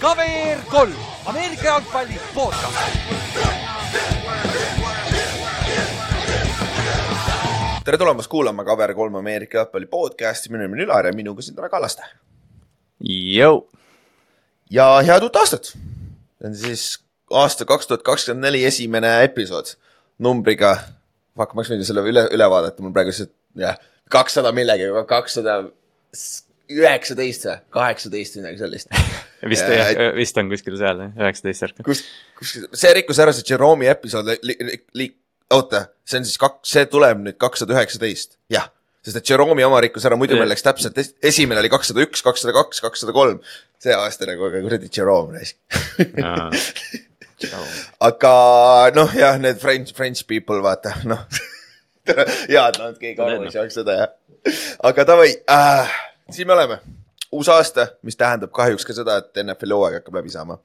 KVR kolm, Ameerika jalgpalli podcast. tere tulemast kuulama KVR kolm Ameerika jalgpalli podcasti, minu nimi on Ülar ja minuga siin täna Kallaste. Jõu. ja head uut aastat. see on siis aasta kaks tuhat kakskümmend neli esimene episood numbriga, fuck, ma oleks võinud selle üle, üle vaadata, mul praegu see, jah, kakssada millegagi, kakssada üheksateist või, kaheksateist või midagi sellist. vist Ja, jah, vist on kuskil seal jah, üheksateist järku. kus, kus see rikkus ära see Jerome'i episood li, li, li, oota, see on siis kaks, see tuleb nüüd kakssada üheksateist, jah. sest et Jerome'i oma rikkus ära, muidu meil läks täpselt, es- esimene oli kakssada üks, kakssada kaks, kakssada kolm. see aasta nagu, aga kuradi Jerome raisk aga noh, jah, need French, French people, vaata, noh. head, nad keegi aru ei saaks seda jah. aga davai äh,, siin me oleme. uus aasta, mis tähendab kahjuks ka seda, et NFL-i hooaeg hakkab läbi saama.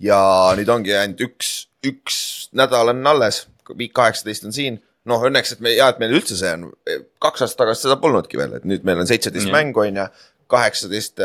ja nüüd ongi ainult üks, üks nädal on alles, viik kaheksateist on siin. noh, õnneks, et me, ja et meil üldse see on, kaks aastat tagasi seda polnudki veel, et nüüd meil on seitseteist Jah. mängu on ju, kaheksateist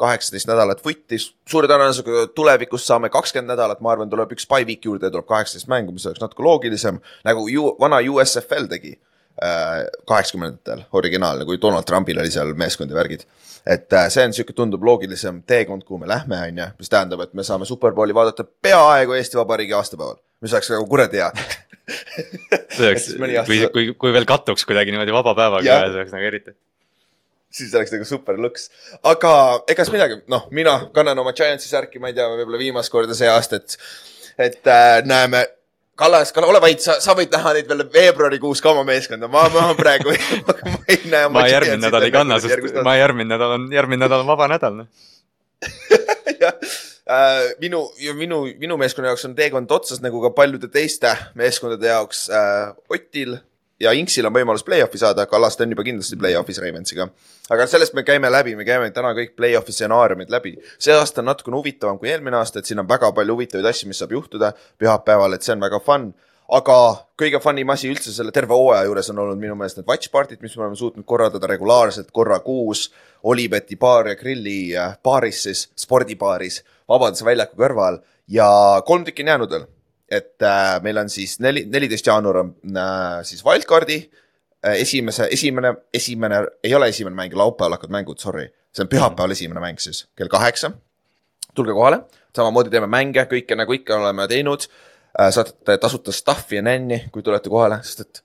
kaheksateist nädalat vutti, suure tõenäosusega tulevikus saame kakskümmend nädalat, ma arvan, tuleb üks by week juurde ja tuleb kaheksateist mängu, mis oleks natuke loogilisem, nagu ju vana USFL tegi äh, kaheksakümnendatel, originaalne, kui Donald Trumpil oli seal meeskond ja värgid. et äh, see on sihuke, tundub loogilisem teekond, kuhu me lähme, on ju, mis tähendab, et me saame Superbowli vaadata peaaegu Eesti Vabariigi aastapäeval, mis oleks nagu kuradi hea kui, kui, kui veel kattuks kuidagi niimoodi vaba päevaga see oleks nagu eriti. siis oleks nagu super lõks. aga ega siis midagi, noh, mina kannan oma Giantsi särki, ma ei tea, võib-olla viimast korda see aasta, et, et äh, näeme. Kallas, Kalle, ole vait, sa, sa võid näha neid veel veebruarikuus ka oma meeskonda, ma, ma praegu ma ei näe. ma järgmine nädal ei kanna, sest ma järgmine nädal on, järgmine nädal on vaba nädal. noh. jah, äh, minu, minu, minu meeskonna jaoks on teekond otsas nagu ka paljude teiste meeskondade jaoks äh, Otil ja Inksil on võimalus play-off'i saada, Kallaste on juba kindlasti play-off'is Ravensiga. aga sellest me käime läbi, me käime täna kõik play-off'i stsenaariumid läbi. see aasta on natukene huvitavam kui eelmine aasta, et siin on väga palju huvitavaid asju, mis saab juhtuda pühapäeval, et see on väga fun aga kõige fun im asi üldse selle terve hooaja juures on olnud minu meelest need watch party'd, mis me oleme suutnud korraldada regulaarselt korra kuus. Olibeti baar ja grilli äh, baaris siis, spordibaaris, Vabaduse väljaku kõrval ja kolm tükki on jäänud veel. Et äh, meil on siis neli, neliteist jaanuar on äh, siis wildcard'i äh, esimese, esimene, esimene, ei ole esimene mäng, laupäeval hakkavad mängud, sorry. see on pühapäeval esimene mäng siis kell kaheksa. tulge kohale, samamoodi teeme mänge, kõike nagu ikka oleme teinud äh,. saate tasuta stuff'i ja nänni, kui tulete kohale, sest et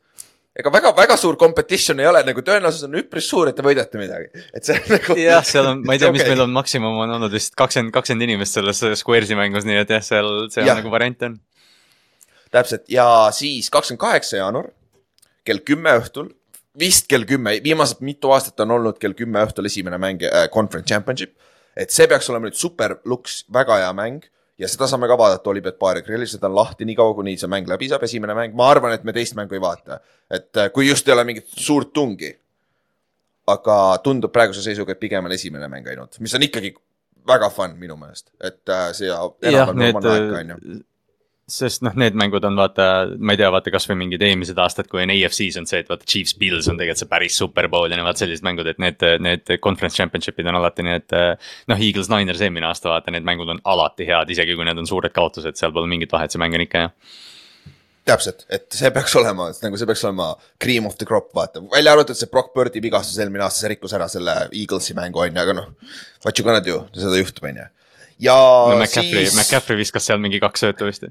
ega väga-väga suur competition ei ole, nagu tõenäosus on üpris suur, et te võidate midagi, et see on nagu. jah, seal on, ma ei tea, mis Okei. meil on maksimum on olnud vist kakskümmend, kakskümmend inimest selles Squares'i mängus, nii et jah, seal, seal Jah. nagu variante on. Täpselt ja siis kakskümmend kaheksa jaanuar kell kümme õhtul, vist kell kümme, viimased mitu aastat on olnud kell kümme õhtul esimene mäng äh, Conference Championship. et see peaks olema nüüd super luks, väga hea mäng ja seda saame ka vaadata Olipet baari grillis, seda on lahti nii kaua, kuni see mäng läbi saab, esimene mäng, ma arvan, et me teist mängu ei vaata. et äh, kui just ei ole mingit suurt tungi. aga tundub praeguse seisuga, et pigem on esimene mäng ainult, mis on ikkagi väga fun minu meelest, et äh, see enam-vähem oma aeg on ju. Sest noh, need mängud on vaata, ma ei tea, vaata kasvõi mingid eelmised aastad, kui on AFC-s on see, et vaata Chiefs Bills on tegelikult see päris superbowl ja vaat sellised mängud, et need, need conference championship'id on alati et. noh, Eagles Niners eelmine aasta vaata, need mängud on alati head, isegi kui need on suured kaotused, seal pole mingit vahet, see mäng on ikka hea. täpselt, et see peaks olema, nagu see peaks olema cream of the crop, vaata, välja arvatud see Brock Birdi vigastus eelmine aasta, see rikkus ära selle Eaglesi mängu on ju, aga noh. What you gonna do, seda juhtub, on ju. Ja no McCaffrey, siis, McCaffrey viskas seal mingi kaks söötu vist.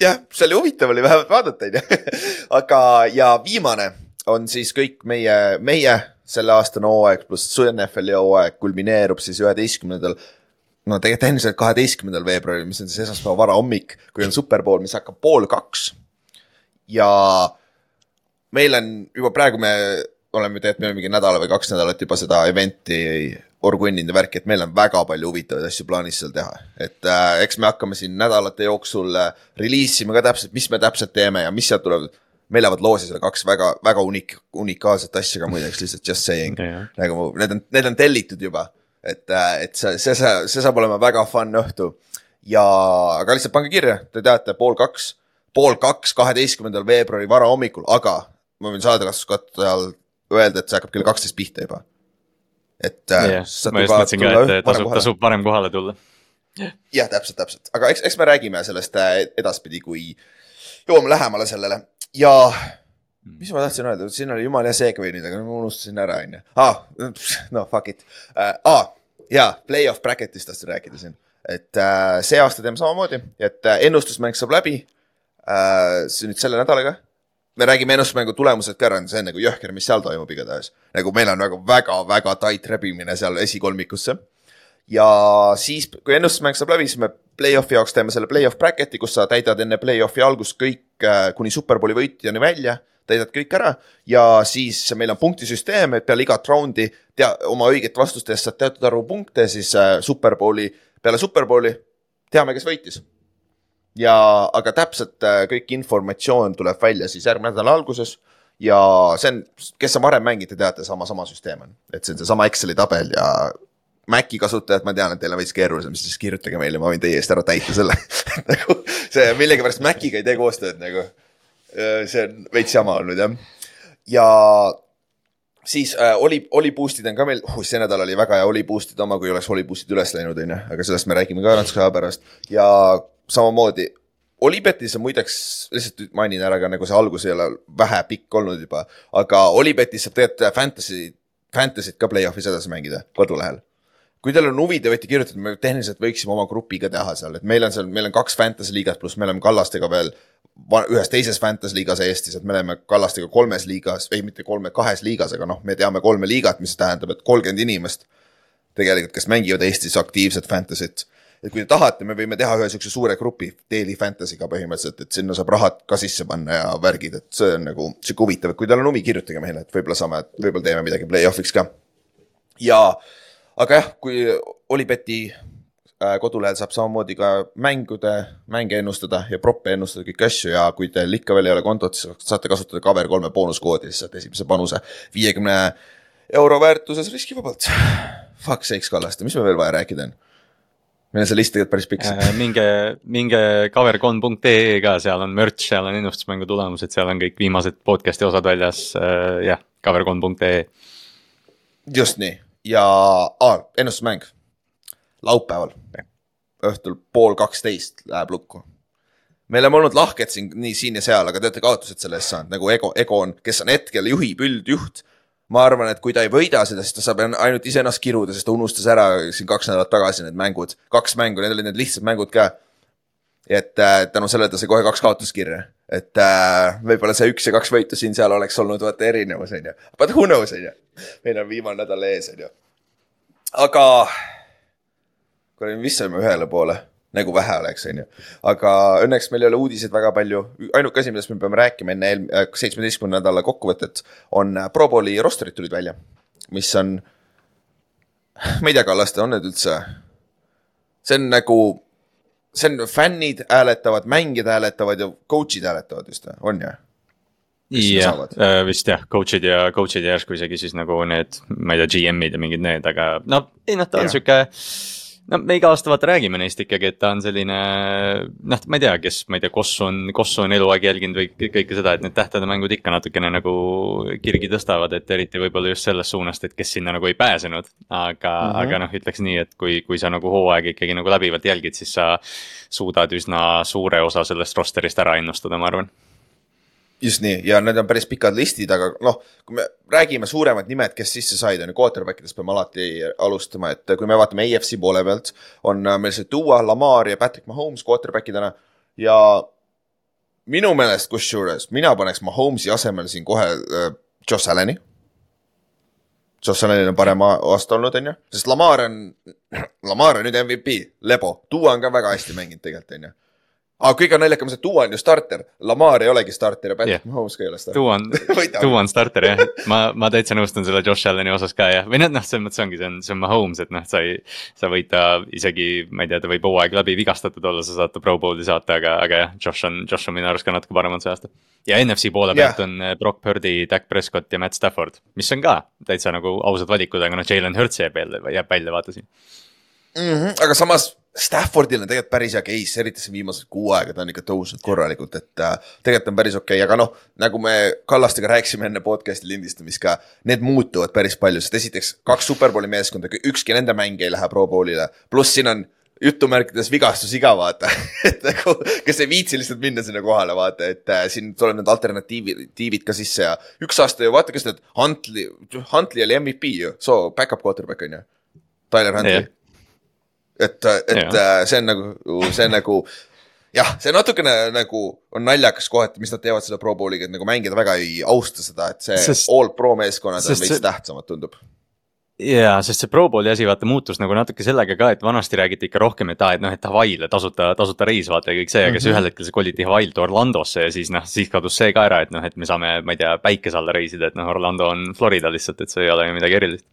jah, see oli huvitav oli vähemalt vaadata, on ju. aga, ja viimane on siis kõik meie, meie selle aastane hooaeg pluss NFL-i hooaeg kulmineerub siis üheteistkümnendal no tegelikult tehniliselt kaheteistkümnendal veebruaril, mis on siis esmaspäeva varahommik, kui on superpool, mis hakkab pool kaks. ja meil on juba praegu me oleme tegelikult, me oleme mingi nädala või kaks nädalat juba seda event'i orgunninud ja värki, et meil on väga palju huvitavaid asju plaanis seal teha. et äh, eks me hakkame siin nädalate jooksul äh, reliisima ka täpselt, mis me täpselt teeme ja mis sealt tuleb. meil lähevad loosi seal kaks väga, väga unik-, unikaalset asja ka muideks, lihtsalt just saying Jah. nagu need on, need on tellitud juba, et, et see, see, see, see saab olema väga fun õhtu. ja, aga lihtsalt pange kirja, te teate, pool kaks, pool kaks, kaheteistkümnendal veebruari varahommikul, aga ma võin saadelastuskatte all öelda, et see hakkab kell kaksteist pihta juba. Et äh, jah, ma just mõtlesin ka, et tasub, tasub varem kohale tulla. jah, täpselt, täpselt, aga eks, eks me räägime sellest äh, edaspidi, kui jõuame lähemale sellele ja mis ma tahtsin öelda, siin oli jumala hea segue nüüd, aga ma unustasin ära, onju. aa, no fuck it uh,. aa, jaa, play-off bracket'ist tahtsin rääkida siin, et uh, see aasta teeme samamoodi, et uh, ennustusmäng saab läbi uh,. see nüüd selle nädalaga. Me räägime ennustusmängu tulemused ka ära, see on nagu jõhker, mis seal toimub igatahes. nagu meil on nagu väga-väga tait rebimine seal esikolmikusse ja siis, kui ennustusmäng saab läbi, siis me play-off'i jaoks teeme selle play-off bracket'i, kus sa täidad enne play-off'i algust kõik äh, kuni superbowli võitjani välja, täidad kõik ära ja siis meil on punktisüsteem, et peale igat raundi tea oma õiget vastust eest saad teatud arvu punkte, siis äh, superbowli, peale superbowli teame, kes võitis. ja, aga täpselt äh, kõik informatsioon tuleb välja siis järgmine nädala alguses. Ja see on, kes on varem mänginud, te teate, sama, sama süsteem on, et see on seesama Exceli tabel ja Maci kasutajad, ma tean, et teil on veits keerulisem, siis kirjutage meile, ma võin teie eest ära täita selle. Nagu see millegipärast Maciga ei tee koostööd nagu. see on veits jama olnud jah. ja siis äh, oli, oli boost'id on ka meil uh,, see nädal oli väga hea oli boost'id oma, kui oleks oli boost'id üles läinud, onju, aga sellest me räägime ka natuke aja pärast. Ja samamoodi Olipetis on muideks, lihtsalt mainin ära ka nagu see algus ei ole vähe pikk olnud juba, aga Olipetis saab tegelikult fantasy, fantasy't ka play-off'is edasi mängida kodulehel kui teil on huvi, te võite kirjutada, me tehniliselt võiksime oma grupi ka teha seal, et meil on seal, meil on kaks fantasy liigat, pluss me oleme Kallastega veel ühes teises fantasy liigas Eestis, et me oleme Kallastega kolmes liigas, ei mitte kolme, kahes liigas, aga noh, me teame kolme liigat, mis tähendab, et kolmkümmend inimest tegelikult, kes mängivad Eestis aktiivset fantasy't. Et kui te tahate, me võime teha ühe siukse suure grupi Daily Fantasy'ga põhimõtteliselt, et sinna saab rahad ka sisse panna ja värgid, et see on nagu sihuke huvitav, et kui teil on huvi, kirjutage meile, et võib-olla saame, võib-olla teeme midagi play-off'iks ka. ja, aga jah, kui Olipeti äh, kodulehel saab samamoodi ka mängude, mänge ennustada ja proppe ennustada, kõiki asju ja kui teil ikka veel ei ole kontot, siis saate kasutada Cover kolme boonuskoodi, siis saate esimese panuse viiekümne euro väärtuses riskivabalt. Fuck sakes, Kallaste, mis meil veel vaja rääkida on? Meil on see list tegelikult päris pikk. Äh, minge, minge covercon.ee ka, seal on merch, seal on ennustusmängu tulemused, seal on kõik viimased podcast'i osad väljas, jah, covercon.ee. just nii ja ah, ennustusmäng laupäeval õhtul pool kaksteist läheb lukku. me oleme olnud lahked siin nii siin ja seal, aga te olete kaotused selle eest saanud nagu Ego, Egon, kes on hetkel juhib, üldjuht. Ma arvan, et kui ta ei võida seda, siis ta saab ainult iseennast kiruda, sest ta unustas ära siin kaks nädalat tagasi need mängud, kaks mängu, need olid need lihtsad mängud ka. et äh, tänu sellele ta sai kohe kaks kaotuskirja, et äh, võib-olla see üks ja kaks võitu siin-seal oleks olnud vaata erinevus, onju. But who knows, onju. meil on viimane nädal ees, onju. aga kuule, vist saime ühele poole, nagu vähe oleks, onju. aga õnneks meil ei ole uudiseid väga palju, ainuke asi, millest me peame rääkima enne eelm-, seitsmeteistkümnenda nädala kokkuvõtet on äh, Pro Bowli rosterid tulid välja, mis on, ma ei tea, Kallaste, on need üldse, see on nagu, see on fännid hääletavad, mängijad hääletavad ja coach'id hääletavad vist või, on ju? Jah saavad?, vist jah, coach'id ja coach'id ja järsku isegi siis nagu need, ma ei tea, GM-id ja mingid need, aga no ei noh, ta on sihuke. No me iga aasta vaata räägime neist ikkagi, et ta on selline noh, ma ei tea, kes, ma ei tea, Kossu on, Kossu on eluaeg jälginud või kõik- kõike seda, et need tähtedemängud ikka natukene nagu kirgi tõstavad, et eriti võib-olla just sellest suunast, et kes sinna nagu ei pääsenud. aga mm. -hmm. aga noh, ütleks nii, et kui, kui sa nagu hooaega ikkagi nagu läbivalt jälgid, siis sa suudad üsna suure osa sellest roster'ist ära ennustada, ma arvan just nii. Ja need on päris pikad listid, aga noh, kui me räägime suuremad nimed, kes sisse said, on ju, quarterback idest peame alati alustama, et kui me vaatame AFC poole pealt, on meil see Duo, Lamar ja Patrick Mahomes quarterback idena ja minu meelest kusjuures mina paneks Mahomes'i asemel siin kohe äh, Josh Allan'i. Josh Allan'il on parem aasta olnud, on ju, sest Lamar on, Lamar on nüüd MVP, lebo, Duo on ka väga hästi mänginud tegelikult, on ju aga kõige naljakam see, Duo on ju starter, Lamar ei olegi starter ja Patrick yeah. Mahomes ka ei ole starter. Two on two on starter jah, ma, ma täitsa nõustun selle Josh Allan'i osas ka jah, või noh, noh, selles mõttes ongi, see on, see on Mahomes, et noh, sa ei. sa võid ta isegi, ma ei tea, ta võib hooaeg läbi vigastatud olla, sa saad ta Pro Bowli saata, aga, aga jah, Josh on, Josh on minu arust ka natuke parem olnud see aasta. ja NFC poole pealt on eh, Brock Purdy, Dak Prescott ja Matt Stafford, mis on ka täitsa nagu ausad valikud, aga noh, Jalen Hurts jääb jälle, jääb välja, vaata siin. mm. -hmm. aga samas Staffordil on tegelikult päris hea case, eriti see viimased kuu aega, ta on ikka tõusnud korralikult, et äh, tegelikult on päris okei okay., aga noh, nagu me Kallastega rääkisime enne podcast'i lindistamist ka, need muutuvad päris palju, sest esiteks kaks superbowli meeskonda, ükski nende mäng ei lähe pro bowl'ile, pluss siin on jutumärkides vigastus iga vaata, et nagu, kes ei viitsi lihtsalt minna sinna kohale, vaata, et äh, siin tuleb need alternatiivid, tiivid ka sisse ja üks aasta ju vaata, kes need Huntley, Huntley oli MVP ju, so back-up quarterback on ju, Tyler Huntley Jah. et, et äh, see on nagu, see on nagu jah, see natukene nagu on naljakas kohati, mis nad teevad selle Pro Bowliga, et nagu mängijad väga ei austa seda, et see Sest- all pro meeskonnad on veits see- tähtsamad, tundub. jaa, sest see Pro Bowli asi vaata muutus nagu natuke sellega ka, et vanasti räägiti ikka rohkem, et aa, et noh, et Hawaii'le tasuta, tasuta reis vaata ja kõik see, aga siis Mhm. ühel hetkel see koliti Hawaii'lt Orlandosse ja siis noh, siis kadus see ka ära, et noh, et me saame, ma ei tea, päikese alla reisida, et noh, Orlando on Florida lihtsalt, et see ei ole ju midagi erilist.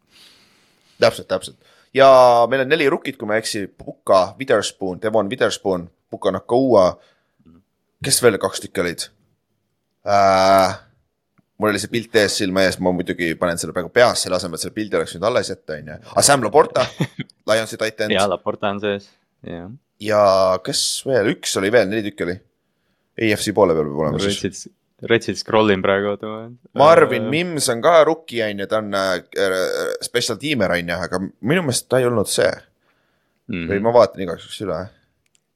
täpselt, täpselt ja meil on neli rukit, kui ma ei eksi, Puka, Witherspoon, Devon Witherspoon, Puka Nakaua. kes veel kaks tükki olid äh,? mul oli see pilt ees silma ees, ma muidugi panen selle praegu peas, selle asemel, et selle pildi oleks võinud alles jätta, on ju. aga Sam Laporta, Lionsi titan jaa, Laporta on sees, jah. ja kes veel, üks oli veel, neli tükki oli. EFC poole peal peab olema siis. Retsid, Retsid scroll in praegu, oota ma. Marvin. Mims on ka rookie on ju, ta on äh, special tiimer on ju, aga minu meelest ta ei olnud see Mhm. või ma vaatan igaks juhuks üle.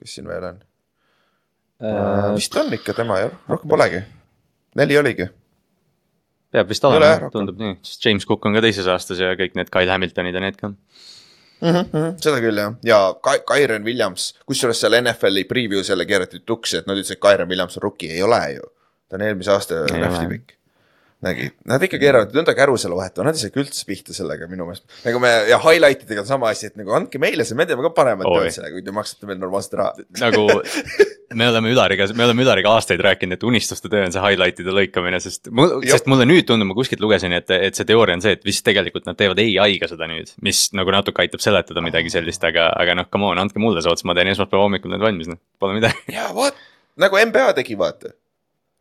kes siin veel on uh,? vist on ikka tema jah, rohkem polegi. neli oligi. peab vist olema tundub nii, sest James Cook on ka teises aastas ja kõik need Kyle Hamiltonid ja need ka. seda küll jah, ja Ka- Kyron Williams, kusjuures seal NFL-i preview's jälle keerati tuksi, et nad ütlesid, et Kyron Williams on rookie, ei ole ju. Ta on eelmise aasta draft'i pikk. nägid, nad ikka keeravad nõnda kärusele vahetama, nad ei saagi üldse pihta sellega minu meelest. nagu me ja highlight idega on sama asi, et nagu andke meile see, me teeme ka paremat tööd sellega, kui te maksate meile normaalset raha. nagu me oleme Ülariga, me oleme Ülariga aastaid rääkinud, et unistuste töö on see highlight'ide lõikamine, sest mul, sest mulle nüüd tundub, ma kuskilt lugesin, et, et see teooria on see, et vist tegelikult nad teevad ai-ga seda nüüd. mis nagu natuke aitab seletada midagi sellist, aga, aga noh, come on, andke mulle soods, ma teen esmaspäeva hommikul need valmis, noh, pole midagi. ja vaat, nagu NBA tegi, vaata.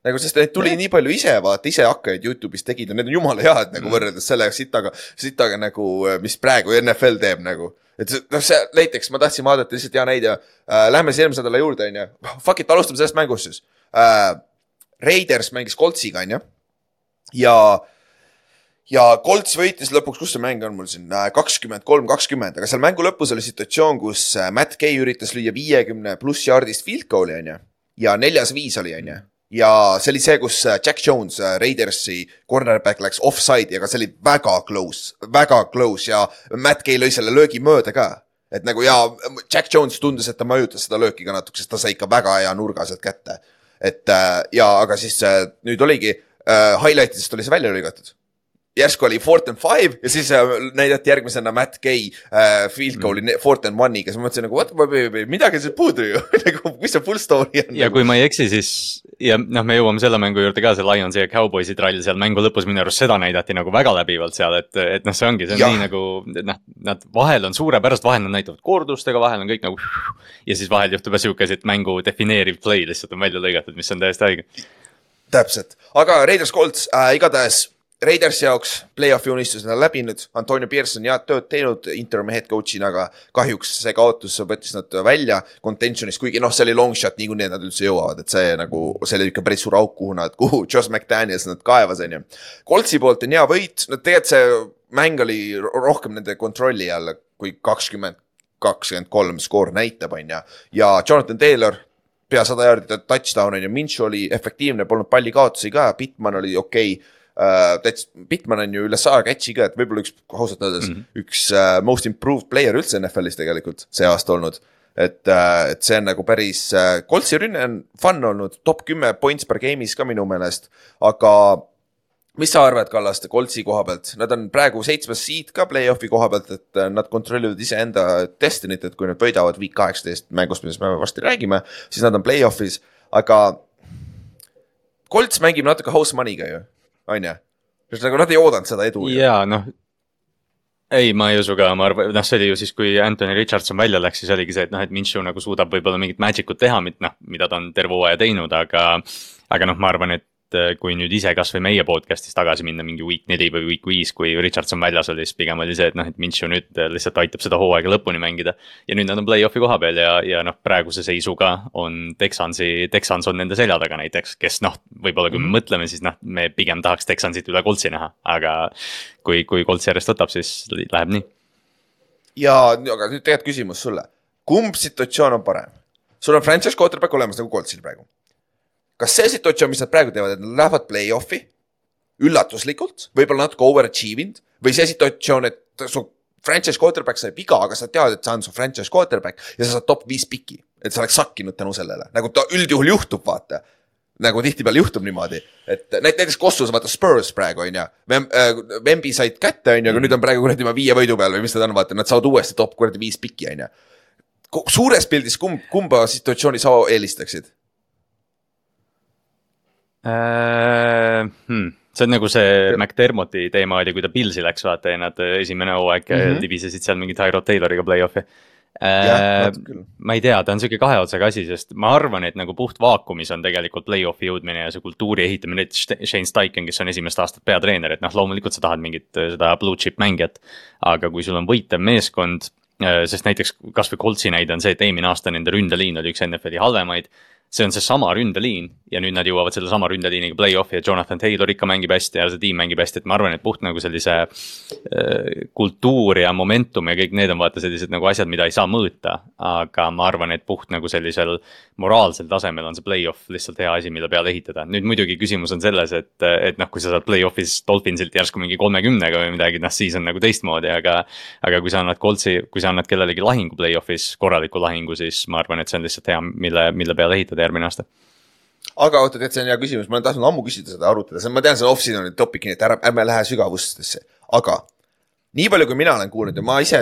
nagu, sest neid tuli nii palju ise, vaata, ise hakkajaid Youtube'is tegid ja need on jumala head nagu võrreldes selle sitaga, sitaga nagu, mis praegu NFL teeb nagu. et noh, see näiteks ma tahtsin vaadata lihtsalt hea näide äh,, lähme siis eelmise nädala juurde, on ju. Fuck it, alustame sellest mängust siis äh,. Raiders mängis Coltsiga, on ju. ja, ja Colts võitis lõpuks, kus see mäng on mul siin, kakskümmend kolm, kakskümmend, aga seal mängu lõpus oli situatsioon, kus äh, Matt Gay üritas lüüa viiekümne pluss yardist field goal'i, on ju. ja neljas viis oli, on ju. Ja see oli see, kus äh, Jack Jones, Raidersi cornerback läks offside'i, aga see oli väga close, väga close ja Matt Gay lõi selle löögi mööda ka et nagu ja Jack Jones tundus, et ta mõjutas seda lööki ka natuke, sest ta sai ikka väga hea nurga sealt kätte. et äh, ja, aga siis äh, nüüd oligi äh, highlight idest oli see välja lõigatud järsku oli fourth and five ja siis äh, näidati järgmisena Matt Gay äh, field goal'i mm. fourth and one'iga, siis ma mõtlesin nagu what, midagi on seal puudu ju nagu mis see full story on. ja kui ma ei eksi, siis ja noh, me jõuame selle mängu juurde ka, see Lionsi ja Cowboysi trall seal mängu lõpus minu arust seda näidati nagu väga läbivalt seal, et, et noh, see ongi, see on Jah. nii nagu noh, nad vahel on suurepärast, vahel nad näitavad kordustega, vahel on kõik nagu. ja siis vahel juhtub ka sihuke asi, et mängu defineeriv play lihtsalt on välja lõigatud, mis on täiesti haige. täpselt, aga Raiders Colts äh, igatahes Raidersi jaoks play-off'i unistused on läbinud, Antonio Pearson head tööd teinud interim head coach'ina, aga kahjuks see kaotus võttis nad välja contention'ist, kuigi noh, see oli long shot niikuinii, et nad üldse jõuavad, et see nagu, see oli ikka päris suur auk, kuhu nad, kuhu Josh McDaniels nad kaevas, on ju. Coltsi poolt on hea võit, no tegelikult see mäng oli ro- rohkem nende kontrolli all, kui kakskümmend, kakskümmend kolm skoor näitab, on ju, ja Jonathan Taylor pea sada jaardi touchdown on ju, Minshew oli efektiivne, polnud pallikaotusi ka, Bitman oli okei. okay. Uh, täitsa, Bitman on ju üle saja catch'i ka, et võib-olla üks, ausalt öeldes mm, -hmm. üks uh, most improved player üldse NFL-is tegelikult see aasta olnud. et uh,, et see on nagu päris Coltsi rünne on fun olnud, top kümme points per game'is ka minu meelest, aga mis sa arvad, Kallaste, Coltsi koha pealt, nad on praegu seitsmes seed ka play-off'i koha pealt, et äh, nad kontrollivad iseenda destiny't, et kui nad võidavad week kaheksateist mängust, millest me varsti räägime, siis nad on play-off'is, aga Colts mängib natuke house money'ga ju, on ju, sest nagu nad ei oodanud seda edu ju. ja noh. ei, ma ei usu ka, ma arvan, noh, see oli ju siis, kui Anthony Richardson välja läks, siis oligi see, et noh, et Minshew nagu suudab võib-olla mingit magic ut teha, noh, mida ta on terve hooaja teinud, aga. aga noh, ma arvan, et et äh, kui nüüd ise kasvõi meie podcast'is tagasi minna mingi week neli või week viis, kui Richardson väljas oli, siis pigem oli see, et noh, et Minshew nüüd lihtsalt aitab seda hooaega lõpuni mängida. ja nüüd nad on play-off'i koha peal ja, ja noh, praeguse seisuga on Texansi, Texans on nende selja taga näiteks, kes noh, võib-olla kui me mm mõtleme, siis noh, me pigem tahaks Texansit üle Coltsi näha, aga kui, kui Colts järjest võtab, siis läheb nii. ja, aga nüüd tegelikult küsimus sulle, kumb situatsioon on parem? sul on franchise quarterback olemas nagu Coltsil praegu kas see situatsioon, mis nad praegu teevad, et nad lähevad play-off'i üllatuslikult, võib-olla natuke overachieve inud või see situatsioon, et su franchise quarterback sai viga, aga sa tead, et see on su franchise quarterback ja sa saad top viis piki, et sa oleks sakkinud tänu sellele, nagu ta üldjuhul juhtub, vaata. Nagu tihtipeale juhtub niimoodi, et näiteks Kossus vaata Spurs praegu on ju, Vembi äh, said kätte on ju, aga nüüd on praegu kuradi viie võidu peal või mis nad on, vaata, nad saavad uuesti top kuradi viis piki on ju. suures pildis kumb, kumba situatsiooni sa eelistaksid? Äh,? Hmm. see on nagu see McDermotti teema oli, kui ta Pilsi läks, vaata ja nad esimene hooaeg mm -hmm. libisesid seal mingi Tyrod Tayloriga play-off'i äh,. ma ei tea, ta on sihuke kahe otsaga asi, sest ma arvan, et nagu puht vaakumis on tegelikult play-off'i jõudmine ja see kultuuri ehitamine, näiteks Shane Steichen, kes on esimest aastat peatreener, et noh, loomulikult sa tahad mingit seda blue chip mängijat. aga kui sul on võitev meeskond, äh, sest näiteks kasvõi Coltsi näide on see, et eelmine aasta nende ründeliin oli üks NFL-i halvemaid see on seesama ründeliin ja nüüd nad jõuavad sellesama ründeliiniga play-off'i ja Jonathan Taylor ikka mängib hästi ja see tiim mängib hästi, et ma arvan, et puht nagu sellise äh, kultuur ja momentum ja kõik need on vaata sellised nagu asjad, mida ei saa mõõta. aga ma arvan, et puht nagu sellisel moraalsel tasemel on see play-off lihtsalt hea asi, mille peale ehitada. nüüd muidugi küsimus on selles, et, et noh, kui sa saad play-off'is Dolphinsilt järsku mingi kolmekümnega või midagi, noh siis on nagu teistmoodi, aga. aga kui sa annad Coltsi, kui sa annad kellelegi lahingu play-off'is, korraliku lahingu, siis ma arvan, et see on lihtsalt hea, mille, mille peale ehitada saada järgmine aasta aga oota, tead, see on hea küsimus, ma olen tahtnud ammu küsida seda, arutada, ma tean, see on off-season'i topic, nii et ära, ärme lähe sügavustesse, aga nii palju, kui mina olen kuulnud ja ma ise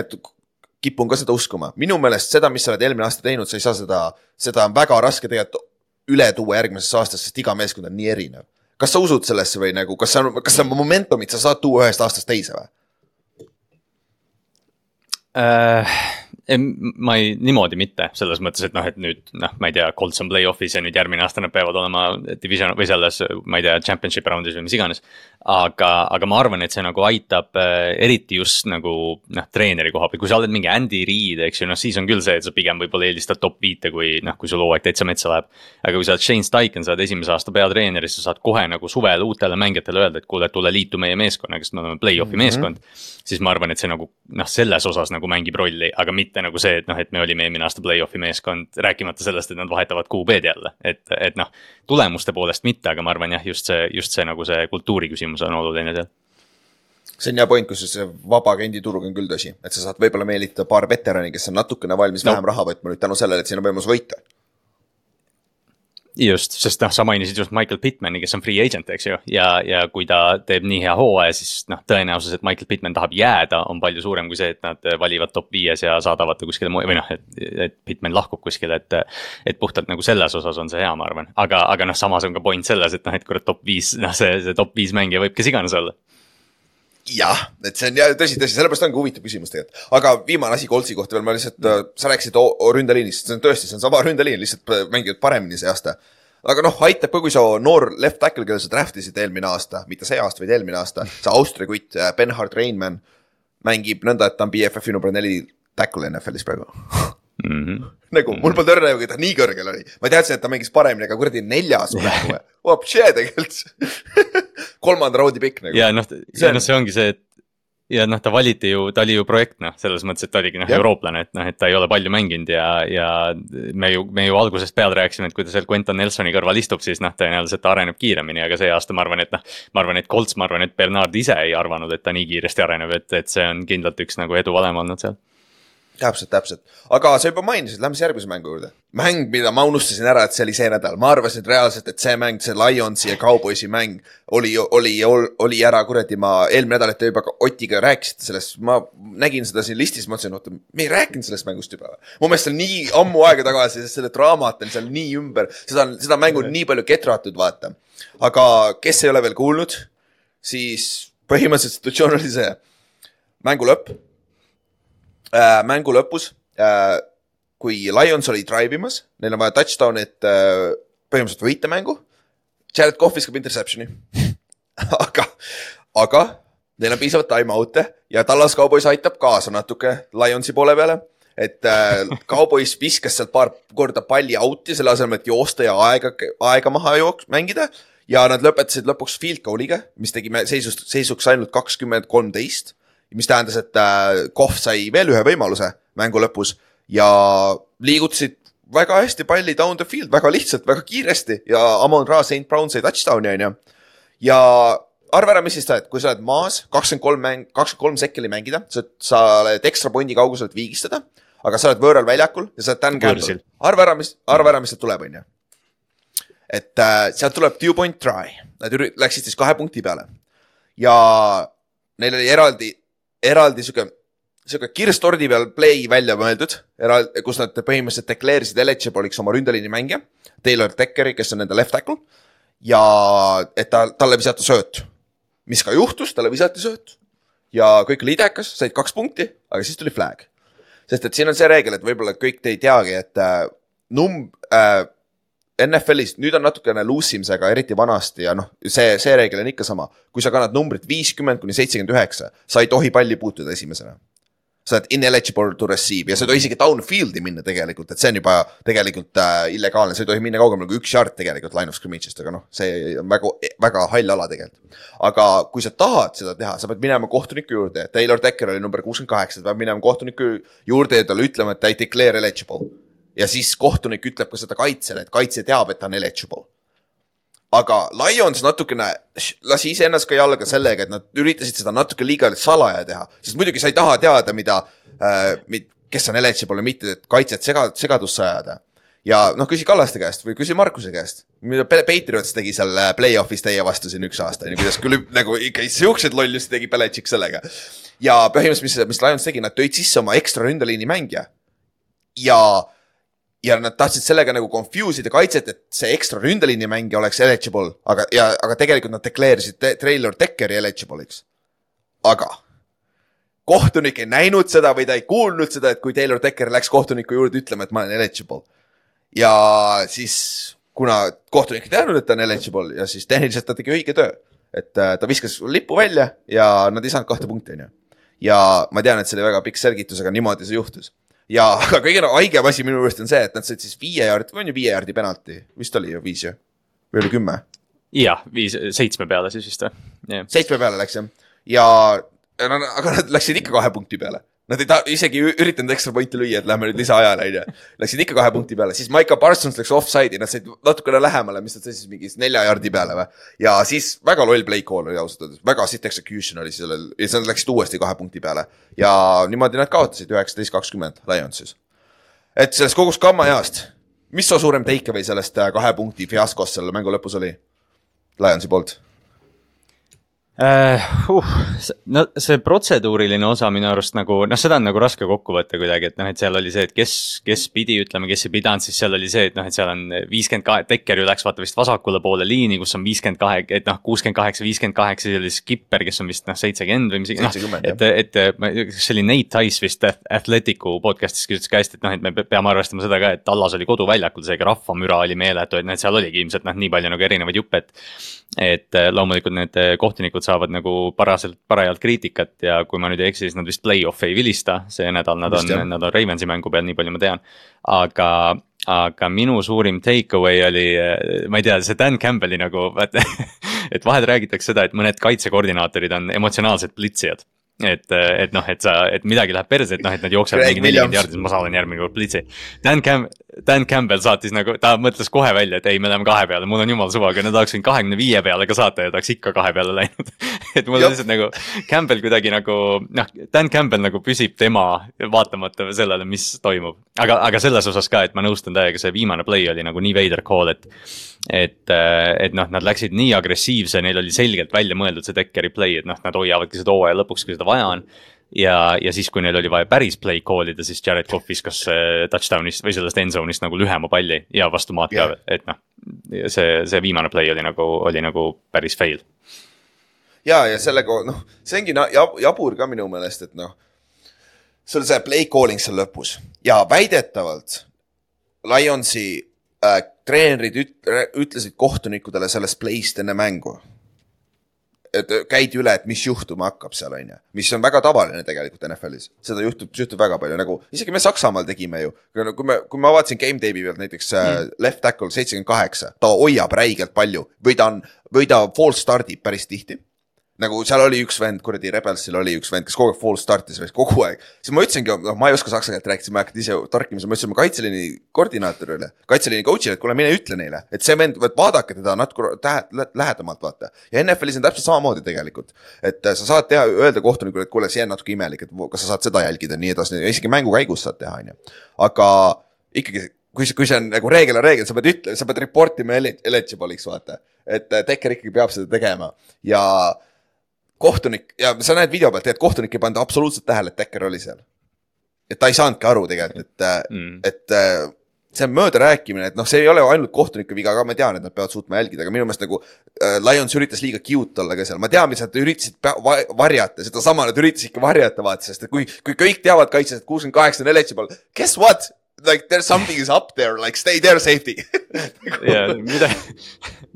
kipun ka seda uskuma, minu meelest seda, mis sa oled eelmine aasta teinud, sa ei saa seda, seda on väga raske tegelikult üle tuua järgmisesse aastasse, sest iga meeskond on nii erinev. kas sa usud sellesse või nagu, kas sa, kas sa momentumit sa saad tuua ühest aastast teise või uh...? Ma ei, niimoodi mitte, selles mõttes, et noh, et nüüd noh, ma ei tea, Colts on play-off'is ja nüüd järgmine aasta nad peavad olema division või selles, ma ei tea, championship round'is või mis iganes. aga, aga ma arvan, et see nagu aitab äh, eriti just nagu noh, treeneri koha peal, kui sa oled mingi Andy Reid, eks ju, noh siis on küll see, et sa pigem võib-olla eelistad top viite, kui noh, kui sul hooaeg täitsa metsa läheb. aga kui sa oled Shane Steichen, sa oled esimese aasta peatreener, siis sa saad kohe nagu suvel uutele mängijatele öelda, et kuule, tule liitu meie meeskonnaga, sest me oleme play-off'i mm -hmm. meeskond siis ma arvan, et see nagu noh, selles osas nagu mängib rolli, aga mitte nagu see, et noh, et me olime eelmine aasta play-off'i meeskond, rääkimata sellest, et nad vahetavad QB-d jälle, et, et noh. tulemuste poolest mitte, aga ma arvan jah, just see, just see nagu see kultuuri küsimus on oluline seal see on hea point, kusjuures see vaba agendi turg on küll tõsi, et sa saad võib-olla meelitada paar veterani, kes on natukene valmis no. vähem raha võtma nüüd tänu sellele, et siin on võimalus võita just, sest noh, sa mainisid just Michael Pittmani, kes on free agent, eks ju, ja, ja kui ta teeb nii hea hooaja, siis noh, tõenäosus, et Michael Pittman tahab jääda, on palju suurem kui see, et nad valivad top viies ja saadavad ta kuskile või noh, et, et Pittman lahkub kuskile, et. et puhtalt nagu selles osas on see hea, ma arvan, aga, aga noh, samas on ka point selles, et noh, et kurat top viis, noh, see, see top viis mängija võib kes iganes olla jah, et see on jah tõsi, tõsi, sellepärast ongi huvitav küsimus tegelikult. aga viimane asi Koltsi kohta veel, ma lihtsalt, äh, sa rääkisid ründeliinist, see on tõesti, see on sama ründeliin, lihtsalt mängivad paremini see aasta. aga noh, aitab ka, kui sa noor left tackle, kelle sa draft isid eelmine aasta, mitte see aasta, vaid eelmine aasta, see Austria kutt, äh, Benhard Reinmann mängib nõnda, et ta on BFF-i number neli tackle NFL-is praegu mm. -hmm. nagu mul polnud õrna nagu, et ta nii kõrgel oli, ma teadsin, et ta mängis paremini, aga kuradi neljas või? Vapšee tegelikult kolmanda raundi pikk nagu. ja noh, ja noh, see ongi see, et ja noh, ta valiti ju, ta oli ju projekt noh, selles mõttes, et ta oligi noh eurooplane, et noh, et ta ei ole palju mänginud ja, ja me ju, me ju algusest peale rääkisime, et kui ta seal Quentin Nelsoni kõrval istub, siis noh, tõenäoliselt ta areneb kiiremini, aga see aasta ma arvan, et noh. ma arvan, et Colts, ma arvan, et Bernard ise ei arvanud, et ta nii kiiresti areneb, et, et see on kindlalt üks nagu edu valem olnud seal täpselt, täpselt, aga sa juba mainisid, lähme siis järgmise mängu juurde. mäng, mida ma unustasin ära, et see oli see nädal, ma arvasin reaalselt, et see mäng, see Lionsi ja Cowboysi mäng oli, oli, oli ära. Kuradi, ma eelmine nädal, et te juba Otiga rääkisite sellest, ma nägin seda siin listis, mõtlesin, oota, me ei rääkinud sellest mängust juba. mu meelest see on nii ammu aega tagasi, sest selle draamat on seal nii ümber, seda on, seda mängu on nii palju ketratud, vaata. aga kes ei ole veel kuulnud, siis põhimõtteliselt situatsioon oli see, mängu lõpp äh, mängu lõpus äh,, kui Lions oli drive imas, neil on vaja touchdown'it äh, põhimõtteliselt võita mängu. Jared Cough viskab interception'i aga, aga neil on piisavalt time-out'e ja Tallas Cowboys aitab kaasa natuke Lionsi poole peale. et äh, Cowboys viskas sealt paar korda palli out'i selle asemel, et joosta ja aega, aega maha jooks-, mängida. ja nad lõpetasid lõpuks field goal'iga, mis tegi seisust, seisuks ainult kakskümmend kolmteist. Mis tähendas, et äh, Cough sai veel ühe võimaluse mängu lõpus ja liigutasid väga hästi palli down the field, väga lihtsalt, väga kiiresti ja Amon Ra St Brown sai touchdown'i onju. ja arva ära, mis siis sa oled, kui sa oled maas, kakskümmend kolm mäng, kakskümmend kolm sekki mängida, sa, oled ekstra pointi kauguselt viigistada, aga sa oled võõral väljakul ja sa oled Dan Campbell. arva ära, mis, arva ära, mis sealt tuleb, onju. et äh, sealt tuleb two point try, nad läksid siis kahe punkti peale ja neil oli eraldi, eraldi sihuke sihuke kirstordi peal play välja mõeldud, kus nad põhimõtteliselt declare isid eligible'iks oma ründeliini mängija, Taylor Deckeri, kes on nende left tackle. ja et ta, talle visata sööt, mis ka juhtus, talle visati sööt ja kõik oli idekas, said kaks punkti, aga siis tuli flag. sest et siin on see reegel, et võib-olla kõik te ei teagi, et äh, num- äh,, NFL-is nüüd on natukene loose im see, aga eriti vanasti ja noh, see, see reegel on ikka sama. kui sa kannad numbrit viiskümmend kuni seitsekümmend üheksa, sa ei tohi palli puutuda esimesena sa oled ineligible to receive ja sa ei tohi isegi downfield'i minna tegelikult, et see on juba tegelikult äh, illegaalne, sa ei tohi minna kaugemale kui üks yard tegelikult line of scrimmage'ist, aga noh, see on väga, väga hall ala tegelikult. aga kui sa tahad seda teha, sa pead minema kohtuniku juurde, Taylor Decker oli number kuuskümmend kaheksa, ta peab minema kohtuniku juurde ja talle ütlema, et ta ei declare eligible. Ja siis kohtunik ütleb ka seda kaitsjale, et kaitsja teab, et ta on eligible aga Lions natukene lasi iseennast ka jalga sellega, et nad üritasid seda natuke liiga salaja teha, sest muidugi sa ei taha teada, mida äh,, kes on eligible ja mitte, et kaitset sega, segadusse ajada. ja noh, küsi Kallaste käest või küsi Markuse käest, mida Patriots tegi seal äh, play-off'is teie vastu siin üks aasta, on ju, kuidas küll nagu ikka siukseid lollusi tegi Belichik sellega. ja põhimõtteliselt, mis, mis Lions tegi, nad tõid sisse oma ekstra ründeliini mängija. ja ja nad tahtsid sellega nagu confuse ida kaitset, et see ekstra ründeliini mängija oleks eligible, aga, ja, aga tegelikult nad declare isid te Trailer Deckeri eligible'iks. aga kohtunik ei näinud seda või ta ei kuulnud seda, et kui Taylor Decker läks kohtuniku juurde ütlema, et ma olen eligible. ja siis, kuna kohtunik ei teadnud, et ta on eligible ja siis tehniliselt ta tegi õige töö. et äh, ta viskas lipu välja ja nad ei saanud kahte punkti, on ju. ja ma tean, et see oli väga pikk selgitus, aga niimoodi see juhtus ja, aga kõige haigem asi minu meelest on see, et nad said siis viie jaardi, on ju viie jaardi penalti, vist oli ju viis ju, või oli kümme? jah, viis, seitsme peale siis vist või seitsme peale läks jah, ja, ja no, aga nad läksid ikka kahe punkti peale Nad ei ta-, isegi üritanud ekstra pointi lüüa, et lähme nüüd lisaajale, on ju. Läksid ikka kahe punkti peale, siis Maiko Parsons läks offside'i, nad said natukene lähemale, mis nad said siis mingi nelja jardi peale või. ja siis väga loll play call oli ausalt öeldes, väga sitt execution oli sellel ja siis nad läksid uuesti kahe punkti peale. ja niimoodi nad kaotasid üheksateist, kakskümmend Lionsis. et sellest kogu skammajaast, mis su suurem takeaway sellest äh, kahe punkti fiaskost selle mängu lõpus oli? Lionsi poolt Uh, no see protseduuriline osa minu arust nagu noh, seda on nagu raske kokku võtta kuidagi, et noh, et seal oli see, et kes, kes pidi ütlema, kes ei pidanud, siis seal oli see, et noh, et seal on viiskümmend kahe, Tekker ju läks vaata vist vasakule poole liini, kus on viiskümmend kahe, et noh, kuuskümmend kaheksa, viiskümmend kaheksa, siis oli skipper, kes on vist noh, seitsekümmend või mis iganes. noh, et, et, et see oli Nate Tice vist Athleticu podcast'is ütles ka hästi, et noh, et me peame arvestama seda ka, et Tallas oli koduväljakul, seega rahvamüra oli meeletu, et noh, et seal oligi ilmselt noh, nii palju nagu erinevaid juppe, et. et loomulikult need kohtunikud saavad nagu paraselt, parajalt kriitikat ja kui ma nüüd ei eksi, siis nad vist play-off'i ei vilista, see nädal nad on, nad on Ravensi mängu peal, nii palju ma tean. aga, aga minu suurim take away oli, ma ei tea, see Dan Campbell'i nagu, et vahel räägitakse seda, et mõned kaitsekoordinaatorid on emotsionaalsed plitsijad et, et noh, et sa, et midagi läheb perse, et noh, et nad jooksevad mingi nelikümmend jaardi, siis ma saadan järgmine kord plitsi. Dan Cam-, Dan Campbell saatis nagu, ta mõtles kohe välja, et ei, me läheme kahe peale, mul on jumala suva, aga no tahaks võinud kahekümne viie peale ka saata ja ta oleks ikka kahe peale läinud et mul on lihtsalt nagu, Campbell kuidagi nagu noh, Dan Campbell nagu püsib tema vaatamata sellele, mis toimub. aga, aga selles osas ka, et ma nõustun täiega, see viimane play oli nagu nii veider call, et et, äh, et noh, nad läksid nii agressiivse, neil oli selgelt välja mõeldud see Deckeri play, et noh, nad hoiavadki seda hooaja lõpuks, kui seda vaja on. Ja, ja siis, kui neil oli vaja päris play call ida, siis Jared Cough viskas äh, touchdown'ist või sellest end zone'ist nagu lühema palli ja vastu maad ka yeah., et noh. see, see viimane play oli nagu, oli nagu päris fail. ja, ja sellega noh, see ongi jabur ka minu meelest, et noh. sul see play calling seal lõpus ja väidetavalt Lionsi äh, treenerid üt-, ütlesid kohtunikudele sellest play'st enne mängu. Et käidi üle, et mis juhtuma hakkab seal, on ju, mis on väga tavaline tegelikult NFL-is, seda juhtub, juhtub väga palju, nagu isegi me Saksamaal tegime ju. kui me, kui ma vaatasin game tape'i pealt näiteks mm. left tackle seitsekümmend kaheksa, ta hoiab räigelt palju või ta on, või ta false stardib päris tihti nagu seal oli üks vend, kuradi Rebelsil oli üks vend, kes kogu aeg false start'is kogu aeg. siis ma ütlesingi, noh, ma ei oska saksa keelt rääkida, ma hakkasin ise torkima, siis ma ütlesin oma kaitseliini koordinaatorile, kaitseliini coach'ile, et kuule, mine ütle neile, et see vend, vaadake teda natuke tähe- lä- lähedamalt, vaata. ja NFL-is on täpselt samamoodi tegelikult, et äh, sa saad teha, öelda kohtunikule, et kuule, see on natuke imelik, et kas sa saad seda jälgida, nii edasi, isegi mängu käigus saad teha, on ju. aga ikkagi, kui see, kui see on nagu reegel on reegel, sa pead ütlema, sa pead report ima eli- eligible'iks, vaata. et äh, Dekker ikkagi peab seda tegema ja kohtunik ja sa näed video pealt, et kohtunik ei pannud absoluutselt tähele, et Dekker oli seal. et ta ei saanudki aru tegelikult, et mm. Et äh, see on möödarääkimine, et noh, see ei ole ainult kohtuniku viga ka, ma tean, et nad peavad suutma jälgida, aga minu meelest nagu äh, Lions üritas liiga cute olla ka seal, ma tean, mis nad üritasid va- varjata, sedasama nad üritasidki varjata, vaata, sest et kui, kui kõik teavad kaitses, et kuuskümmend kaheksa on eligible, guess what? Like there something is up there, like stay there safety ja midagi,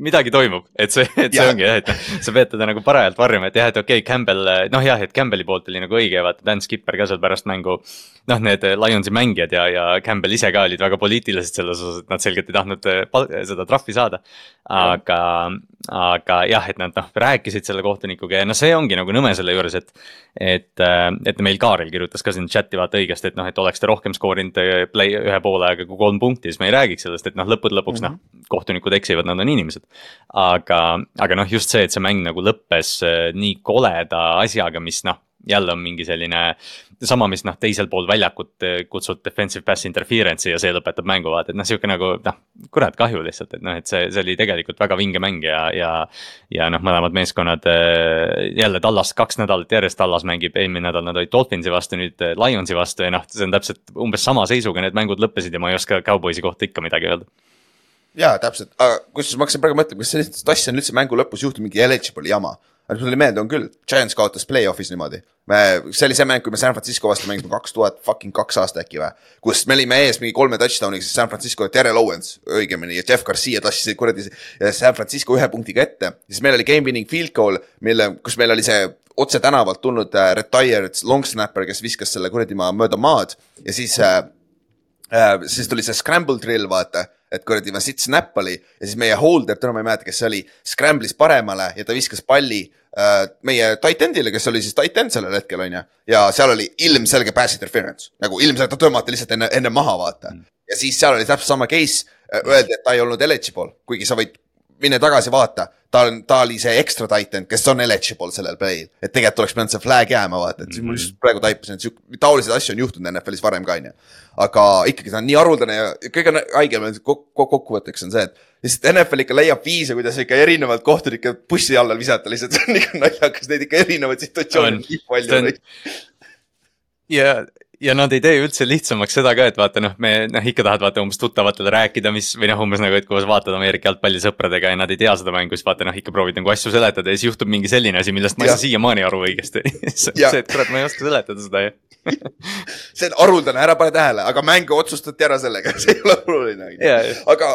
midagi toimub, et see, et see Jaa. ongi jah, et sa pead teda nagu parajalt varjama, et jah, et okei okay,, Campbell, noh jah, et Campbelli poolt oli nagu õige, vaata Dan Skipper ka seal pärast mängu. noh, need Lionsi mängijad ja, ja Campbell ise ka olid väga poliitilised selles osas, et nad selgelt ei tahtnud eh, seda trahvi saada. aga, aga jah, et nad noh, rääkisid selle kohtunikuga ja noh, see ongi nagu nõme selle juures, et. et, et meil Kaarel kirjutas ka siin chati vaata õigesti, et noh, et oleks ta rohkem skoorinud eh, play ühe poole ajaga kui kolm punkti, siis me ei räägiks sellest, et noh, lõppude lõpuks mm -hmm. noh, kohtunikud eksivad, nad on inimesed. aga, aga noh, just see, et see mäng nagu lõppes eh, nii koleda asjaga, mis noh, jälle on mingi selline sama, mis noh, teisel pool väljakut eh, kutsud defensive pass interference'i ja see lõpetab mängu, vaata, et noh, sihuke nagu noh, kurat kahju lihtsalt, et noh, et see, see oli tegelikult väga vinge mäng ja, ja. ja noh, mõlemad meeskonnad eh, jälle Tallas kaks nädalat järjest, Tallas mängib, eelmine nädal nad olid Dolphinsi vastu, nüüd eh, Lionsi vastu ja noh, see on täpselt umbes sama seisuga need mängud lõppesid ja ma ei oska Cowboysi kohta ikka midagi öelda. jaa, täpselt, aga kusjuures ma hakkasin praegu mõtlema, kas sellist asja on üldse mängu lõpus juhtunud, mingi eligible jama. Aga mulle meelde on küll, Giants kaotas play-off'is niimoodi. me, see oli see mäng, kui me San Francisco vastu mängisime kaks tuhat fucking kaks aasta äkki või. kus me olime ees mingi kolme touchdown'iga, siis San Francisco, Terrel Owens õigemini ja Jeff Garcia tassisid kuradi San Francisco ühe punktiga ette. siis meil oli game winning field goal, mille, kus meil oli see otse tänavalt tulnud äh, retired long snapper, kes viskas selle kuradi maa mööda maad ja siis äh, siis tuli see scramble drill, vaata, et kuradi ma sit snap oli ja siis meie holder, täna ma ei mäleta, kes see oli, scramble'is paremale ja ta viskas palli äh, meie tight end'ile, kes oli siis tight end sellel hetkel, onju. ja seal oli ilmselge pass interference, nagu ilmselgelt ta tõmmati lihtsalt enne, enne maha, vaata. ja siis seal oli täpselt sama case, öeldi, et ta ei olnud eligible, kuigi sa võid mine tagasi vaata, ta on, ta oli see extra titan, kes on eligible sellel play'l, et tegelikult oleks pidanud see flag jääma, vaata, et siis mul just praegu taipasin, et sihuke, taoliseid asju on juhtunud NFL-is varem ka, onju. aga ikkagi ta on nii haruldane ja kõige haigem on kok- kok- kokkuvõtteks on see, et lihtsalt NFL ikka leiab viise, kuidas ikka erinevalt kohtunikke bussi alla visata, lihtsalt see on ikka naljakas, neid ikka erinevaid situatsioone On. on nii palju on-. ja, ja nad ei tee üldse lihtsamaks seda ka, et vaata noh, me noh ikka tahad vaata umbes tuttavatele rääkida, mis või noh, umbes nagu, et kui sa vaatad Ameerika jalgpalli sõpradega ja nad ei tea seda mängu, siis vaata noh, ikka proovid nagu asju seletada ja siis juhtub mingi selline asi, millest ma ei saa siiamaani aru õigesti. see, et kurat, ma ei oska seletada seda ja. see on haruldane, ära pane tähele, aga mäng otsustati ära sellega, see ei ole oluline, ja, aga,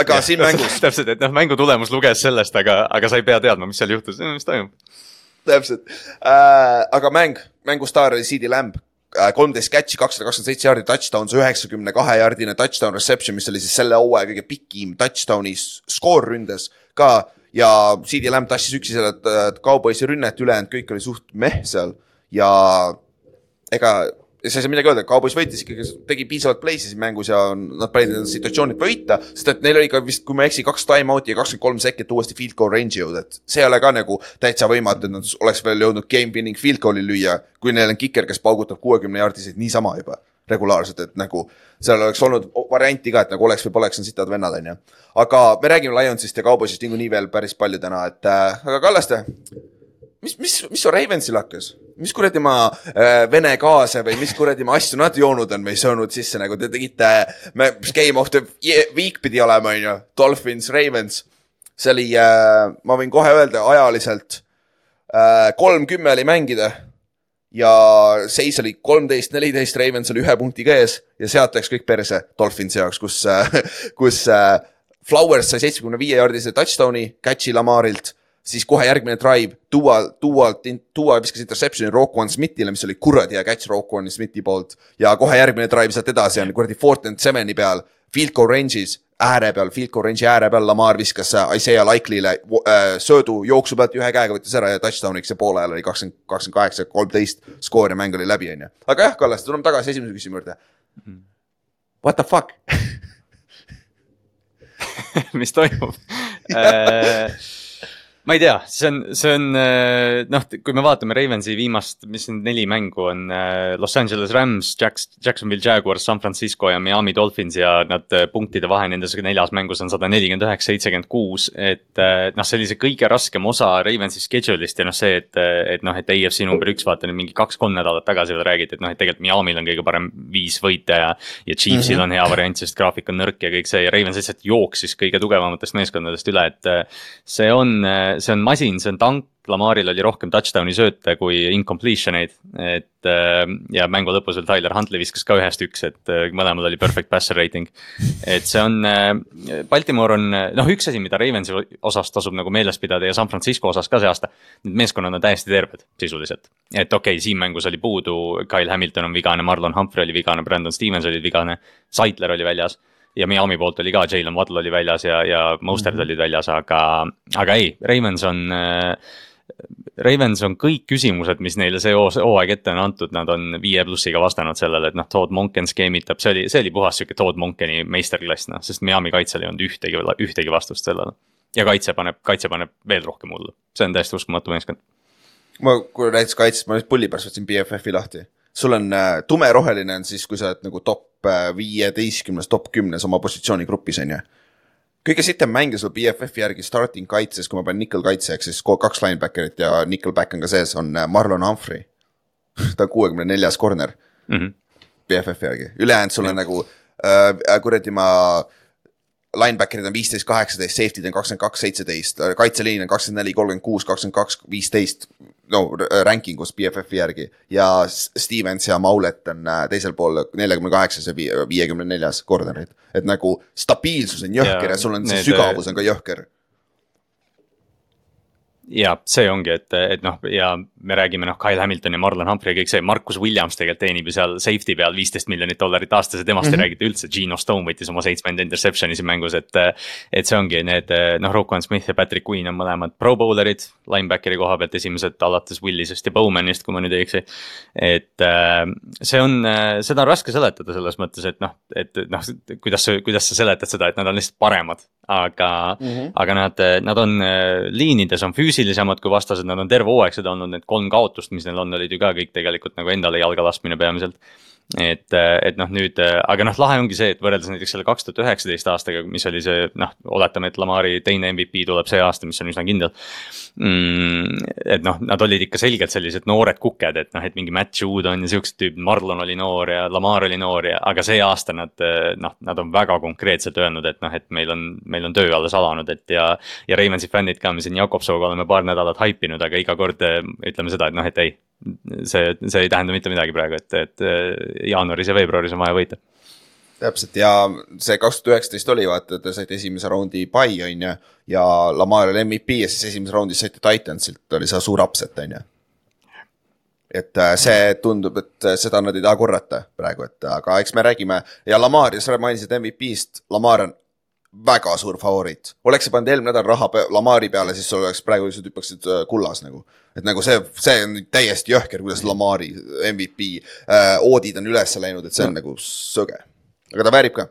aga siin mängus täpselt, et noh, mängu tulemus luges sellest, aga, aga sa ei pea teadma, mis seal juhtus, mis toimub. täpselt äh,, aga mäng, mängu staar oli CD Lamb. Kolmteist catch'i, kakssada kakskümmend seitse jaardi touchdown, see üheksakümne kahe jaardine touchdown reception, mis oli siis selle hooaja kõige pikim touchdown'i skoor ründes ka. ja CD Lamb tassis üksi selle äh, kauboisi rünnet, ülejäänud kõik oli suht meh seal ja ega sa ei saa midagi öelda, kaubois võitis ikkagi, tegi piisavalt play'si siin mängus ja nad panid enda situatsioonid võita, sest et neil oli ka vist, kui ma ei eksi, kaks time-out'i ja kakskümmend kolm sekundit uuesti field goal range'i jõuda, et see ei ole ka nagu täitsa võimatu, et nad oleks veel jõudnud game winning field goal'i lüüa, kui neil on kiker, kes paugutab kuuekümne jaardiseid niisama juba regulaarselt, et nagu seal oleks olnud varianti ka, et nagu oleks või poleks, on sitad vennad, onju. aga me räägime Lionsist ja Cowboysist niikuinii veel päris palju täna, et äh, aga Kallaste, mis, mis, mis sul Ravensil hakkas? mis kuradi ma äh, vene gaase või mis kuradi ma asju nad joonud on või söönud sisse, nagu te tegite, me, mis game of the week pidi olema, onju, Dolphins, Ravens. see oli äh,, ma võin kohe öelda ajaliselt äh,, kolm kümme oli mängida ja seis oli kolmteist, neliteist, Ravens oli ühe punktiga ees ja sealt läks kõik perse Dolphinsi jaoks, kus, kus äh, Flowers sai seitsmekümne viie jaardise touchdown'i catch'i Lamarilt siis kohe järgmine drive, Duo, Duolt, Duo viskas interception'i Roquan Smithile, mis oli kuradi hea catch Roquan Smithi poolt. ja kohe järgmine drive sealt edasi on kuradi fourth and seven'i peal, field goal range'is, ääre peal, field goal range'i ääre peal, Lamar viskas Isaiah Likely'le äh, söödu jooksu pealt ühe käega võttis ära ja touchdown'iks ja poole ajal oli kakskümmend, kakskümmend kaheksa, kolmteist skoor ja mäng oli läbi, on ju. aga jah, Kallas, tuleme tagasi esimese küsimuse juurde. What the fuck mis toimub äh, ma ei tea, see on, see on äh, noh, kui me vaatame Ravensi viimast, mis need neli mängu on, äh, Los Angeles Rams, Jacks, Jacksonville Jaguars, San Francisco ja Miami Dolphins ja nad äh, punktide vahe nendes neljas mängus on sada nelikümmend üheksa, seitsekümmend kuus. et noh, see oli see kõige raskem osa Ravensi schedule'ist ja noh, see, et, et noh, et AFC number üks, vaata nüüd mingi kaks-kolm nädalat tagasi veel räägiti, et noh, et tegelikult Miami'l on kõige parem viis võita ja. ja Chiefsil mm -hmm. on hea variant, sest graafik on nõrk ja kõik see ja Ravens lihtsalt jooksis kõige tugevamatest meeskondadest üle, et see on see on masin, see on tank, Lamaril oli rohkem touchdown'i sööte kui incompletion eid. et äh, ja mängu lõpus veel Tyler Huntley viskas ka ühest üks, et äh, mõlemal oli perfect passer rating. et see on, äh, Baltimore on noh, üks asi, mida Ravensi osas tasub nagu meeles pidada ja San Francisco osas ka see aasta. Need meeskonnad on täiesti terved sisuliselt, et okei okay,, siin mängus oli puudu, Kyle Hamilton on vigane, Marlon Humphrey oli vigane, Brandon Stevens oli vigane, Saitler oli väljas ja Miami poolt oli ka, Jalen Waddle oli väljas ja, ja Mostert mm -hmm. olid väljas, aga, aga ei, Ravens on äh,. Ravens on kõik küsimused, mis neile see hooaeg ette on antud, nad on viie plussiga vastanud sellele, et noh, Todd Monken skeemitab, see oli, see oli puhas sihuke Todd Monkeni meisterklass, noh, sest Miami kaitsel ei olnud ühtegi, ühtegi vastust sellele. ja kaitse paneb, kaitse paneb veel rohkem hullu, see on täiesti uskumatu meeskond. ma, kui rääkisin kaitsest, ma just pulli pärast võtsin BFF-i lahti sul on äh, tumeroheline on siis, kui sa oled nagu top äh, viieteistkümnes, top kümnes oma positsioonigrupis, on ju. kõige sitem mängija sul BFF-i järgi starting kaitses, kui ma panen nickel kaitse, ehk siis kaks linebacker'it ja nickelback on ka sees, on äh, Marlon Humphrey ta on kuuekümne neljas corner mm -hmm. BFF-i järgi, ülejäänud sul on nagu äh, kuradi ma linebacker'id on viisteist, kaheksateist, safety'd on kakskümmend kaks, seitseteist, kaitseliin on kakskümmend neli, kolmkümmend kuus, kakskümmend kaks, viisteist no ranking us BFF-i järgi ja Stevens ja Maulet on äh, teisel pool neljakümne kaheksas ja viiekümne neljas corner'id. et nagu stabiilsus on jõhker ja, ja sul on see sügavus on ka jõhker ja see ongi, et, et noh, ja me räägime noh, Kyle Hamilton ja Marlon Humphrey ja kõik see, Marcus Williams tegelikult teenib ju seal safety peal viisteist miljonit dollarit aastas ja temast mm -hmm. ei mhm. räägita üldse. Gino Stone võttis oma seitsmenda interception'i siin mängus, et, et see ongi need noh, Roquan Smith ja Patrick Queen on mõlemad pro bowler'id. Linebackeri koha pealt esimesed alates Willisest ja Bowmanist, kui ma nüüd ei eksi. et see on, seda on raske seletada selles mõttes, et noh, et noh, kuidas sa, kuidas sa seletad seda, et nad on lihtsalt paremad. Aga mm, -hmm. aga nad, nad on liinides on füüsilisemad kui vastased, nad on terve hooaeg seda olnud, need kolm kaotust, mis neil on, olid ju ka kõik tegelikult nagu endale jalga laskmine peamiselt et, et noh, nüüd, aga noh, lahe ongi see, et võrreldes näiteks selle kaks tuhat üheksateist aastaga, mis oli see noh, oletame, et Lamari teine MVP tuleb see aasta, mis on üsna kindel mm,. et noh, nad olid ikka selgelt sellised noored kuked, et noh, et mingi Matt Judon ja siuksed tüübid, Marlon oli noor ja Lamar oli noor ja, aga see aasta nad noh, nad on väga konkreetselt öelnud, et noh, et meil on, meil on töö alles alanud, et ja. ja Raimonsi fännid ka, me siin Jakobsooga oleme paar nädalat haipinud, aga iga kord ütleme seda, et noh, et ei see, see ei tähenda mitte midagi praegu, et, et jaanuaris ja veebruaris on vaja võita. täpselt ja see kaks tuhat üheksateist oli vaata, te saite esimese raundi pai on ju ja Lamar oli MVP ja siis esimeses raundis saite Titansilt, oli see suur upset on ju et äh, see tundub, et seda nad ei taha korrata praegu, et aga eks me räägime ja Lamar sa mainisid MVP-st, Lamar on väga suur favoriit. oleks sa pannud eelmine nädal raha Lamari peale, siis sul oleks praegu, sa hüppaksid äh, kullas nagu et nagu see, see on täiesti jõhker, kuidas Lamari MVP äh, oodid on üles läinud, et see on no. nagu söge, aga ta väärib ka.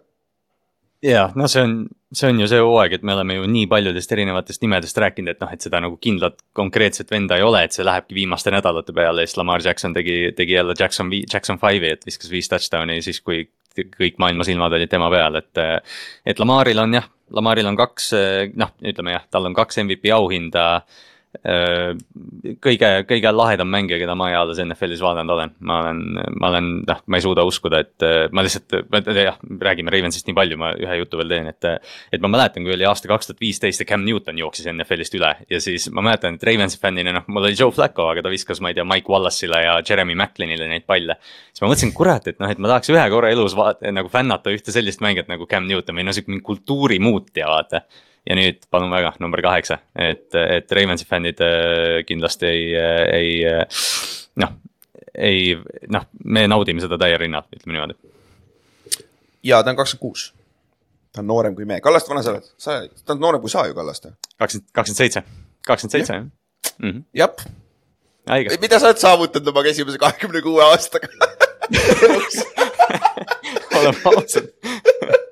Ja no see on, see on ju see hooaeg, et me oleme ju nii paljudest erinevatest nimedest rääkinud, et noh, et seda nagu kindlat konkreetset venda ei ole, et see lähebki viimaste nädalate peale ja siis Lamar Jackson tegi, tegi jälle Jackson, Jackson Five'i, et viskas viis touchdown'i siis, kui kõik maailma silmad olid tema peal, et. et Lamaril on jah, Lamaril on kaks, noh, ütleme jah, tal on kaks MVP auhinda kõige, kõige lahedam mängija, keda ma eales NFL-is vaadanud olen. ma olen, ma olen, noh, ma ei suuda uskuda, et äh, ma lihtsalt, jah, räägime Ravensist nii palju, ma ühe jutu veel teen, et. et ma mäletan, kui oli aasta kaks tuhat viisteist ja Cam Newton jooksis NFL-ist üle ja siis ma mäletan, et Ravensi fännina, noh, mul oli Joe Flacco, aga ta viskas, ma ei tea, Mike Wallace'ile ja Jeremy Maclinile neid palle. siis ma mõtlesin, kurat, et noh, et ma tahaks ühe korra elus vaata, nagu fännata ühte sellist mängijat nagu Cam Newton või no sihuke mingi kultuurimuutja, vaata ja nüüd palun väga, number kaheksa, et, et Ravensi fännid äh, kindlasti ei, ei noh, ei noh, me naudime seda täie rinnal, ütleme niimoodi. ja ta on kakskümmend kuus. ta on noorem kui me, Kallaste, vana sa oled? sa, ta on noorem kui sa ju, Kallaste. kakskümmend, kakskümmend seitse, kakskümmend seitse jah jah. mida sa oled saavutanud oma esimese kahekümne kuue aastaga oleme ausad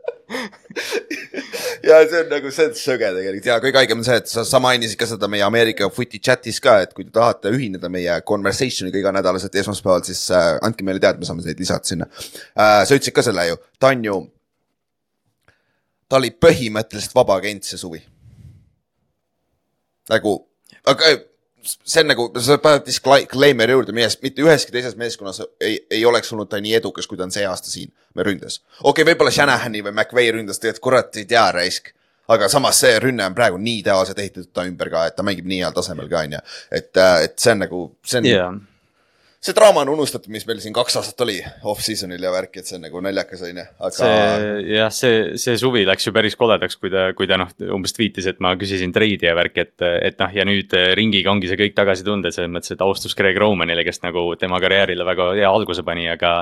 ja see on nagu, see on söge tegelikult ja kõige haigem on see, et sa, sa mainisid ka seda meie Ameerika Footy chat'is ka, et kui te tahate ühineda meie conversation'iga iganädalaselt esmaspäeval, siis äh, andke meile teada, me saame teid lisada sinna äh,. sa ütlesid ka selle ju, ta on ju, ta oli põhimõtteliselt vaba agent see suvi. nagu, aga see on nagu, sa paned disclaimer'i juurde, mitte üheski teises meeskonnas ei, ei oleks olnud ta nii edukas, kui ta on see aasta siin ründes. okei okay,, võib-olla Shanahani või McVay ründas tegelikult, kurat ei tea, raisk. aga samas see rünne on praegu nii ideaalselt ehitatud ta ümber ka, et ta mängib nii heal tasemel ka, on ju. et, äh, et see on nagu, see on yeah see draama on unustatud, mis meil siin kaks aastat oli off-season'il ja värki, et see on nagu naljakas, on ju, aga. see jah, see, see suvi läks ju päris koledaks, kui ta, kui ta noh, umbes tweetis, et ma küsisin treidi ja värki, et, et noh, ja nüüd ringiga ongi see kõik tagasi tunda, selles mõttes, et austus Greg Romanile, kes nagu tema karjäärile väga hea alguse pani, aga.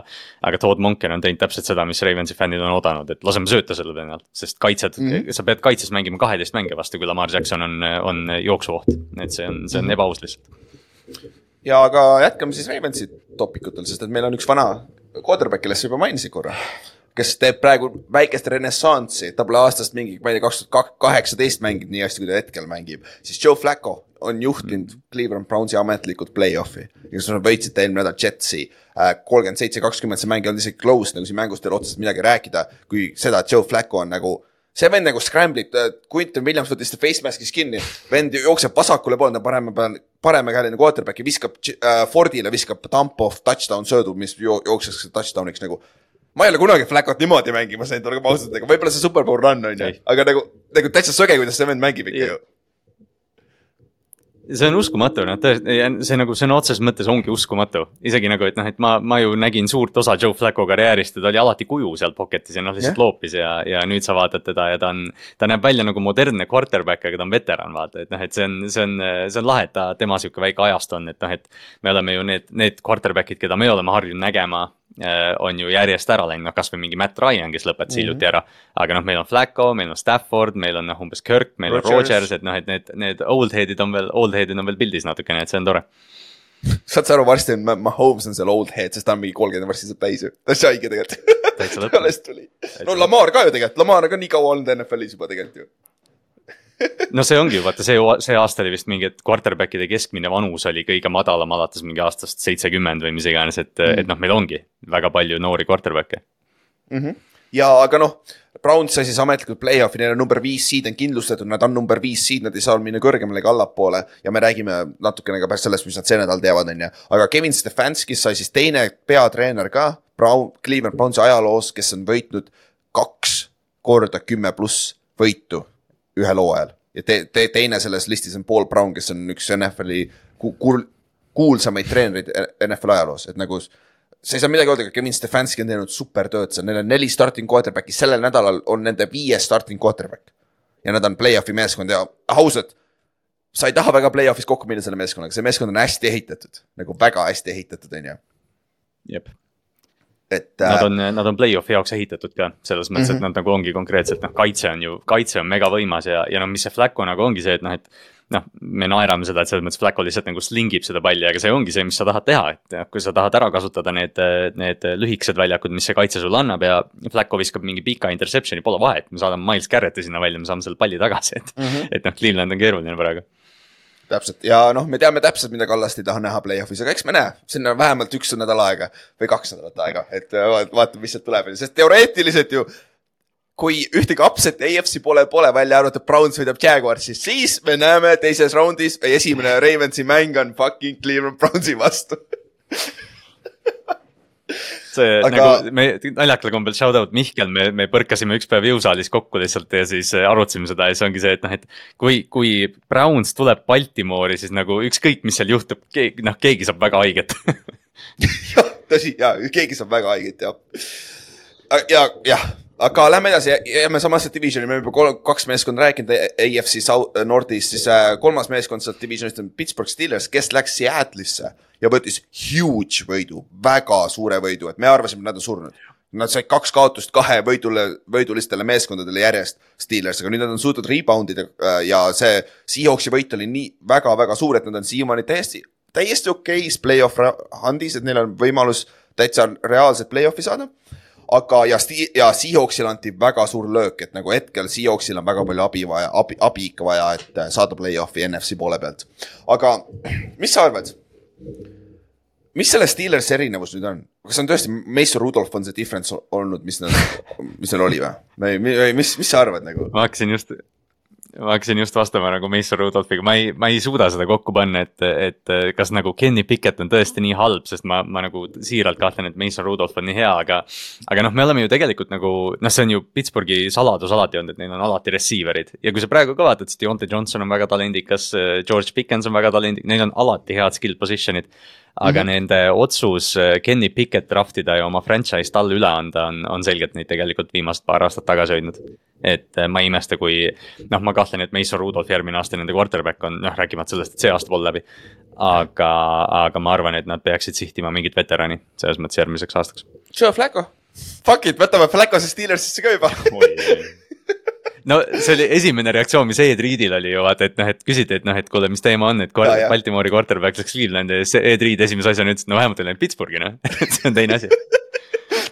aga Todd Monken on teinud täpselt seda, mis Ravensi fännid on oodanud, et laseme sööta selle vennal, sest kaitsjad mm, -hmm. sa pead kaitses mängima kaheteist mänge vastu, kui Lamar Jackson on, on jooksuoht, et see on, see on ebaaus lihtsalt ja aga jätkame siis Ravensi topikutel, sest et meil on üks vana quarterback, kellest sa juba mainisid korra, kes teeb praegu väikest renessanssi, ta pole aastast mingi, ma ei tea, kaks tuhat kaheksateist mänginud nii hästi, kui ta hetkel mängib. siis Joe Flacco on juhtinud Cleveland Brownsi ametlikult play-off'i, kes võitsid eelmine nädal Jetsi. Äh, kolmkümmend seitse, kakskümmend, see mäng ei olnud isegi close, nagu siin mängust ei ole otseselt midagi rääkida, kui seda, et Joe Flacco on nagu see vend nagu scramble'ib, Quinton Williams võttis ta face mask'is kinni, vend jookseb vasakule poole, parema peal, paremakäeline quarterback'i viskab äh, Fordile, viskab dump off touchdown söödu, mis jo jookseks touchdown'iks nagu. ma ei ole kunagi Flacot niimoodi mängimas näinud, olgem ausad, aga võib-olla see Super Bowl run on ju, aga nagu, nagu täitsa söge, kuidas see vend mängib ikka ju see on uskumatu, noh see nagu sõna otseses mõttes ongi uskumatu. isegi nagu, et noh, et ma, ma ju nägin suurt osa Joe Flacco karjäärist ja ta oli alati kuju seal pocket'is ja noh, lihtsalt yeah. loopis ja, ja nüüd sa vaatad teda ja ta on. ta näeb välja nagu modernne quarterback, aga ta on veteran, vaata, et noh, et see on, see on, see on lahe, et ta, tema sihuke väike ajastu on, et noh, et. me oleme ju need, need quarterback'id, keda me oleme harjunud nägema on ju järjest ära läinud, noh kasvõi mingi Matt Ryan, kes lõpetas mm -hmm. hiljuti ära. aga noh, meil on Flacco, meil on Stafford, meil on noh, umbes Kirk, meil Rogers. on Rodgers, et noh, et need, need old head'id on veel, old head'id on veel pildis natukene, et see on tore saad sa aru, varsti on Mahomes on seal old head, sest ta on mingi kolmkümmend varsti saab täis ju, ta on haige tegelikult alles tuli, no Lamar ka ju tegelikult, Lamar on ka nii kaua olnud NFL-is juba tegelikult ju no see ongi ju vaata see, see aasta oli vist mingi, et quarterback'ide keskmine vanus oli kõige madalam alates mingi aastast seitsekümmend või mis iganes, et mm., et noh, meil ongi väga palju noori quarterback'e mm. -hmm. ja aga noh, Browns sai siis ametlikult play-off'i, neil on number viis seed on kindlustatud, nad on number viis seed, nad ei saa minna kõrgemale ega allapoole. ja me räägime natukene ka pärast sellest, mis nad see nädal teevad, on ju. aga Kevin Stefanskis sai siis teine peatreener ka Brown, Cleveland Brownsi ajaloos, kes on võitnud kaks korda kümme pluss võitu ühel hooajal. Ja te, te, teine selles listis on Paul Brown, kes on üks NFL-i kuul, kuulsamaid treenereid NFL ajaloos, et nagu sa ei saa midagi öelda, Kevin Stefanski on teinud super tööd seal, neil on neli starting quarterback'i, sellel nädalal on nende viies starting quarterback. ja nad on play-off'i meeskond ja ausalt, sa ei taha väga play-off'is kokku minna selle meeskonnaga, see meeskond on hästi ehitatud, nagu väga hästi ehitatud, on ju. jep et äh.... Nad on, nad on play-off'i jaoks ehitatud ka, selles mõttes mm, -hmm. et mhm. nad nagu ongi konkreetselt noh, kaitse on ju, kaitse on megavõimas ja, ja noh, mis see Flacco nagu ongi see, et noh, et. noh, me naerame seda, et selles mõttes Flacco lihtsalt nagu slingib seda palli, aga see ongi see, mis sa tahad teha, et kui sa tahad ära kasutada need, need lühikesed väljakud, mis see kaitse sulle annab ja. Flacco viskab mingi pika interception'i, pole vahet, me saadame Miles Garrett'i sinna välja, me saame selle palli tagasi, et mm. -hmm. et noh, Cleveland on keeruline praegu täpselt. Ja noh, me teame täpselt, mida Kallast ei taha näha play-off'is, aga eks me näe, sinna on vähemalt üks nädal aega või kaks nädalat aega, et vaatame, mis sealt tuleb, sest teoreetiliselt ju. kui ühtegi upset AFC poole pole välja arvatud Browns võidab Jaguarsi, siis me näeme teises raundis, esimene Ravensi mäng on fucking Cleveland Brownsi vastu see Aga- aga... nagu me naljakal kombel shout out Mihkel, me, me põrkasime üks päev jõusaalis kokku lihtsalt ja siis äh, arutasime seda ja siis ongi see, et noh, et. kui, kui Browns tuleb Baltimoori, siis nagu ükskõik, mis seal juhtub, keegi, noh, keegi saab väga haiget jah, tõsi ja keegi saab väga haiget ja. ja jah, aga lähme edasi, jääme samasse divisioni, me oleme juba kaks meeskonda rääkinud AFC Nordis, siis äh, kolmas meeskond sealt divisionist on Pittsburgh Steelers, kes läks Seattle'isse ja võttis huge võidu, väga suure võidu, et me arvasime, et nad on surnud. Nad said kaks kaotust kahe võidule, võidulistele meeskondadele järjest Steelers, aga nüüd nad on suutnud rebound ida äh, ja see Seahawksi võit oli nii väga-väga suur, et nad on siiamaani täiesti, täiesti okeis play-off ra- handis, et neil on võimalus täitsa reaalset play-off'i saada. aga, ja, ja Seahawksile anti väga suur löök, et nagu hetkel Seahawksil on väga palju abi vaja, abi, abi ikka vaja, et äh, saada play-off'i NFC poole pealt. aga mis sa arvad? mis selle Steelersi erinevus nüüd on, kas on tõesti Mason Rudolph on see difference olnud, mis nad, mis seal oli või? mis, mis sa arvad nagu? ma hakkasin just, ma hakkasin just vastama nagu Mason Rudolphiga, ma ei, ma ei suuda seda kokku panna, et, et kas nagu Kenny Pickett on tõesti nii halb, sest ma, ma nagu siiralt kahtlen, et Mason Rudolph on nii hea, aga. aga noh, me oleme ju tegelikult nagu noh, see on ju Pittsburghi saladus alati olnud, et neil on alati receiver'id ja kui sa praegu ka vaatad, siis Deontay Johnson on väga talendikas, George Pickens on väga talendikas, neil on alati head skill position'id aga mm -hmm. nende otsus äh, Kenny Pickett draft ida ja oma franchise talle üle anda on, on selgelt neid tegelikult viimased paar aastat tagasi hoidnud. et äh, ma ei imesta, kui noh, ma kahtlen, et Mason Rudolph järgmine aasta nende quarterback on, noh rääkimata sellest, et see aasta pole läbi. aga, aga ma arvan, et nad peaksid sihtima mingit veterani selles mõttes järgmiseks aastaks. Joe Flacco, fuck it, võtame Flacco'se Steelersisse ka juba. No see oli esimene reaktsioon, mis Ed Reedil oli ju vaata, et noh, et küsiti, et noh, et kuule, mis teema on, et Ja. Baltimoori quarterback läks Clevelandi ja siis Ed Reed esimese asjana ütles, et no vähemalt ei läinud Pittsburghi noh, see on teine asi.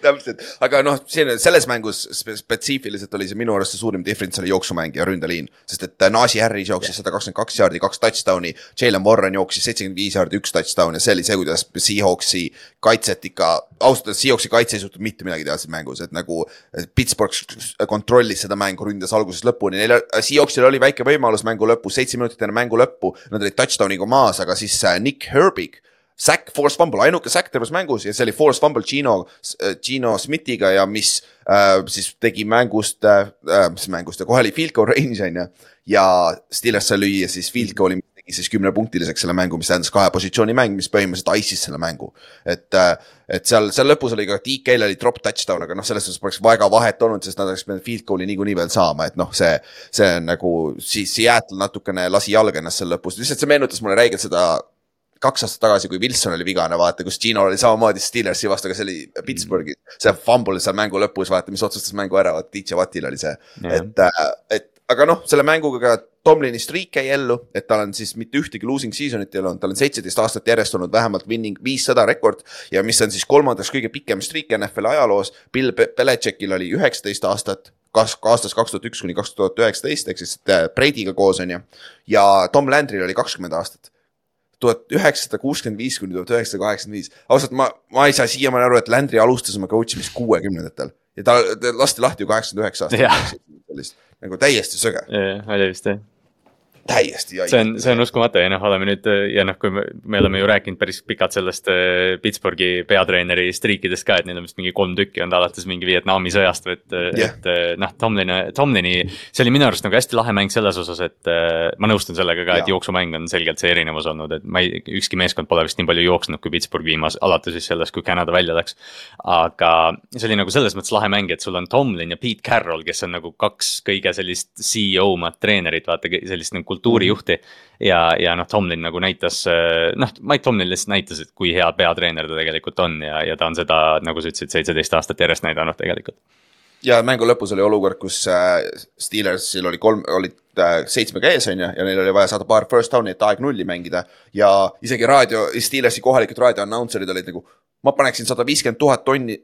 täpselt, aga noh, siin selles mängus spe- spetsiifiliselt oli see minu arust see suurim difference oli jooksumäng ja ründeliin. sest et Najee Harris jooksis sada kakskümmend kaks jaardi, kaks touchdown'i, Jalen Warren jooksis seitsekümmend viis jaardi, üks touchdown. Ja see oli see, kuidas Seahawksi kaitset ikka, ausalt öeldes Seahawksi kaitse ei suutnud mitte midagi teha siin mängus, et nagu Pittsburgh kontrollis seda mängu, ründas algusest lõpuni, neil, Seahawksil oli väike võimalus mängu lõpus, seitse minutit enne mängu lõppu, nad olid touchdown'iga maas, aga siis äh, Nick Herbig Sack, force fumble, ainuke sack terves mängus ja see oli force fumble Gino, Gino Smithiga ja mis äh, siis tegi mängust äh,, mis mängust, kohe oli field goal range on ju. ja Steelers sai lüüa siis field goal'i, mis tegi siis kümnepunktiliseks selle mängu, mis tähendas kahe positsiooni mäng, mis põhimõtteliselt ice'is selle mängu. et äh,, et seal, seal lõpus oli ka DK-l oli drop touchdown, aga noh, selles suhtes poleks väga vahet olnud, sest nad oleks pidanud field goal'i niikuinii veel saama, et noh, see. see on nagu siis Seattle natukene lasi jalga ennast seal lõpus, lihtsalt see meenutas mulle räigelt seda kaks aastat tagasi, kui Wilson oli vigane, vaata, kus Gino oli samamoodi Steelersi vastu, aga see oli Pittsburghi, see fumble seal mängu lõpus, vaata, mis otsustas mängu ära, vaata DJ Wattil oli see. Jah. et, et aga noh, selle mänguga ka Tomlini streak jäi ellu, et tal on siis mitte ühtegi losing season'it ei olnud, tal on seitseteist aastat järjest olnud vähemalt winning viissada rekord ja mis on siis kolmandaks kõige pikem streak NFL ajaloos. Bill Be- Belichickil oli üheksateist aastat kas aastast kaks tuhat üks kuni kaks tuhat üheksateist ehk siis äh, Brady'ga koos on ju ja Tom Landry'l oli kakskümmend aastat tuhat üheksasada kuuskümmend viis kuni tuhat üheksasada kaheksakümmend viis. ausalt, ma, ma ei saa siiamaani aru, et Landry alustas oma coach imist kuuekümnendatel ja ta, ta lasti lahti ju kaheksakümmend üheksa Jah. aastat. nagu täiesti söge, oli vist jah. Täiesti see on, see on uskumatu ja noh, oleme nüüd ja noh, kui me, me oleme ju rääkinud päris pikalt sellest äh, Pittsburghi peatreeneri striikidest ka, et neil on vist mingi kolm tükki olnud alates mingi Vietnami sõjast, et yeah., et äh, noh, Tomlini, Tomlini. see oli minu arust nagu hästi lahe mäng selles osas, et äh, ma nõustun sellega ka, et Jaa. jooksumäng on selgelt see erinevus olnud, et ma ei, ükski meeskond pole vist nii palju jooksnud kui Pittsburgh viimas, alates siis sellest, kui Canada välja läks. aga see oli nagu selles mõttes lahe mäng, et sul on Tomlin ja Pete Carroll, kes on nagu kaks kõige sellist CEO-mat treenerit, vaata sellist nagu kultuurijuhti. ja, ja noh, Tomlin nagu näitas, noh, Mike Tomlin lihtsalt näitas, et kui hea peatreener ta tegelikult on ja, ja ta on seda, nagu sa ütlesid, seitseteist aastat järjest näidanud tegelikult. Ja mängu lõpus oli olukord, kus äh, Steelersil oli kolm, olid äh, seitsmega ees, on ju, ja neil oli vaja saada paar first down'i, et aeg nulli mängida. ja isegi raadio, Steelersi kohalikud raadio announcer'id olid nagu, ma paneksin sada viiskümmend tuhat tonni,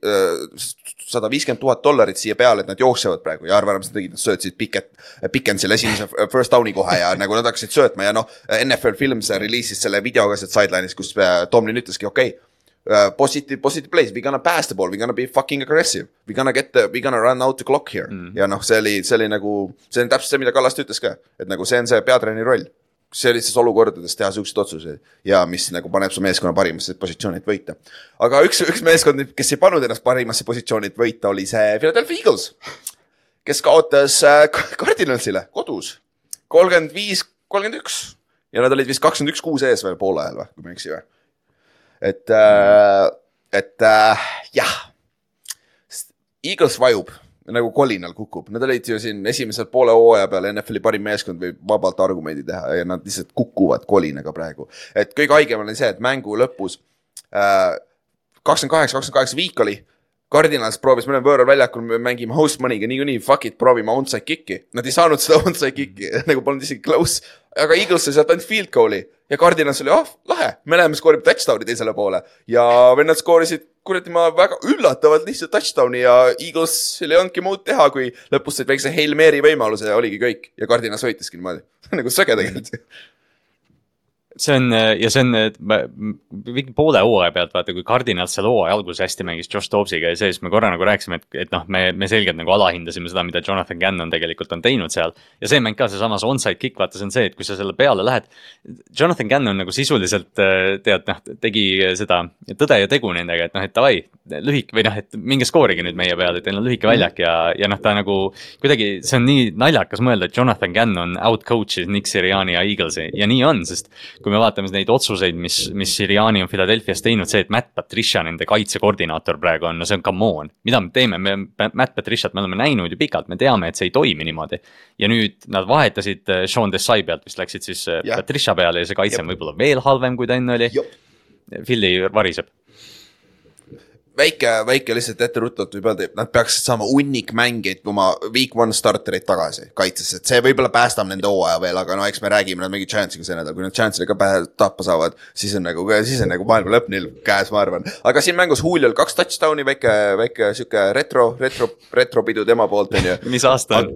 sada viiskümmend tuhat dollarit siia peale, et nad jooksevad praegu ja arva ära, mis nad tegid, nad söötsid Piket, Pikensile esimese first down'i kohe ja nagu nad hakkasid söötma ja noh, NFL Films release'is selle video ka sealt sideline'is, kus äh, Tomlin ütleski, okei okay, uh, positive, positive plays, we gonna pass the ball, we gonna be fucking aggressive. We gonna get the, we gonna run out the clock here mm. ja noh, see oli, see oli nagu, see on täpselt see, mida Kallaste ütles ka, et nagu see on see peatreeneri roll. sellistes olukordades teha siukseid otsuseid ja mis nagu paneb su meeskonna parimasse positsiooni, et võita. aga üks, üks meeskond, kes ei pannud ennast parimasse positsiooni, et võita, oli see Philadelphia Eagles, kes kaotas äh, Cardinalsile kodus kolmkümmend viis, kolmkümmend üks ja nad olid vist kakskümmend üks kuus ees veel poole ajal või, kui ma ei eksi või et äh,, et äh, jah. Eagles vajub nagu kolinal kukub, nad olid ju siin esimesel poole hooaja peal NFL-i parim meeskond võib vabalt argumendi teha ja nad lihtsalt kukuvad kolinaga praegu. et kõige haigem oli see, et mängu lõpus äh, kakskümmend kaheksa, kakskümmend kaheksa viik oli Cardinals proovis mõnel võõral väljakul, me mängime host money'ga niikuinii, fuck it, proovime onside kick'i. Nad ei saanud seda onside kick'i nagu polnud isegi close, aga Eagles sai sealt ainult field goal'i ja Cardinals oli, ah oh, lahe, me läheme skoorime touchdown'i teisele poole. ja vennad skoorisid kuradi ma väga üllatavalt lihtsalt touchdown'i ja Eaglesil ei olnudki muud teha, kui lõpus said väikse Hail Mary võimaluse ja oligi kõik. Ja Cardinals võitiski niimoodi. Nagu sõge tegelikult see on ja see on mingi poole hooaja pealt vaata, kui Cardinal seal hooaja alguses hästi mängis Josh Dobbsiga ja see, siis me korra nagu rääkisime, et, et noh, me, me selgelt nagu alahindasime seda, mida Jonathan Gannon tegelikult on teinud seal. ja see mäng ka, seesamas onside kick, vaata, see on see, et kui sa selle peale lähed. Jonathan Gannon nagu sisuliselt tead noh, tegi seda tõde ja tegu nendega, et noh, et davai, lühike või noh, et minge skoorige nüüd meie peale, teil on lühike mhm. väljak ja, ja noh, ta nagu kuidagi, see on nii naljakas mõelda, et Jonathan Gannon out coach'is Nick Siriani ja Eaglesi ja nii on, sest kui me vaatame neid otsuseid, mis, mis Siriani on Philadelphia's teinud, see, et Matt Patricia nende kaitsekoordinaator praegu on, no see on come on. mida me teeme, me, Matt Patriciat me oleme näinud ju pikalt, me teame, et see ei toimi niimoodi. ja nüüd nad vahetasid äh, Sean Desai pealt, vist läksid siis yeah. Äh, Patricia peale ja see kaitse on võib-olla veel halvem, kui ta enne oli. Philly variseb väike, väike lihtsalt etteruttavalt võib öelda, et nad peaksid saama hunnik mängijaid oma week one startereid tagasi kaitsesse, et see võib-olla päästab nende hooaja veel, aga no eks me räägime, nad mängivad Chance'iga see nädal, kui nad Chance'iga pähe tappa saavad, siis on nagu, siis on nagu maailma lõpp neil käes, ma arvan. aga siin mängus Juliol kaks touchdown'i, väike, väike sihuke retro, retro, retropidu tema poolt on ju. mis aasta on?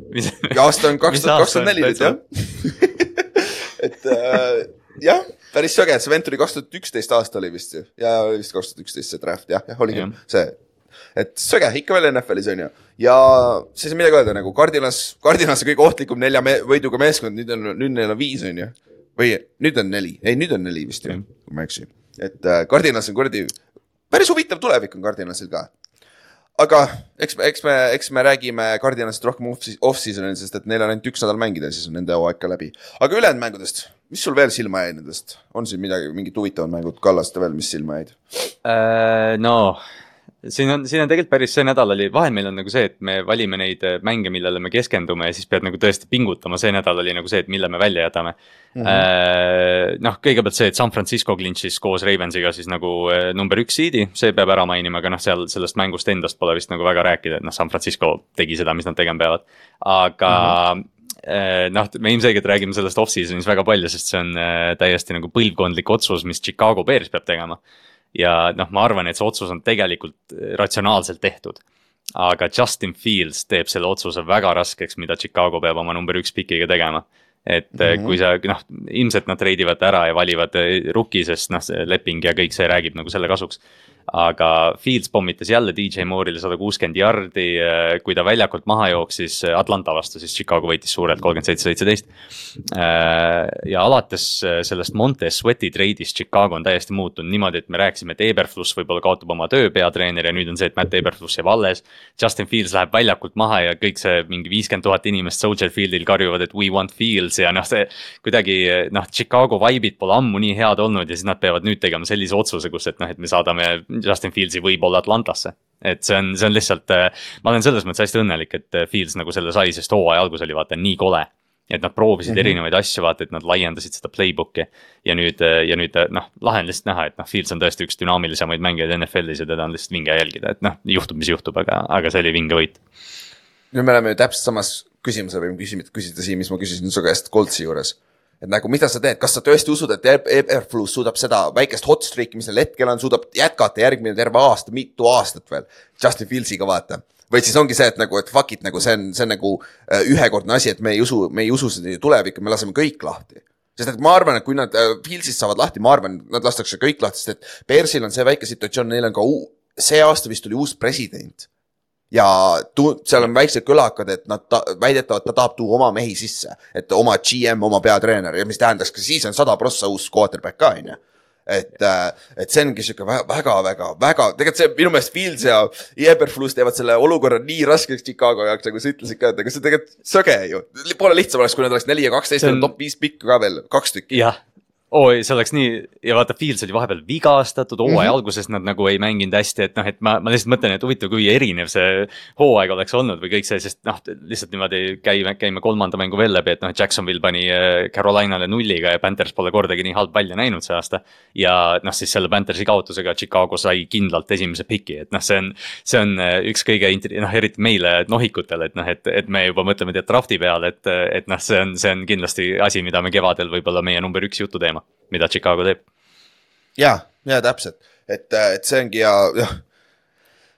aasta on kaks tuhat kakskümmend neli nüüd jah et äh, jah päris sõge, see vend tuli kaks tuhat üksteist aasta oli vist ju ja vist kaks tuhat üksteist see draft jah, jah oligi yeah. see. et sõge, ikka veel NFL-is on ju. ja siis ei midagi öelda nagu Cardinas, Cardinas on kõige ohtlikum nelja me võiduga meeskond, nüüd on, nüüd neil on viis on ju. või nüüd on neli, ei nüüd on neli vist ju yeah., kui ma ei eksi. et äh, Cardinas on kuradi, päris huvitav tulevik on Cardinasil ka aga eks me, eks me, eks me räägime Cardinalist rohkem off-season'il, sest et neil on ainult üks nädal mängida ja siis on nende hooaeg ka läbi. aga ülejäänud mängudest, mis sul veel silma jäi nendest, on siin midagi, mingid huvitavad mängud Kallaste veel, mis silma jäid? Uh,? no siin on, siin on tegelikult päris see nädal oli, vahel meil on nagu see, et me valime neid äh, mänge, millele me keskendume ja siis pead nagu tõesti pingutama, see nädal oli nagu see, et mille me välja jätame. Mm -hmm.. noh, kõigepealt see, et San Francisco clinch'is koos Ravensiga siis nagu äh, number üks seed'i, see peab ära mainima, aga noh, seal sellest mängust endast pole vist nagu väga rääkida, et noh, San Francisco tegi seda, mis nad tegema peavad. aga mm -hmm noh, me ilmselgelt räägime sellest off-season'is väga palju, sest see on täiesti nagu põlvkondlik otsus, mis Chicago Bears peab tegema ja noh, ma arvan, et see otsus on tegelikult äh, ratsionaalselt tehtud. aga Justin Fields teeb selle otsuse väga raskeks, mida Chicago peab oma number üks pikiga tegema. et mm -hmm. kui sa noh, ilmselt nad treidivad ära ja valivad äh, rookie, sest noh, see leping ja kõik see räägib nagu selle kasuks aga Fields pommitas jälle DJ Moore'ile sada kuuskümmend jardi, äh, kui ta väljakult maha jooksis äh, Atlanta vastu, siis Chicago võitis suurelt kolmkümmend seitse, seitseteist. Äh, ja alates sellest Montez Sweati treidist Chicago on täiesti muutunud niimoodi, et me rääkisime, et Eberfluss võib-olla kaotab oma töö peatreener ja nüüd on see, et Matt Eberfluss jääb alles. Justin Fields läheb väljakult maha ja kõik see mingi viiskümmend tuhat inimest Soldier Fieldil karjuvad, et we want Fields ja noh, see kuidagi noh, Chicago vibe'id pole ammu nii head olnud ja siis nad peavad nüüd tegema sellise otsuse, kus, et noh, et me saadame Justin Fieldsi võib-olla Atlantasse. et see on, see on lihtsalt, äh, ma olen selles mõttes hästi õnnelik, et äh, Fields nagu selle sai, sest hooaja algus oli vaata nii kole. et nad proovisid mm -hmm. erinevaid asju, vaata, et nad laiendasid seda playbook'i. ja nüüd, äh, ja nüüd noh, lahe on lihtsalt näha, et noh, Fields on tõesti üks dünaamilisemaid mängijaid NFL-is ja teda on lihtsalt vinge jälgida, et noh, juhtub, mis juhtub, aga, aga see oli vinge võit. nüüd me oleme ju täpselt samas küsimuse võime küsida, küsida siin, mis ma küsisin su käest Coltsi juures et nagu mida sa teed, kas sa tõesti usud, et Everflus suudab seda väikest hot streak'i, mis sel hetkel on, suudab jätkata järgmine terve aasta, mitu aastat veel. Justin Fieldsiga vaata. või siis ongi see, et nagu, et fuck it, nagu see on, see on nagu äh, ühekordne asi, et me ei usu, me ei usu seda tulevikku, me laseme kõik lahti. sest et ma arvan, et kui nad äh, Pilsist saavad lahti, ma arvan, nad lastakse kõik lahti, sest et Bearsil on see väike situatsioon, neil on ka uu, see aasta vist tuli uus president. Ja tu-, seal on väiksed kõlakad, et nad ta, väidetavalt ta tahab tuua oma mehi sisse, et oma GM, oma peatreener ja mis tähendaks ka siis on sada prossa uus quarterback ka on ju et, et see ongi sihuke väga, väga, väga, tegelikult see minu meelest Fields ja Eberflus teevad selle olukorra nii raskeks Chicago jaoks, nagu sa ütlesid ka, et ega see tegelikult söge ju. Pole lihtsam oleks, kui nad oleks neli ja kaksteist on... top viis pikka ka veel, kaks tükki. jah, oi, see oleks nii ja vaata, Fields oli vahepeal vigastatud, hooaja mm -hmm. alguses nad nagu ei mänginud hästi, et noh, et ma, ma lihtsalt mõtlen, et huvitav, kui erinev see hooaeg oleks olnud või kõik see, sest noh, lihtsalt niimoodi käime, käime kolmanda mängu veel läbi, et noh, Jacksonville pani äh, Carolinale nulliga ja Panthers pole kordagi nii halb välja näinud see aasta. ja noh, siis selle Panthersi kaotusega Chicago sai kindlalt esimese piki, et noh, see on, see on äh, üks kõige, noh, eriti meile nohikutele, et noh, et, et me juba mõtleme draft'i peale, et, et noh, see on, see on kindlasti asi, mida me kevadel võib-olla meie number üks jututeema mida Chicago teeb. ja, ja täpselt, et, et see ongi ja, jah.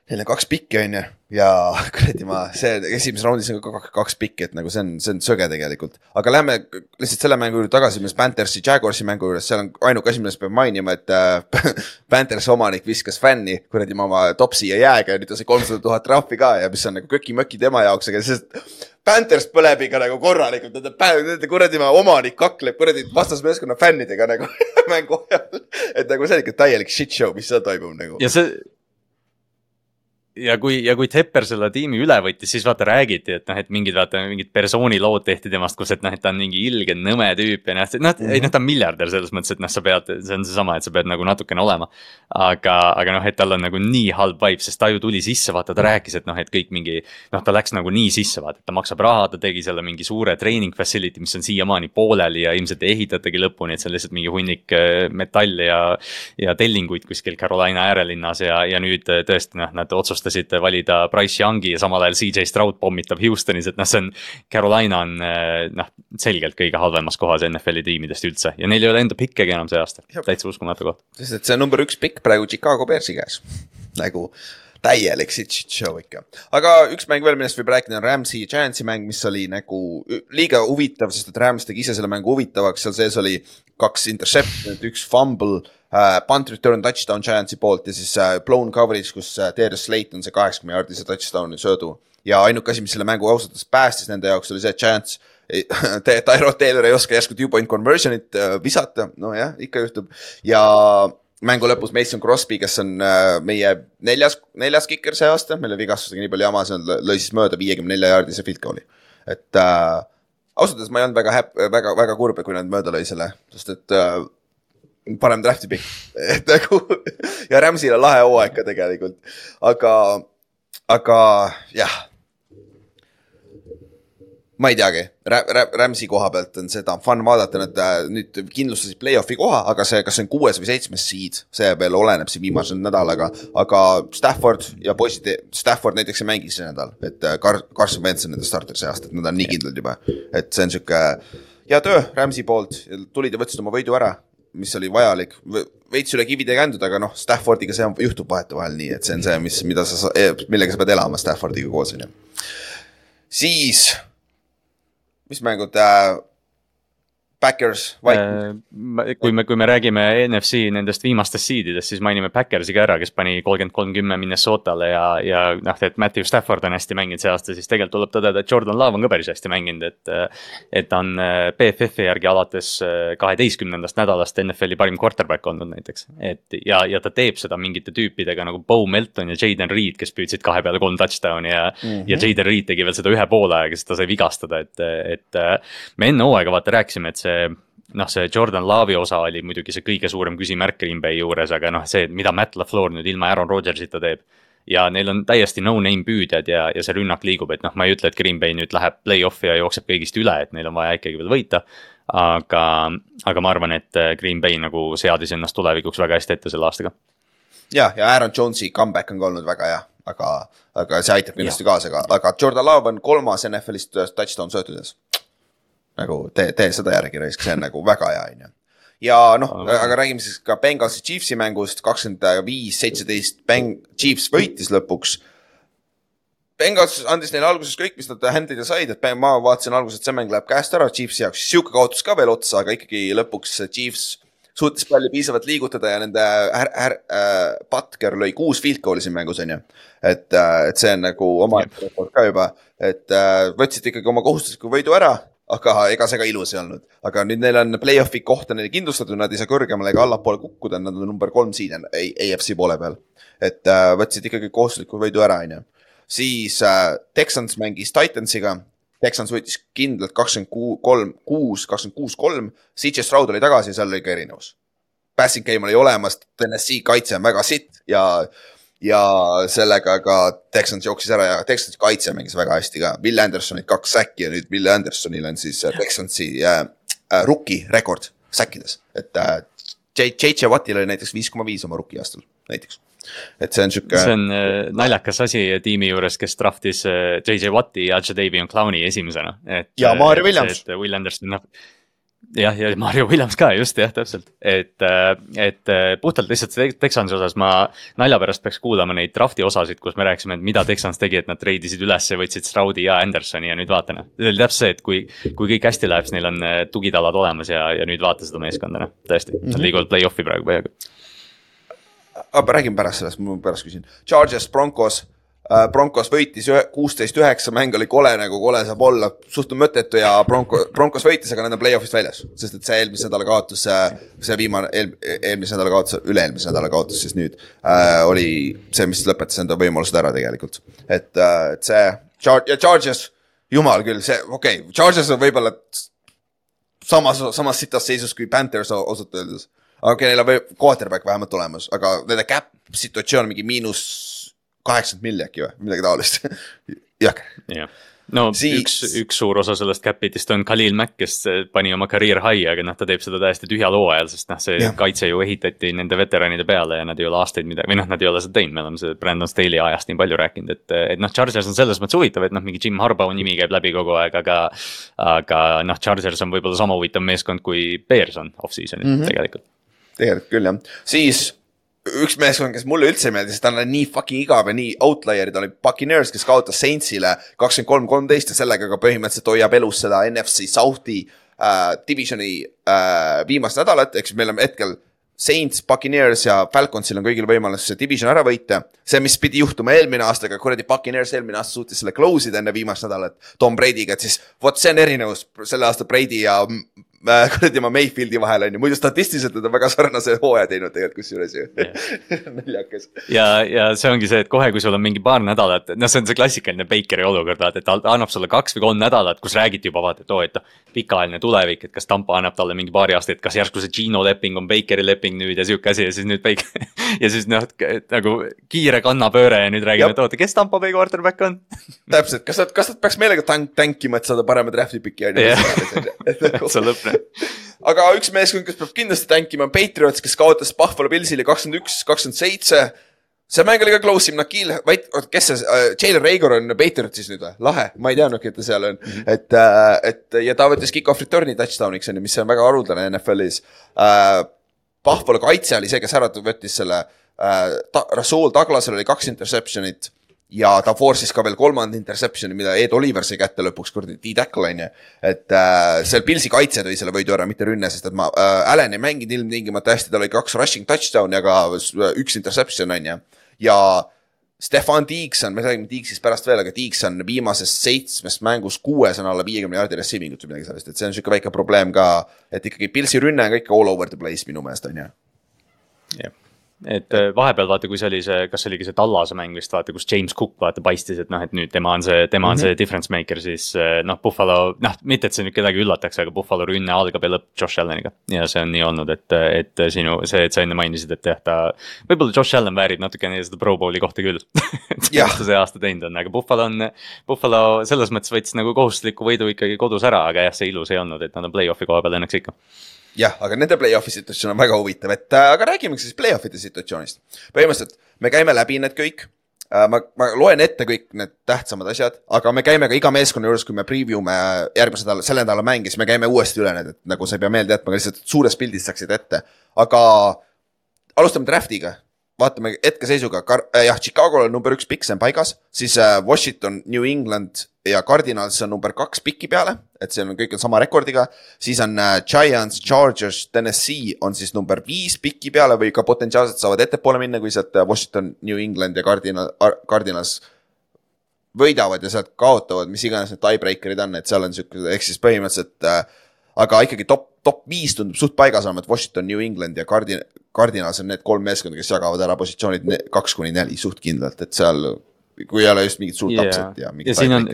Neil on kaks pikki, on ju, ja kuradi ma, see esimeses raundis on ka kaks pikki, et nagu see on, see on söge tegelikult. aga lähme lihtsalt selle mängu juurde tagasi, mis Panthersi, Jaguarsi mängu juures, seal on ainuke asi, millest peab mainima, et äh, Panthers omanik viskas fänni kuradi oma topsi ja jääga ja nüüd ta sai kolmsada tuhat trahvi ka ja mis on nagu köki-möki tema jaoks, aga sest Panthers põleb ikka nagu korralikult, nende, nende kuradi omanik kakleb kuradi vastasmeeskonna fännidega nagu mängu ajal. et nagu see on ikka täielik shit show, mis seal toimub nagu. ja see, ja kui, ja kui Tepper selle tiimi üle võttis, siis vaata räägiti, et noh, et mingid vaata mingid persoonilood tehti temast, kus, et noh, et ta on mingi ilge nõme tüüp ja noh, noh, ei noh, ta on miljardär selles mõttes, et noh, sa pead, see on seesama, et sa pead nagu natukene olema. aga, aga noh, et tal on nagu nii halb vibe, sest ta ju tuli sisse, vaata, ta rääkis, et noh, et kõik mingi. noh, ta läks nagu nii sisse, vaata, et ta maksab raha, ta tegi selle mingi suure training facility, mis on siiamaani pooleli ja ilmselt ei ehitatagi lõpuni, et see on lihtsalt mingi hunnik äh, metalli ja. ja tellinguid kuskil Carolina äärelinnas ja, ja nüüd äh, tõesti noh, nad otsustasid valida Price Youngi ja samal ajal CJ Stroud pommitab Houstonis, et noh, see on. Carolina on eh, noh, selgelt kõige halvemas kohas NFL-i tiimidest üldse ja neil ei ole enda pikkegi enam see aasta, täitsa uskumatu koht. sest et see number üks pikk praegu Chicago Bearsi käes, nagu täielik shit show ikka. aga üks mäng veel, millest võib rääkida, on Rams'i ja Giantsi mäng, mis oli nagu liiga huvitav, sest et Rams tegi ise selle mängu huvitavaks, seal sees oli kaks interception'it, üks fumble punt return touchdown Giantsi poolt ja siis uh, blown coverage, kus uh, Darius Slayton sai kaheksakümne jaardise touchdown'i söödu. ja ainuke asi, mis selle mängu ausalt öeldes päästis nende jaoks, oli see, et Giants Tyrod Taylor ei oska järsku two point conversion'it visata, nojah, ikka juhtub ja mängu lõpus Mason Crosby, kes on äh, meie neljas, neljas kiker see aasta, meil oli vigastusega nii palju jama, see on, lõi siis mööda viiekümne nelja jaardise field goal'i. et äh, ausalt öeldes ma ei olnud väga häpp-, väga, väga kurb, kui nad mööda lõi selle, sest et äh, parem draft'i pikk, et nagu ja Rams'il on lahe hooaeg ka tegelikult, aga, aga jah. Ma ei teagi, Rams'i koha pealt on seda fun vaadata, nad äh, nüüd kindlustasid play-off'i koha, aga see, kas see on kuues või seitsmes seed, see veel oleneb siin viimase nädalaga. aga Stafford ja poisid, Stafford näiteks ei mängi see nädal, et äh, Car-, Carson Wentz on nende starter see aasta, et nad on nii kindlad juba. et see on sihuke hea töö Rams'i poolt, tulid ja võtsid oma võidu ära, mis oli vajalik veits üle kivide kändud, aga noh, Staffordiga see juhtub vahetevahel nii, et see on see, mis, mida sa, millega sa pead elama Staffordiga koos, on ju. siis mis mängud äh,? Backers, White. Äh, kui me, kui me räägime NFC nendest viimastest seedidest, siis mainime Backersi ka ära, kes pani kolmkümmend kolm kümme Minnesotale ja, ja noh, et Matthew Stafford on hästi mänginud see aasta, siis tegelikult tuleb tõdeda, et Jordan Love on ka päris hästi mänginud, et. et ta on äh, BFF-i järgi alates äh, kaheteistkümnendast nädalast NFL-i parim quarterback olnud näiteks. et ja, ja ta teeb seda mingite tüüpidega nagu Bo Melton ja Jaden Reed, kes püüdsid kahe peale kolm touchdown'i ja mm. -hmm. ja Jaden Reed tegi veel seda ühe poole ajaga, sest ta sai vigastada, et, et. me enne hooaega vaata rääkisime, et see noh, see Jordan Love'i osa oli muidugi see kõige suurem küsimärk Green Bay juures, aga noh, see, mida Matt LaFleur nüüd ilma Aaron Rodgersita teeb. ja neil on täiesti no-name püüdjad ja, ja see rünnak liigub, et noh, ma ei ütle, et Green Bay nüüd läheb play-off'i ja jookseb kõigist üle, et neil on vaja ikkagi veel võita. aga, aga ma arvan, et Green Bay nagu seadis ennast tulevikuks väga hästi ette selle aastaga. ja, ja Aaron Jones'i comeback on ka olnud väga hea, aga, aga see aitab kindlasti kaasa ka, aga Jordan Love on kolmas NFL-ist touchdown söötudes nagu tee, tee seda järgi raisk, see on nagu väga hea, on ju. ja noh, aga räägime siis ka Bengalsi Chiefsi mängust, kakskümmend viis, seitseteist, Beng-, Chiefs võitis lõpuks. Bengals andis neile alguses kõik, mis nad hand'ida said, et ma vaatasin alguses, et see mäng läheb käest ära Chiefsi jaoks, sihuke kaotus ka veel otsa, aga ikkagi lõpuks Chiefs suutis palli piisavalt liigutada ja nende är, är, äh, Butker lõi kuus field goal'i siin mängus, on ju. et, äh, et see on nagu oma ka juba, et äh, võtsid ikkagi oma kohustusliku võidu ära, aga ega see ka ilus ei olnud. aga nüüd neil on play-off'i kohta neile kindlustatud, nad ei saa kõrgemale ega allapoole kukkuda, nad on number kolm siin AFC poole peal. et äh, võtsid ikkagi kohustusliku võidu ära, on ju siis äh, Texans mängis Titansiga. Texans võitis kindlalt kakskümmend kolm, kuus, kakskümmend kuus, kolm. CJ Stroud oli tagasi seal oli ka erinevus. Passing game oli olemas, TNS-i kaitse on väga sitt ja, ja sellega ka Texans jooksis ära ja Texansi kaitse mängis väga hästi ka. Will Andersonil kaks säkki ja nüüd Will Andersonil on siis äh, Texansi äh, äh, rookie rekord säkkides, et äh, JJ Wattil oli näiteks viis koma viis oma rookie aastal näiteks et see on sihuke. see on äh, naljakas asi tiimi juures, kes draftis äh, JJ Watti ja Jadavion Clowni esimesena. ja äh, Mario Williams. Will Anderson, noh jah, ja Mario Williams ka just jah, täpselt, et, et puhtalt lihtsalt Texansi osas ma nalja pärast peaks kuulama neid draft'i osasid, kus me rääkisime, et mida Texans tegi, et nad treidisid üles ja võtsid Stroudi ja Andersoni ja nüüd vaata noh. see oli täpselt see, et kui, kui kõik hästi läheb, siis neil on tugitalad olemas ja, ja nüüd vaata seda meeskonda noh, tõesti, nad mhm. liiguvad play-off'i praegu peaaegu aga räägime pärast sellest, ma pärast küsin. Chargers, Broncos äh,, Broncos võitis kuusteist üheksa, mäng oli kole nagu kole saab olla, suht mõttetu ja Bronco, Broncos võitis, aga nad on play-off'ist väljas. sest et see eelmise nädala kaotus, see viimane eel,, eelmise nädala kaotus, üle-eelmise nädala kaotus siis nüüd äh,. oli see, mis lõpetas enda võimalused ära tegelikult. et äh,, see Char- ja Chargers, jumal küll, see, okei okay,, Chargers on võib-olla samas, samas sitas seisus kui Panthers ausalt öeldes okei okay,, neil on quarterback vähemalt olemas, aga nende cap situatsioon mingi miinus kaheksakümmend milli äkki või midagi taolist jõhker. jah, no siis... üks, üks suur osa sellest cap it'ist on Khalil Mack, kes pani oma career high, aga noh, ta teeb seda täiesti tühjal hooajal, sest noh, see ja. kaitse ju ehitati nende veteranide peale ja nad ei ole aastaid midagi, või noh, nad ei ole seda teinud, me oleme seda Brandon Staley ajast nii palju rääkinud, et, et noh, Chargers on selles mõttes huvitav, et noh, mingi Jim Harbaugh nimi käib läbi kogu aeg, aga. aga noh, Chargers on võib-olla sama huvitav meeskond kui Bears on off-season'il mm -hmm. tegelikult tegelikult küll jah, siis üks meeskond, kes mulle üldse ei meeldi, sest ta on nii fucking igav ja nii outlier'id oli Buccaneers, kes kaotas Saintsile kakskümmend kolm, kolmteist ja sellega ka põhimõtteliselt hoiab elus seda NFC South'i äh, divisioni äh, viimast nädalat, siis meil on hetkel Saints, Buccaneers ja Falconsil on kõigil võimalus see division ära võita. see, mis pidi juhtuma eelmine aasta, aga kuradi Buccaneers eelmine aasta suutis selle close ida enne viimast nädalat Tom Brady'ga, et siis vot see on erinevus selle aasta Brady ja kuradi oma Mayfieldi vahel on ju, muidu statistiliselt nad on väga sarnase hooaja teinud tegelikult kusjuures ju. Naljakas. ja, ja see ongi see, et kohe, kui sul on mingi paar nädalat, noh, see on see klassikaline Bakeri olukord, vaata, et ta annab sulle kaks või kolm nädalat, kus räägiti juba vaata, et oo, et noh. pikaajaline tulevik, et kas Tampa annab talle mingi paari aasta, et kas järsku see Gino leping on Bakeri leping nüüd ja sihuke asi ja siis nüüd Baker ja siis noh, nagu kiire kannapööre ja nüüd räägime, et oota, kes Tampa Bay quarterback on? Täpselt, kas nad, kas nad peaks meelega tank, tankima, et saada parema draft'i piki on ju. see lõpp aga üks meeskond, kes peab kindlasti tänkima, on Patriots, kes kaotas Buffalo Pillsile kakskümmend üks, kakskümmend seitse. see mäng oli ka close im, Nakil, vaid, oota, kes see uh,, Jalen Rager on Patriotsis nüüd või? lahe, ma ei teadnudki, et ta seal on mm. -hmm. et uh,, et ja ta võttis kick-off return'i touchdown'iks on ju, mis on väga haruldane NFL-is uh,. Buffalo kaitse oli see, kes ära võttis selle uh,, Rasul Douglasel oli kaks interception'it ja ta force'is ka veel kolmanda interception'i, mida Ed Oliver sai kätte lõpuks, kuradi D-tackle on ju. et äh, seal Pilsi kaitse tõi selle võidu ära, mitte rünne, sest et ma äh,, Allan ei mänginud ilmtingimata hästi, tal oli kaks rushing touchdown'i, aga üks interception on ju. ja Stefan Tiikson, me räägime Tiiksist pärast veel, aga Tiikson viimasest seitsmest mängust kuues on alla viiekümne jaardi receiving ut või midagi sellist, et see on sihuke väike probleem ka. et ikkagi Pilsi rünne on ka ikka all over the place minu meelest on ju. jah et äh, vahepeal vaata, kui see oli see, kas see oligi see Tallase mäng vist vaata, kus James Cook vaata paistis, et noh, et nüüd tema on see, tema on mm -hmm. see mhm. difference maker, siis äh, noh, Buffalo, noh, mitte, et see nüüd kedagi üllataks, aga Buffalo rünne algab ja lõpp Josh Alleniga. ja see on nii olnud, et, et sinu see, et sa enne mainisid, et jah, ta, võib-olla Josh Allan väärib natukene seda pro bowl'i kohta küll mis ta see aasta teinud on, aga Buffalo on, Buffalo selles mõttes võttis nagu kohustusliku võidu ikkagi kodus ära, aga jah, see ilus ei olnud, et nad on play-off'i koha peal õnneks ikka jah, aga nende play-off'i situatsioon on väga huvitav, et äh, aga räägime siis play-off'ide situatsioonist. põhimõtteliselt me käime läbi need kõik äh,. ma, ma loen ette kõik need tähtsamad asjad, aga me käime ka iga meeskonna juures, kui me preview me järgmise nädala, selle nädala mänge, siis me käime uuesti üle need, et nagu sa ei pea meelde jätma, lihtsalt suures pildis saaksid ette. aga alustame draft'iga. Vaatame hetkeseisuga, äh, jah, Chicago'l on number üks pikk, see on paigas, siis äh, Washington, New England ja Cardinals on number kaks piki peale, et see on kõik on sama rekordiga. siis on äh, Giants, Chargers, Tennessee on siis number viis piki peale või ka potentsiaalselt saavad ettepoole minna, kui sealt Washington, New England ja Cardinal, Cardinals võidavad ja sealt kaotavad, mis iganes need tiebreaker'id on, et seal on sihuke, ehk siis põhimõtteliselt aga ikkagi top, top viis tundub suht paigas olema, et Washington, New England ja Cardin-, Cardinals on need kolm meeskonda, kes jagavad ära positsioonid kaks kuni neli suht kindlalt, et seal, kui ei ole just mingit suurt yeah. upset'i ja ja siin on,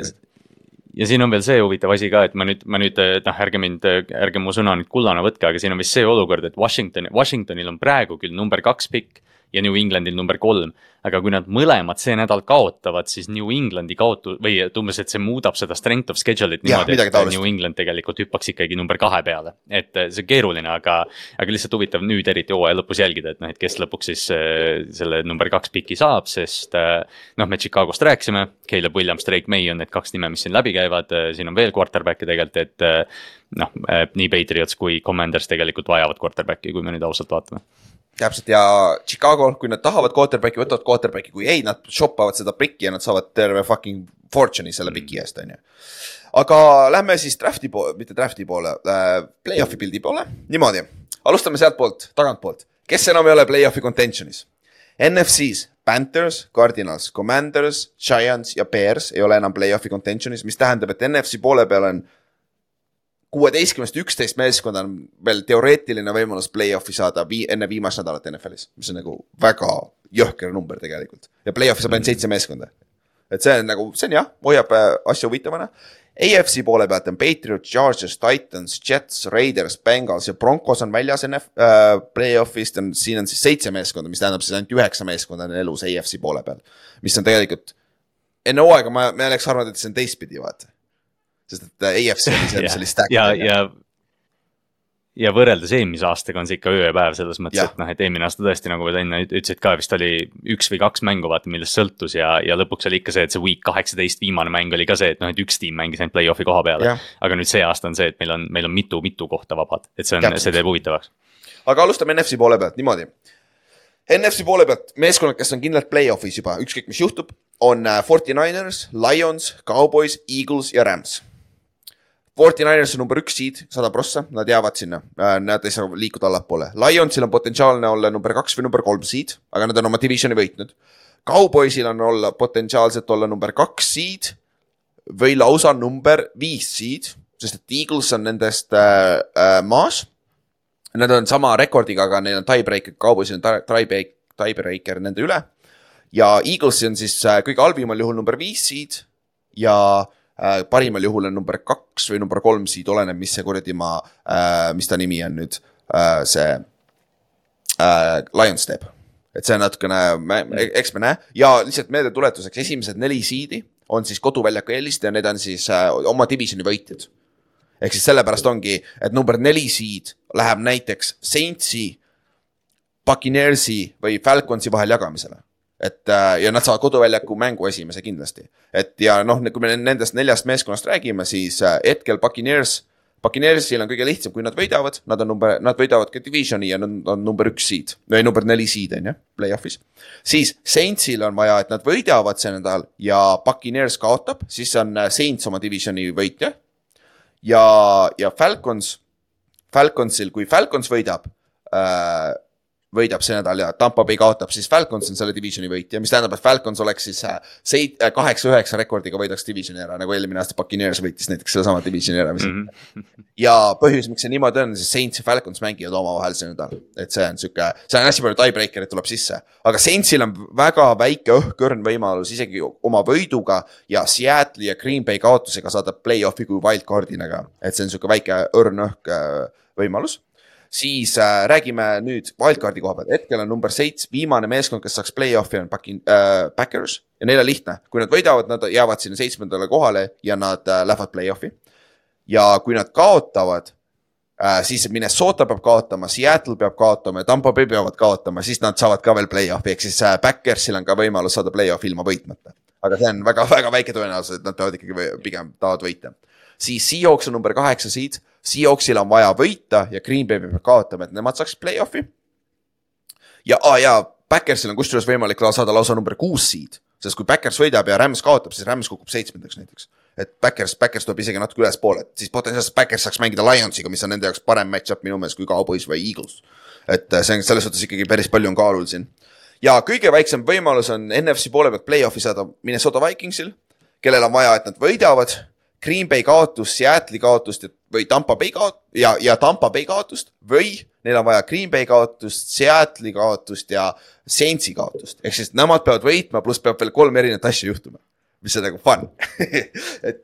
ja siin on veel see huvitav asi ka, et ma nüüd, ma nüüd, noh, ärge mind, ärge mu sõna nüüd kullana võtke, aga siin on vist see olukord, et Washington, Washingtonil on praegu küll number kaks pikk ja New Englandil number kolm. aga kui nad mõlemad see nädal kaotavad, siis New Englandi kaotu- või et umbes, et see muudab seda strength of schedule'it niimoodi, et taolist. New England tegelikult hüppaks ikkagi number kahe peale. et eh, see on keeruline, aga, aga lihtsalt huvitav nüüd eriti hooaja lõpus jälgida, et noh, et kes lõpuks siis äh, selle number kaks piki saab, sest äh, noh, me Chicagost rääkisime, Caleb Williams, Drake May on need kaks nime, mis siin läbi käivad, siin on veel quarterback'e tegelikult, et noh, nii Patriots kui Commanders tegelikult vajavad quarterback'i, kui me nüüd ausalt vaatame täpselt ja Chicago, kui nad tahavad quarterback'i, võtavad quarterback'i, kui ei, nad shoppavad seda prikki ja nad saavad terve fucking fortune'i selle piki eest, on ju. aga lähme siis draft'i poole, mitte draft'i poole äh,, play-off'i pildi poole, niimoodi. alustame sealtpoolt, tagantpoolt, kes enam ei ole play-off'i contention'is? NFC-s Panthers, Cardinals, Commanders, Giants ja Bears ei ole enam play-off'i contention'is, mis tähendab, et NFC poole peal on kuueteistkümnest üksteist meeskonda on veel teoreetiline võimalus play-off'i saada vii, enne viimast nädalat NFL-is, mis on nagu väga jõhker number tegelikult. ja play-off'i saab ainult seitse meeskonda. et see on nagu, see on jah, hoiab äh, asja huvitavana. AFC poole pealt on Patriots, Chargers, Titans, Jets, Raiders, Bengals ja Broncos on väljas NF äh,, play-off'ist on, siin on siis seitse meeskonda, mis tähendab siis ainult üheksa meeskonda on elus AFC poole peal. mis on tegelikult, enne hooaega ma, me oleks arvanud, et see on teistpidi, vaata sest et äh, AFC oli see, mis oli stack. ja, ja, ja võrreldes eelmise aastaga on see ikka öö ja päev selles mõttes, et noh, et eelmine aasta tõesti, nagu sa enne ütlesid ka, vist oli üks või kaks mängu, vaata, millest sõltus ja, ja lõpuks oli ikka see, et see week kaheksateist viimane mäng oli ka see, et noh, et üks tiim mängis ainult play-off'i koha peale. aga nüüd see aasta on see, et meil on, meil on mitu-mitu kohta vabad, et see on, see teeb huvitavaks. aga alustame NFC poole pealt niimoodi. NFC poole pealt meeskonnad, kes on kindlalt play-off'is juba, ükskõik mis juhtub, on äh, Forty Niners, Lions, Cowboys, Eagles ja Rams Forty-Niners on number üks seed, sada prossa, nad jäävad sinna, äh, nad ei saa liikuda allapoole. Lionsil on potentsiaalne olla number kaks või number kolm seed, aga nad on oma divisioni võitnud. Cowboysil on olla potentsiaalselt olla number kaks seed või lausa number viis seed, sest et Eagles on nendest äh, äh, maas. Nad on sama rekordiga, aga neil on tiebreaker, Cowboysil on tiebreaker, tiebreaker nende üle. ja Eagles on siis äh, kõige halvimal juhul number viis seed ja äh, parimal juhul on number kaks või number kolm siit, oleneb, mis see kuradi maa äh,, mis ta nimi on nüüd äh,, see äh, Lions teeb. et see on natukene, eks me näe ja lihtsalt meeldetuletuseks, esimesed neli siidi on siis koduväljaku eelist ja need on siis äh, oma divisioni võitjad. ehk siis sellepärast ongi, et number neli siid läheb näiteks Saintsi, Buccaneersi või Falconsi vahel jagamisele et äh, ja nad saavad koduväljaku mängu esimese kindlasti. et ja noh, kui me nendest neljast meeskonnast räägime, siis äh, hetkel Buccaneers, Buccaneersil on kõige lihtsam, kui nad võidavad, nad on number, nad võidavad ka divisioni ja nad on number üks seed või number neli seed on ju, play-off'is. siis Saintsil on vaja, et nad võidavad see nädal ja Buccaneers kaotab, siis on äh, Saints oma divisioni võitja. ja, ja Falcons, Falconsil, kui Falcons võidab äh, võidab see nädal ja Tampa Bay kaotab, siis Falcons on selle divisioni võitja, mis tähendab, et Falcons oleks siis äh, seit-, äh, kaheksa-üheksa rekordiga võidaks divisioni ära, nagu eelmine aasta Buccaneers võitis näiteks sedasama divisioni ära mm. -hmm. ja põhjus, miks see niimoodi on, siis Saints ja Falcons mängivad omavahel see nädal, et see on sihuke, see on hästi palju tiebreaker'id tuleb sisse. aga Saintsil on väga väike õhkõrn võimalus isegi oma võiduga ja Seattle'i ja Green Bay kaotusega saada play-off'i kui wildcard'ina ka, et see on sihuke väike õrn õhk äh, võimalus siis äh, räägime nüüd wildcard'i koha pealt, hetkel on number seits, viimane meeskond, kes saaks play-off'i on Buckin- äh,, Backers ja neil on lihtne, kui nad võidavad, nad jäävad sinna seitsmendale kohale ja nad äh, lähevad play-off'i. ja kui nad kaotavad äh,, siis Minnesota peab kaotama, Seattle peab kaotama ja Tampa Bay peavad kaotama, siis nad saavad ka veel play-off'i, ehk siis äh, Backersil on ka võimalus saada play-off'i ilma võitmata. aga see on väga-väga väike tõenäosus, et nad peavad ikkagi pigem tahavad võita. Siis Seahawks on number kaheksa seed Seahawksil on vaja võita ja Green Bay peab kaotama, et nemad saaks play-off'i. ja ah,, ja Backersil on kusjuures võimalik saada lausa number kuus seed, sest kui Backers võidab ja Rams kaotab, siis Rams kukub seitsmendaks näiteks. et Backers, Backers tuleb isegi natuke ülespoole, et siis potentsiaalselt Backers saaks mängida Lionsiga, mis on nende jaoks parem match-up minu meelest kui Cowboys või Eagles. et äh, see on selles suhtes ikkagi päris palju on kaalul siin. ja kõige väiksem võimalus on NFC poole pealt play-off'i saada Minnesota Vikingsil, kellel on vaja, et nad võidavad. Green Bay kaotus, Seattle'i kaotust või Tampa Bay kaot- ja, ja Tampa Bay kaotust või neil on vaja Green Bay kaotust, Seattle'i kaotust ja Saintsi kaotust. ehk siis nemad peavad võitma, pluss peab veel kolm erinevat asja juhtuma, mis on nagu fun et,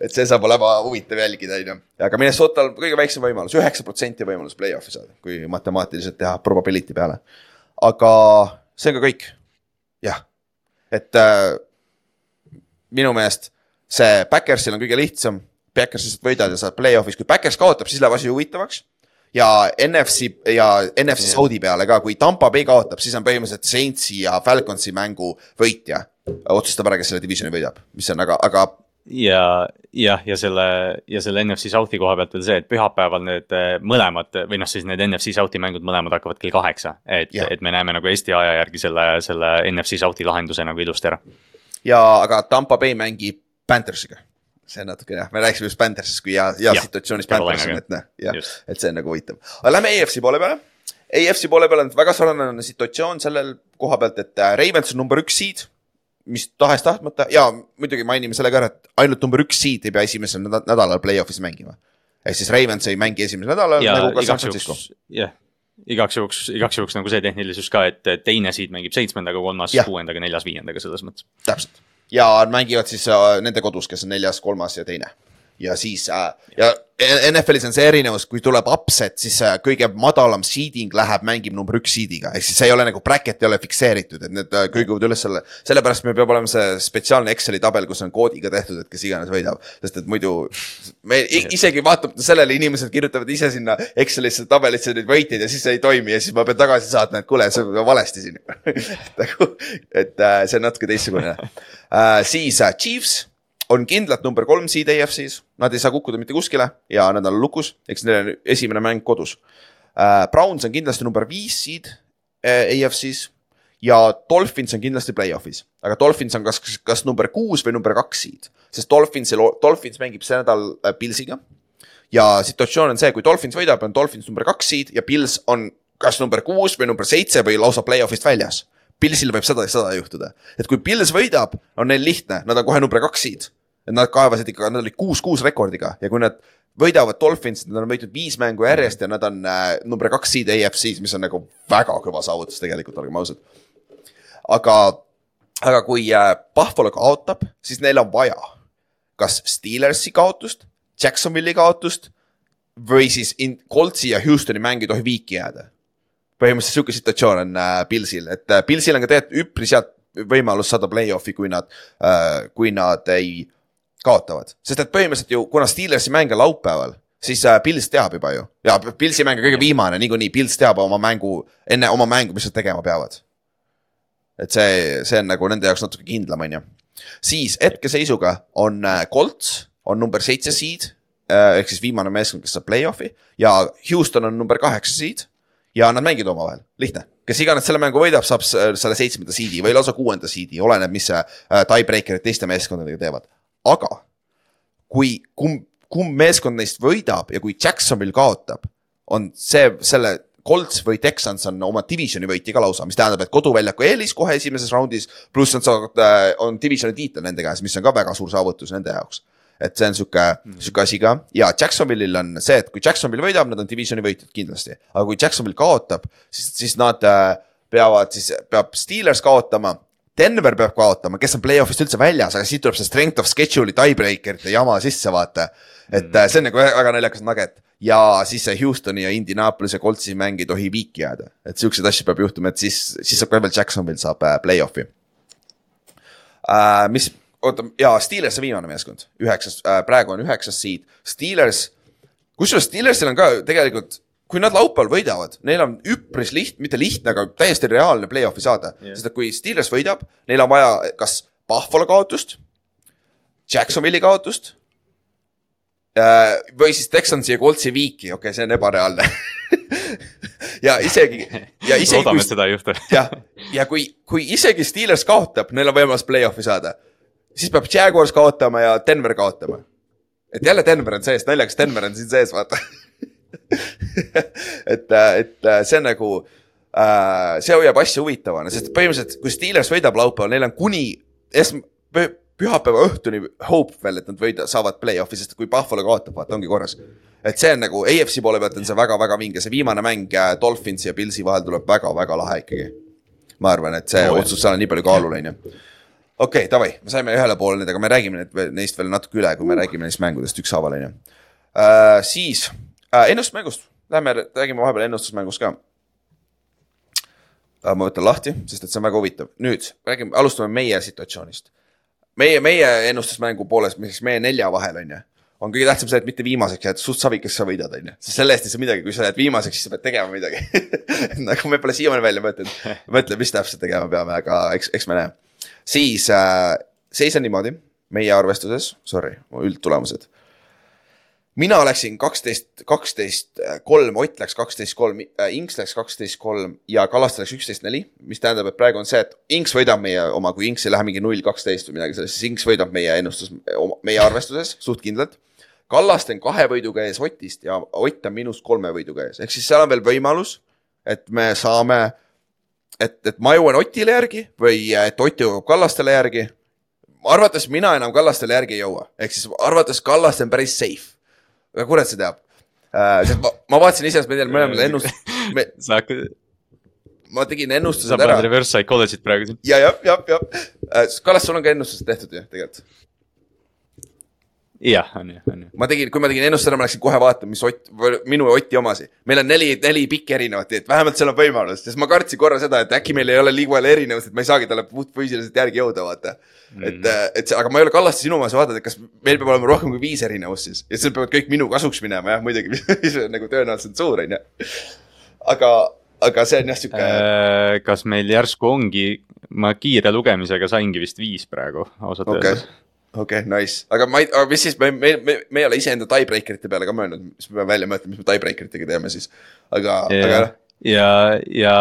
et see saab olema huvitav jälgida, on ju. aga Minnesotal kõige väiksem võimalus, üheksa protsenti võimalus play-off'i saada, kui matemaatiliselt teha probability peale. aga see on ka kõik, jah, et äh, minu meelest see Backersil on kõige lihtsam, Backers lihtsalt võidad ja saad play-off'is, kui Backers kaotab, siis läheb asi huvitavaks. ja NFC ja NFC Saudi peale ka, kui Tampa Bay kaotab, siis on põhimõtteliselt Saintsi ja Falconsi mängu võitja otsustab ära, kes selle divisioni võidab, mis on aga, aga ja jah, ja selle ja selle NFC South'i koha pealt veel see, et pühapäeval need eh, mõlemad või noh, siis need NFC South'i mängud mõlemad hakkavad kell kaheksa. et et me näeme nagu Eesti aja järgi selle, selle NFC South'i lahenduse nagu ilusti ära. ja aga Tampa Bay mängib Panthersiga. see natuke jah, me rääkisime just Panthersist kui hea, hea Jah, situatsioonis. Panthers on, et noh, jah et see on nagu huvitav. aga lähme EFC poole peale. EFC poole peal on väga sarnane situatsioon sellel koha pealt, et äh, Ravens on number üks seed, mis tahes-tahtmata ja muidugi mainime selle ka ära, et ainult number üks seed ei pea esimesel näda- nädalal play-off'is mängima. ehk siis Ravens ei mängi esimesel nädalal ja nagu ka San Francisco. jah, igaks juhuks, igaks juhuks nagu see tehnilisus ka, et teine seed mängib seitsmendaga, kolmas kuuendaga, neljas viiendaga selles mõttes. täpselt ja mängivad siis äh, nende kodus, kes on neljas, kolmas ja teine. ja siis äh, ja NFL-is on see erinevus, kui tuleb upset, siis äh, kõige madalam seeding läheb, mängib number üks seed'iga, ehk siis see ei ole nagu bracket ei ole fikseeritud, et need äh, kõiguvad üles selle, sellepärast meil peab olema see spetsiaalne Exceli tabel, kus on koodiga tehtud, et kes iganes võidab, sest et muidu me isegi vaatamata sellele inimesed kirjutavad ise sinna Excelisse tabelisse neid võitjaid ja siis see ei toimi ja siis ma pean tagasi saatma, et kuule, on valesti siin. nagu, et äh, see on natuke teistsugune äh,. siis äh, Chiefs on kindlalt number kolm seed AFC-s, nad ei saa kukkuda mitte kuskile ja nad on lukus, eks neil on esimene mäng kodus. Äh,. Browns on kindlasti number viis seed äh, AFC-s ja Dolphins on kindlasti play-off'is, aga Dolphins on kas, kas number kuus või number kaks seed, sest Dolphinsil, Dolphins mängib see nädal äh, Pilsiga. Ja situatsioon on see, kui Dolphins võidab, on Dolphins number kaks seed ja Pils on kas number kuus või number seitse või lausa play-off'ist väljas. Pilsil võib seda ja seda juhtuda, et kui Pils võidab, on neil lihtne, nad on kohe number kaks seed. Et nad kaevasid ikka, nad olid kuus-kuus rekordiga ja kui nad võidavad Dolphins, nad on võitnud viis mängu järjest ja nad on äh, number kaks seed AFC-s, mis on nagu väga kõva saavutus tegelikult, olgem ausad. aga, aga kui äh, Buffalo kaotab, siis neil on vaja kas Steelersi kaotust, Jacksonville'i kaotust või siis Coltsi ja Houstoni mäng ei tohi viiki jääda. põhimõtteliselt sihuke situatsioon on äh, Pilsil, et äh, Pilsil on ka tegelikult üpris head võimalus saada play-off'i, kui nad äh,, kui nad ei kaotavad, sest et põhimõtteliselt ju, kuna Steelersi mäng on laupäeval, siis äh, Pils teab juba ju ja Pilsi mäng on kõige viimane niikuinii, Pils teab oma mängu, enne oma mängu, mis nad tegema peavad. et see, see on nagu nende jaoks natuke kindlam, on ju. siis hetkeseisuga on äh, Colts on number seitse seed äh, ehk siis viimane meeskond, kes saab play-off'i ja Houston on number kaheksa seed ja nad mängivad omavahel, lihtne. kes iganes selle mängu võidab, saab selle seitsmenda seed'i või lausa kuuenda seed'i, oleneb, mis see tiebreaker'id teiste meeskondadega teevad. Aga kui kumb, kumb meeskond neist võidab ja kui Jacksonville kaotab, on see, selle Colts või Texans on oma divisioni võitja ka lausa, mis tähendab, et koduväljaku eelis kohe esimeses raundis, pluss nad saavad äh,, on divisioni tiitel nende käes, mis on ka väga suur saavutus nende jaoks et see on sihuke mm., sihuke asi ka ja Jacksonville'il on see, et kui Jacksonville võidab, nad on divisioni võitjad kindlasti, aga kui Jacksonville kaotab, siis, siis nad äh, peavad siis, peab Steelers kaotama. Denver peab kaotama, kes on play-off'ist üldse väljas, aga siit tuleb see strength of schedule'i tiebreaker'ite jama sisse, vaata. et mm. see on nagu väga naljakas nugget ja siis see Houstoni ja Indianapolis ja Coltsi mäng ei tohi viiki jääda, et siukseid asju peab juhtuma, et siis, siis saab ka veel Jacksonville saab äh, play-off'i äh,. mis, oota ja Steelers on viimane meeskond, üheksas äh,, praegu on üheksas seed, Steelers, kusjuures Steelersil on ka tegelikult, kui nad laupäeval võidavad, neil on üpris lihtne, mitte lihtne, aga täiesti reaalne play-off'i saada yeah., sest et kui Steelers võidab, neil on vaja kas Buffalo kaotust, Jacksonville'i kaotust äh, või siis Texansi ja Coltsi viiki, okei okay,, see on ebareaalne ja isegi, ja isegi loodame, et seda ei juhtu. jah, ja kui, kui isegi Steelers kaotab, neil on võimalus play-off'i saada, siis peab Jaguars kaotama ja Denver kaotama. et jälle Denver on sees, naljakas Denver on siin sees, vaata. et, et see on nagu äh,, see hoiab asja huvitavana, sest põhimõtteliselt, kui Steelers võidab laupäeval, neil on kuni esm-, pühapäeva õhtuni hope veel, et nad võida-, saavad play-off'i, sest kui Buffalo kaotab, vaata, ongi korras. et see on nagu AFC poole pealt on see väga-väga vinge, see viimane mäng äh, Dolphinsi ja Pilsi vahel tuleb väga-väga lahe ikkagi ma arvan, et see Oo, oh, otsus seal on nii palju kaalul, on ju. okei okay,, davai, me saime ühele poole nendega, me räägime need, neist veel natuke üle, kui me räägime neist mängudest ükshaaval, on ju. siis äh, ennustusmängust, lähme räägime vahepeal ennustusmängust ka. ma võtan lahti, sest et see on väga huvitav. nüüd räägime, alustame meie situatsioonist. meie, meie ennustusmängu poolest, mis meie nelja vahel on ju, on kõige tähtsam see, et mitte viimaseks jääd, suht savikas sa võidad, on ju. sest selle eest ei saa midagi, kui sa jääd viimaseks, siis sa pead tegema midagi nagu me pole siiamaani välja mõtelnud, mõtle, mis täpselt tegema peame, aga eks, eks me näe. siis äh, seis on niimoodi, meie arvestuses, sorry, üldtulemused. Mina läksin kaksteist, kaksteist, kolm, Ott läks kaksteist, kolm, Inks läks kaksteist, kolm ja Kallaste läks üksteist, neli, mis tähendab, et praegu on see, et Inks võidab meie oma, kui Inks ei lähe mingi null, kaksteist või midagi sellist, siis Inks võidab meie ennustus, meie arvestuses suht kindlalt. Kallaste on kahe võiduga ees Otist ja Ott on miinus kolme võiduga ees, ehk siis seal on veel võimalus, et me saame, et, et ma jõuan Otile järgi või et Ott jõuab Kallastele järgi. arvates mina enam Kallastele järgi ei jõua, ehk siis arvates Kallaste on päris safe. Kurat see teab äh,. sest ma, ma vaatasin ise, me tegime mõlemad ennust-, me, sa hakkad, ma tegin sa ennustused paned ära reverse psychology't praegu siin. ja, jah, jah, jah äh,. Kallas, sul on ka ennustused tehtud ju tegelikult? jah, on ju, on ju. ma tegin, kui ma tegin ennustuse ära, ma läksin kohe vaatama, mis Ott, minu ja Oti omasi. meil on neli, neli pikki erinevat, et vähemalt seal on võimalus, sest ma kartsin korra seda, et äkki meil ei ole liiga palju erinevust, et ma ei saagi talle puhtfüüsiliselt järgi jõuda, vaata mm.. et, et see, aga ma ei ole Kallaste sinu omas vaadanud, et kas meil peab olema rohkem kui viis erinevust siis ja siis peavad kõik minu kasuks minema jah, muidugi, mis on nagu tõenäoliselt suur, on ju. aga, aga see on jah sihuke äh,, kas meil järsku ongi, ma kiire lugemisega saingi vist viis praegu, ausalt okei öeldes., okei, nice, aga ma ei, aga mis siis, me, me, me, me ei ole iseenda tiebreaker'ite peale ka mõelnud, mis me peame välja mõtlema, mis me tiebreaker itega teeme siis. aga, aga ja noh,, ja, ja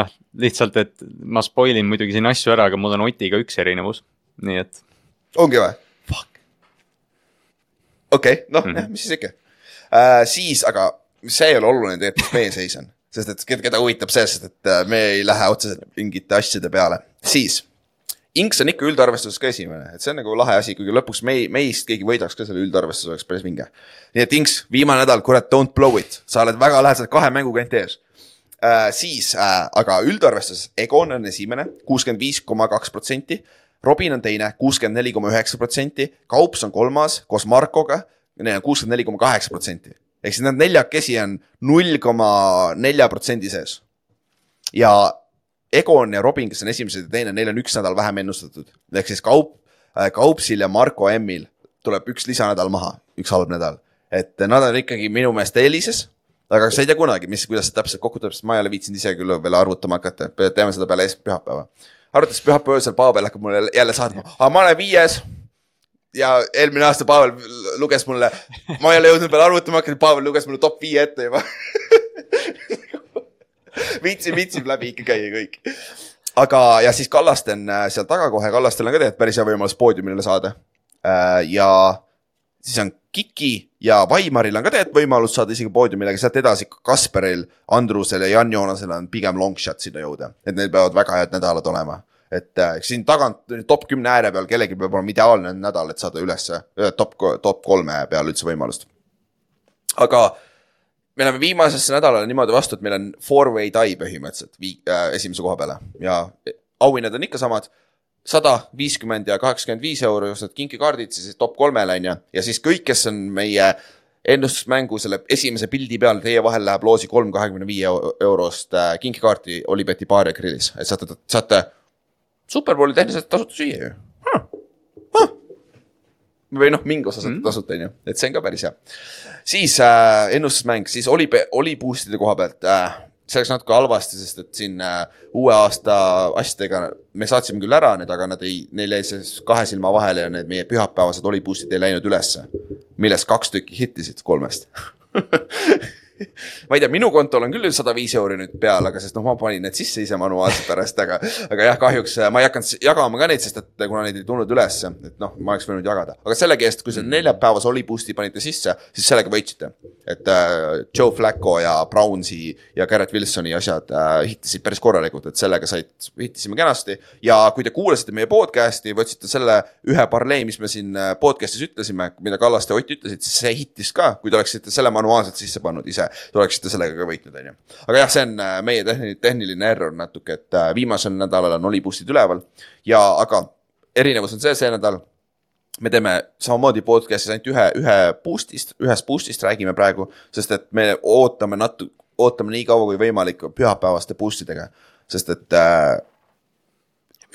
noh, lihtsalt, et ma spoil in muidugi siin asju ära, aga mul on Otiga üks erinevus, nii et ongi või? Fuck. okei okay,, noh mm. -hmm. mis siis ikka uh,. siis, aga see ei ole oluline tegelikult, mis meie seis on, sest et keda, huvitab see, sest et uh, me ei lähe otseselt mingite asjade peale. siis, Inks on ikka üldarvestuses ka esimene, et see on nagu lahe asi, kuigi lõpuks mei-, meist keegi võidaks ka selle üldarvestuse, oleks päris vinge. nii et Inks, viimane nädal, kurat, don't blow it, sa oled väga lähedaselt kahe mänguga ainult ees uh,. siis uh,, aga üldarvestuses Egon on esimene, kuuskümmend viis koma kaks protsenti Robin on teine, kuuskümmend neli koma üheksa protsenti, Kaups on kolmas koos Markoga, neil on kuuskümmend neli koma kaheksa protsenti. ehk siis nad neljakesi on null koma nelja protsendi sees. ja Egon ja Robin, kes on esimesed ja teine, neil on üks nädal vähem ennustatud. ehk siis Kaup, Kaupsil ja Marko M-il tuleb üks lisanädal maha, üks halb nädal. et nad on ikkagi minu meelest eelises aga sa ei tea kunagi, mis, kuidas see täpselt kokku tuleb, sest ma ei ole viitsinud ise küll veel arvutama hakata, teeme seda peale pühapäeva. arvates pühapäeva öösel Pavel hakkab mulle jälle saatma, aga ma olen viies. ja eelmine aasta Pavel luges mulle, ma ei ole jõudnud veel arvutama hakata, Pavel luges mulle top viie ette juba. viitsib, viitsib läbi ikka käia kõik. aga, ja siis Kallaste on äh, seal taga kohe, Kallastel on ka tegelikult päris hea võimalus poodiumile saada. ja siis on Kiki ja Vaimaril on ka tegelikult võimalus saada isegi poodiumile, aga sealt edasi Kasperil, Andrusel ja Jan Joonasel on pigem long shot sinna jõuda, et neil peavad väga head nädalad olema. et äh, siin tagant top kümne ääre peal kellelgi peab olema ideaalne nädal, et saada ülesse äh, top, top kolme peale üldse võimalust. aga me läheme viimasesse nädalale niimoodi vastu, et meil on four-way tie põhimõtteliselt vii- äh, esimese koha peale. Ja auhinnad on ikka samad. Sada viiskümmend ja kaheksakümmend viis euro ostad kinkikaardid siis top kolmele on ju. Ja siis kõik, kes on meie ennustusmängu selle esimese pildi peal, teie vahel läheb loosi kolm kahekümne viie eurost äh, kinkikaarti Olibeti baari grillis, et saate, saate superbowli tehniliselt tasuta süüa ju. Või noh, mingi osa saate mm. tasuta, on ju, et see on ka päris hea. siis äh, ennustusmäng, siis oli, oli boost'ide koha pealt äh,, see läks natuke halvasti, sest et siin äh, uue aasta asjadega me saatsime küll ära need, aga nad ei, neil jäi see kahe silma vahele ja need meie pühapäevased oli boost'id ei läinud ülesse. millest kaks tükki hittisid kolmest ma ei tea, minu kontol on küll sada viis euri nüüd peal, aga sest noh, ma panin need sisse ise manuaalselt pärast, aga, aga jah, kahjuks äh, ma ei hakanud jagama ka neid, sest et kuna neid ei tulnud ülesse, et noh, ma oleks võinud jagada, aga sellegi eest, kui see neljapäevase Oli Boost'i panite sisse, siis sellega võitsite. et äh, Joe Flacco ja Brownsi ja Garrett Wilsoni asjad äh, hitisid päris korralikult, et sellega said, hitisime kenasti. Ja kui te kuulasite meie podcast'i, võtsite selle ühe parlee, mis me siin äh, podcast'is ütlesime, mida Kallaste ja Ott ütlesid, siis see hittis ka, kui te oleksite selle manuaalselt sisse pannud ise, oleksite sellega ka võitnud, on ju. aga jah, see on äh, meie tehniline, tehniline error natuke, et äh, viimasel nädalal on Oli boost'id üleval ja, aga erinevus on see, see nädal me teeme samamoodi podcast'is ainult ühe, ühe boost'ist, ühest boost'ist räägime praegu, sest et me ootame natu-, ootame nii kaua kui võimalik pühapäevaste boost idega, sest et äh,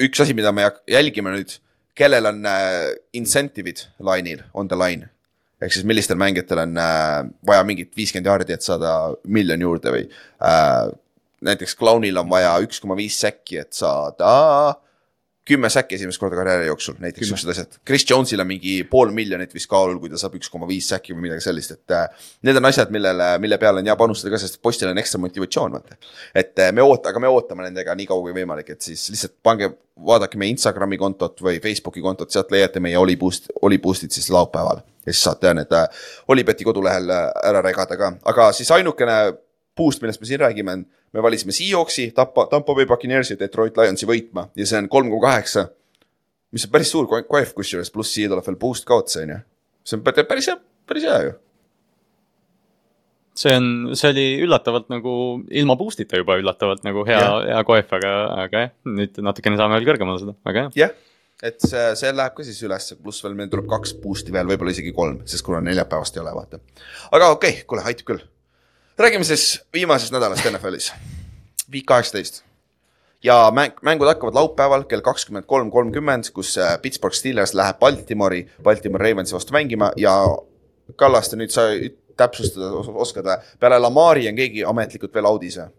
üks asi, mida me jälgime nüüd, kellel on äh, incentive'id line'il, on the line. Ehk siis millistel mängijatel on äh, vaja mingit viiskümmend jaardi, et saada miljon juurde või äh, näiteks Clownil on vaja üks koma viis säkki, et saada kümme säkki esimest korda karjääri jooksul, näiteks siuksed asjad. Chris Jones'il on mingi pool miljonit vist kaalul, kui ta saab üks koma viis säkki või midagi sellist, et äh, need on asjad, millele, mille peale on hea panustada ka, sest postil on ekstra motivatsioon, vaata. et äh, me oota-, aga me ootame nendega nii kaua kui võimalik, et siis lihtsalt pange, vaadake meie Instagrami kontot või Facebooki kontot, sealt leiate meie Oli Boost, Oli Boost'id siis laupäeval. ja siis saate need äh, Olibeti kodulehel äh, ära regada ka, aga siis ainukene boost, millest me siin räägime, on, me valisime Seahawksi, Tampa, Tampa Bay Buccaneersi ja Detroit Lionsi võitma ja see on kolm koma kaheksa. mis on päris suur koef kusjuures, pluss siia tuleb veel boost ka otsa, on ju. see on pä- päris hea, päris hea ju. see on, see oli üllatavalt nagu ilma boost'ita juba üllatavalt nagu hea Jah., hea koef, aga, aga jah, nüüd natukene saame veel kõrgemale seda, väga hea. jah, et see, see läheb ka siis ülesse, pluss veel meil tuleb kaks boost'i veel, võib-olla isegi kolm, sest kuna neljapäevast ei ole, vaata. aga okei okay,, kuule, aitab küll. Räägime siis viimasest nädalast NFL-is, viik kaheksateist ja mäng, mängud hakkavad laupäeval kell kakskümmend kolm kolmkümmend, kus äh, Pittsburgh Steelers läheb Baltimori, Baltimore Ravensi vastu mängima ja Kallaste, nüüd sa täpsustada os- oskad või? peale Lamari on keegi ametlikult veel audis või?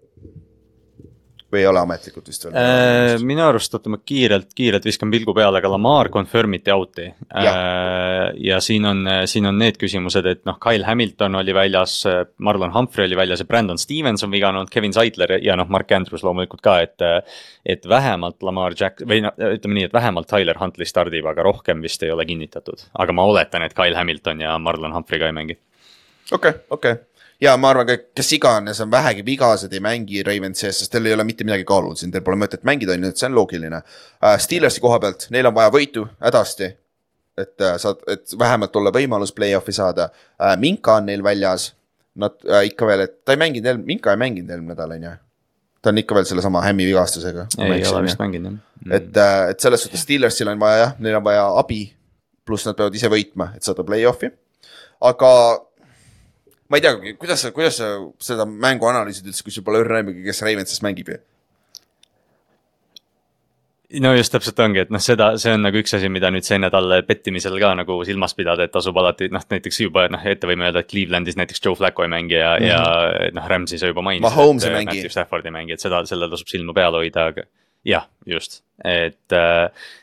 Või ei ole ametlikult vist veel? Äh, minu arust, oota ma kiirelt, kiirelt viskan pilgu peale, aga Lamar confirm iti out'i. ja siin on, siin on need küsimused, et noh, Kyle Hamilton oli väljas, Marlon Humphrey oli väljas ja Brandon Stevens on vigane olnud, Kevin Seidler ja noh, Mark Andrews loomulikult ka, et. et vähemalt Lamar Jack või noh, ütleme nii, et vähemalt Tyler Huntley stardib, aga rohkem vist ei ole kinnitatud. aga ma oletan, et Kyle Hamilton ja Marlon Humphrey ka ei mängi. okei, okei ja ma arvan ka, kes iganes on vähegi vigased, ei mängi Ravensi ees, sest teil ei ole mitte midagi kaalunud siin, teil pole mõtet mängida, on ju, et see on loogiline uh,. Steelersi koha pealt, neil on vaja võitu hädasti. et uh, saad, et vähemalt olla võimalus play-off'i saada uh,. Minka on neil väljas. Nad uh, ikka veel, et ta ei mänginud eelmine, Minka ei mänginud eelmine nädal, on ju. ta on ikka veel sellesama hämmi vigastusega. ei ole vist mänginud jah. et, et selles suhtes Steelersil on vaja jah, neil on vaja abi, pluss nad peavad ise võitma, et saada play-off'i. aga ma ei tea, kuidas sa, kuidas sa seda mängu analüüsid üldse, kui sul pole õrna aimugi, kes Ravensis mängib ju? no just täpselt ongi, et noh, seda, see on nagu üks asi, mida nüüd see nädal pettimisel ka nagu silmas pidada, et tasub alati noh, näiteks juba noh, ette võime öelda, et Clevelandis näiteks Joe Flacco ei mängi ja mm, -hmm. ja noh, Rams'i sa juba mainisid. Mängi. Matthew Stafford ei mängi, et seda, sellel tasub silma peal hoida, aga jah, just, et,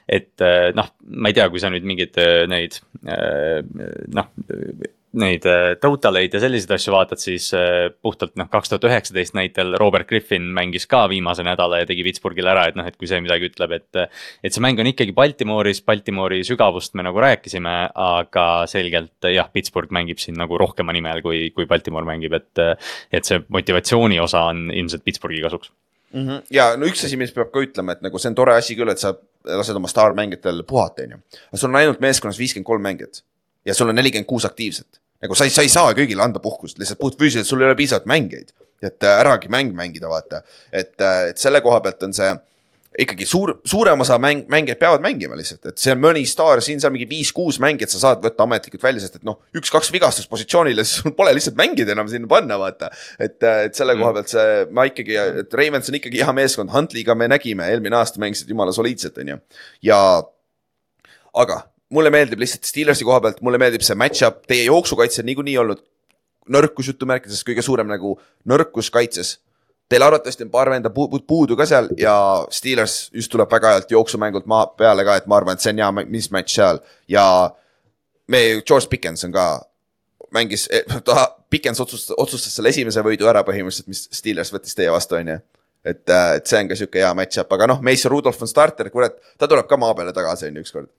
et noh, ma ei tea, kui sa nüüd mingeid äh, neid noh, neid äh, total eid ja selliseid asju vaatad, siis äh, puhtalt noh, kaks tuhat üheksateist näitel Robert Griffin mängis ka viimase nädala ja tegi Pittsburghile ära, et noh, et kui see midagi ütleb, et. et see mäng on ikkagi Baltimooris, Baltimori sügavust me nagu rääkisime, aga selgelt jah, Pittsburgh mängib siin nagu rohkema nimel, kui, kui Baltimore mängib, et. et see motivatsiooni osa on ilmselt Pittsburghi kasuks. mm. -hmm. ja no üks asi, mis peab ka ütlema, et nagu see on tore asi küll, et sa lased oma staarmängijatel puhata, on ju. aga sul on ainult meeskonnas viiskümmend kolm mängijat ja sul on nelikümmend kuus aktiivset. Nagu sa ei, sa ei saa kõigile anda puhkust, lihtsalt puhtfüüsiliselt sul ei ole piisavalt mängijaid. et äh, äragi mäng mängida, vaata. et, et selle koha pealt on see ikkagi suur, suurem osa mäng, mängijaid peavad mängima lihtsalt, et see on mõni staar, siin-seal mingi viis-kuus mängijat sa saad võtta ametlikult välja, sest et noh, üks-kaks vigastuspositsioonile, siis sul pole lihtsalt mängida enam sinna panna, vaata. et, et selle koha pealt see, ma ikkagi, et Ravens on ikkagi hea meeskond, Huntley'ga me nägime, eelmine aasta mängisid jumala soliidselt, on ju. ja aga mulle meeldib lihtsalt Steelersi koha pealt, mulle meeldib see match-up, teie jooksukaitse on niikuinii olnud nõrkus jutumärkides kõige suurem nagu nõrkus kaitses Teil arvatavasti on paar venda pu- pu- puudu ka seal ja Steelers just tuleb väga healt jooksumängult maa peale ka, et ma arvan, et see on hea ma- mismatch seal ja me, George Pickens on ka mängis, ta pikendas otsust, otsustas selle esimese võidu ära põhimõtteliselt, mis Steelers võttis teie vastu, on ju. et, et see on ka sihuke hea match-up, aga noh, Mason Rudolph on starter, kurat, ta tuleb ka maa peale tagasi, on ju, ükskord.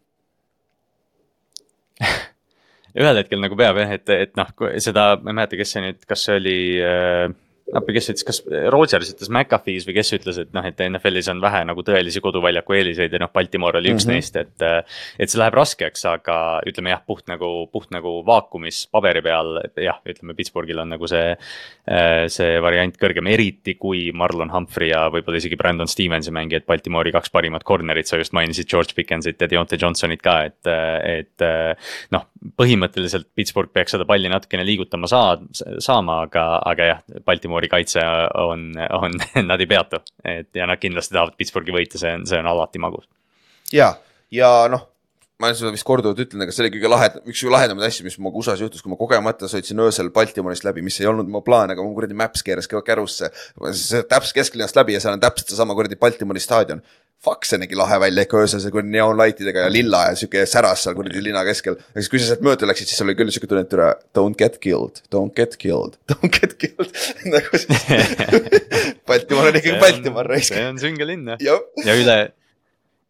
ühel hetkel nagu peab jah, et, et noh, seda, ma ei mäleta, kes see nüüd, kas see oli äh, appi, kes ütles, kas Rodgers ütles McAfee's või kes ütles, et noh, et NFL-is on vähe nagu tõelisi koduväljaku eeliseid ja noh, Baltimore oli üks mm. -hmm. neist, et. et see läheb raskeks, aga ütleme jah, puht nagu, puht nagu vaakumis paberi peal, jah, ütleme Pittsburghil on nagu see. see variant kõrgem, eriti kui Marlon Humphrey ja võib-olla isegi Brandon Stevensi mängijad, Baltimore'i kaks parimat corner'it, sa just mainisid George Pickensit ja Deontay Johnsonit ka, et, et noh, põhimõtteliselt Pittsburgh peaks seda palli natukene liigutama saa-, saama, aga, aga jah, Baltimore'i kaitse on, on, nad ei peatu. et ja nad kindlasti tahavad Pittsburghi võita, see on, see on alati magus. ja, ja noh, ma olen seda vist korduvalt ütlenud, aga see oli kõige lahedam, üks lahedamaid asju, mis minuga USA-s juhtus, kui ma kogemata sõitsin öösel Baltimorist läbi, mis ei olnud mu plaan, aga mu kuradi Maps keeras ka kärusse. see täpselt kesklinnast läbi ja seal on täpselt seesama kuradi Baltimori staadion. Fuck, see nägi lahe välja ikka öösel, see kuradi neoonlaitidega ja lilla ja sihuke säras seal kuradi linna keskel. aga siis, kui sa sealt mööda läksid, siis oli küll sihuke tunne, et türa don't get killed, don't get killed, don't get killed. nagu siis Baltimor on ikkagi Baltimor, raisk. see on sünge linn jah, ja üle,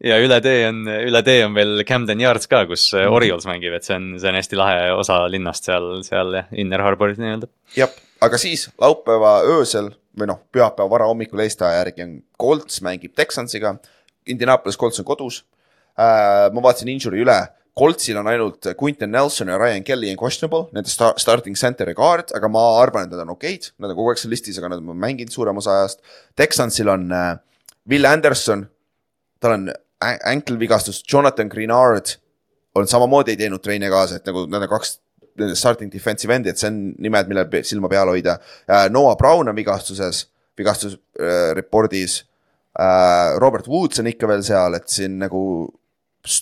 ja üle tee on, üle tee on veel Camden Yards ka, kus Mhm. Orioles mängib, et see on, see on hästi lahe osa linnast seal, seal Inner Harboris nii-öelda. jah, aga siis laupäeva öösel või noh, pühapäeva varahommikul Eesti aja järgi on Colts mängib Texansiga. Indianapolis Colts on kodus äh,. ma vaatasin injury üle, Coltsil on ainult Quinton Nelson ja Ryan Kelly on questionable, nende star starting center ja guard, aga ma arvan, et nad on okeid, nad on kogu aeg seal listis, aga nad on mänginud suurem osa ajast. Texansil on äh, Will Anderson, tal on ä- ankle vigastus, Jonathan Greenard on samamoodi ei teinud treene kaasa, et nagu nad on kaks nende starting defensive endi, et see on nimed, millel silma peal hoida. Noah Brown on vigastuses, vigastus äh, report'is äh,. Robert Woods on ikka veel seal, et siin nagu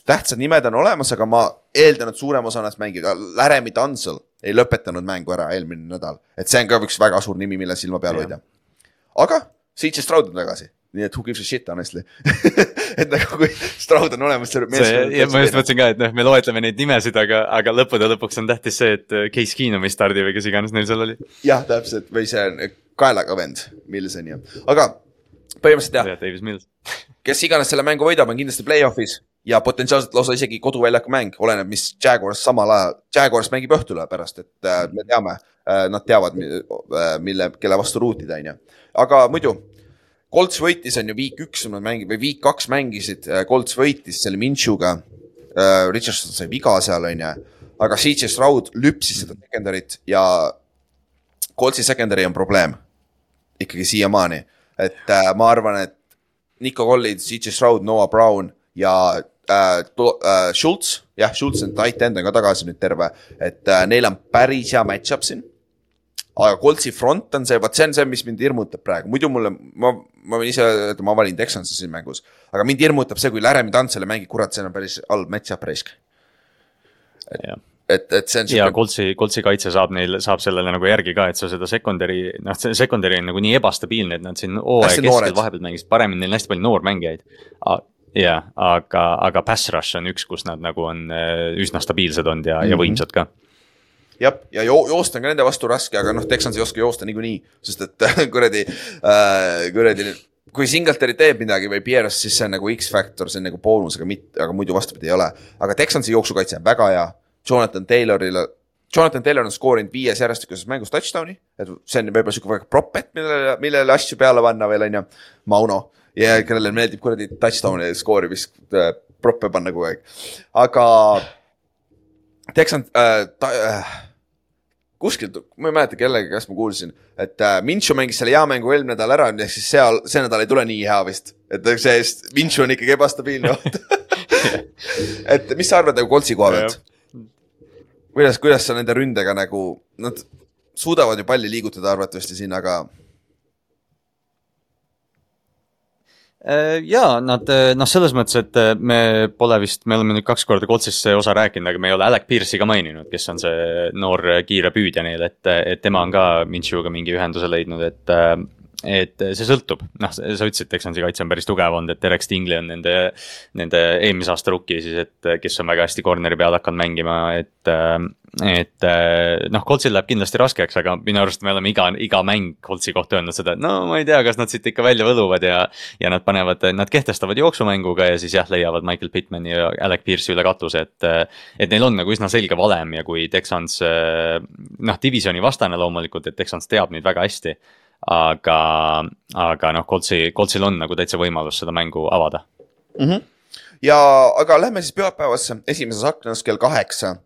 tähtsad nimed on olemas, aga ma eeldan, et suurem osa neist mängivad, Laramie Dunsel ei lõpetanud mängu ära eelmine nädal, et see on ka üks väga suur nimi, mille silma peal Jah. hoida. aga CJ Stroud on tagasi, nii et who gives a shit honestly et nagu kui Stroud on olemas. ma just mõtlesin ka, et noh, me loetleme neid nimesid, aga, aga lõppude lõpuks on tähtis see, et äh, Case Keenum ei stardi või kes iganes neil seal oli. jah, täpselt või see on kaelaga vend, Milson ja, aga põhimõtteliselt jah, Davis Mills. kes iganes selle mängu võidab, on kindlasti play-off'is ja potentsiaalselt lausa isegi koduväljaku mäng, oleneb, mis Jaguars samal ajal, Jaguars mängib õhtul pärast, et äh, me teame äh,, nad teavad, mille, kelle vastu ruutida, on ju. aga muidu, Colts võitis on ju week üks nad mängib või week kaks mängisid, Colts võitis selle Minchuga äh,. Richardson sai viga seal, on ju, aga CJ Stroud lüpsis seda secondary't ja Coltsi secondary on probleem ikkagi siiamaani, et äh, ma arvan, et Nico Collins, CJ Stroud, Noah Brown ja äh, äh, Schultz, jah, Schultz on tight end on ka tagasi nüüd terve, et äh, neil on päris hea match-up siin. Aga Coltsi front on see, vot see on see, mis mind hirmutab praegu, muidu mulle, ma, ma võin ise öelda, ma valin Texansi siin mängus. aga mind hirmutab see, kui Laramie Tantsele mängib, kurat, see on päris halb match-up risk, jah, et, et see on ja siuke, Coltsi, Coltsi kaitse saab neil, saab sellele nagu järgi ka, et sa seda secondary, noh, see secondary on nagu nii ebastabiilne, et nad siin hooaja keskel vahepeal mängisid paremini, neil on hästi palju noormängijaid. jah, aga, aga pass rush on üks, kus nad nagu on äh, üsna stabiilsed olnud ja mm, -hmm. ja Mhm. võimsad ka. jah, ja jo joosta on ka nende vastu raske, aga noh, Texans ei oska joosta niikuinii, sest et kuradi äh,, kuradi kui Singletary teeb midagi või Pierce, siis see on nagu X-faktor, see on nagu boonus, aga mitte, aga muidu vastupidi ei ole. aga Texansi jooksukaitse on väga hea, Jonathan Taylorile, Jonathan Taylor on skoorinud viies järjestikuses mängus touchdown'i, et see on võib-olla sihuke väga propet, millele, millele asju peale panna veel on ju, Mauno. Ja kellele meeldib kuradi touchdown'i skoorimist äh, proppe panna kogu aeg, aga Texan äh,, ta, äh, kuskilt, ma ei mäleta kellega, kas ma kuulsin, et äh, Minchu mängis selle hea mängu eelmine nädal ära, ehk siis seal, see nädal ei tule nii hea vist. et see, Minchu on ikkagi ebastabiilne et mis sa arvad nagu Koltsi koha pealt? kuidas, kuidas sa nende ründega nagu, nad suudavad ju palli liigutada arvatavasti siin, aga Äh, ja nad noh, selles mõttes, et äh, me pole vist, me oleme nüüd kaks korda Coltsist see osa rääkinud, aga me ei ole Alec Pierce'i ka maininud, kes on see noor äh, kiire püüdja neil, et, et tema on ka Minchuga mingi ühenduse leidnud, et. et see sõltub, noh, sa ütlesid, Texansi kaitse on päris tugev olnud, et Derek Stingley on nende, nende eelmise aasta rookie siis, et kes on väga hästi corner'i peal hakanud mängima, et et noh, Coltsil läheb kindlasti raskeks, aga minu arust me oleme iga, iga mäng Coltsi kohta öelnud seda, et no ma ei tea, kas nad siit ikka välja võluvad ja. ja nad panevad, nad kehtestavad jooksumänguga ja siis jah, leiavad Michael Pittmani ja Alec Pierce'i üle katuse, et. et neil on nagu üsna selge valem ja kui Texans noh, divisioni vastane loomulikult, et Texans teab neid väga hästi. aga, aga noh, Coltsi, Coltsil on nagu täitsa võimalus seda mängu avada mm. -hmm. ja, aga lähme siis pühapäevasse, esimeses aknas kell kaheksa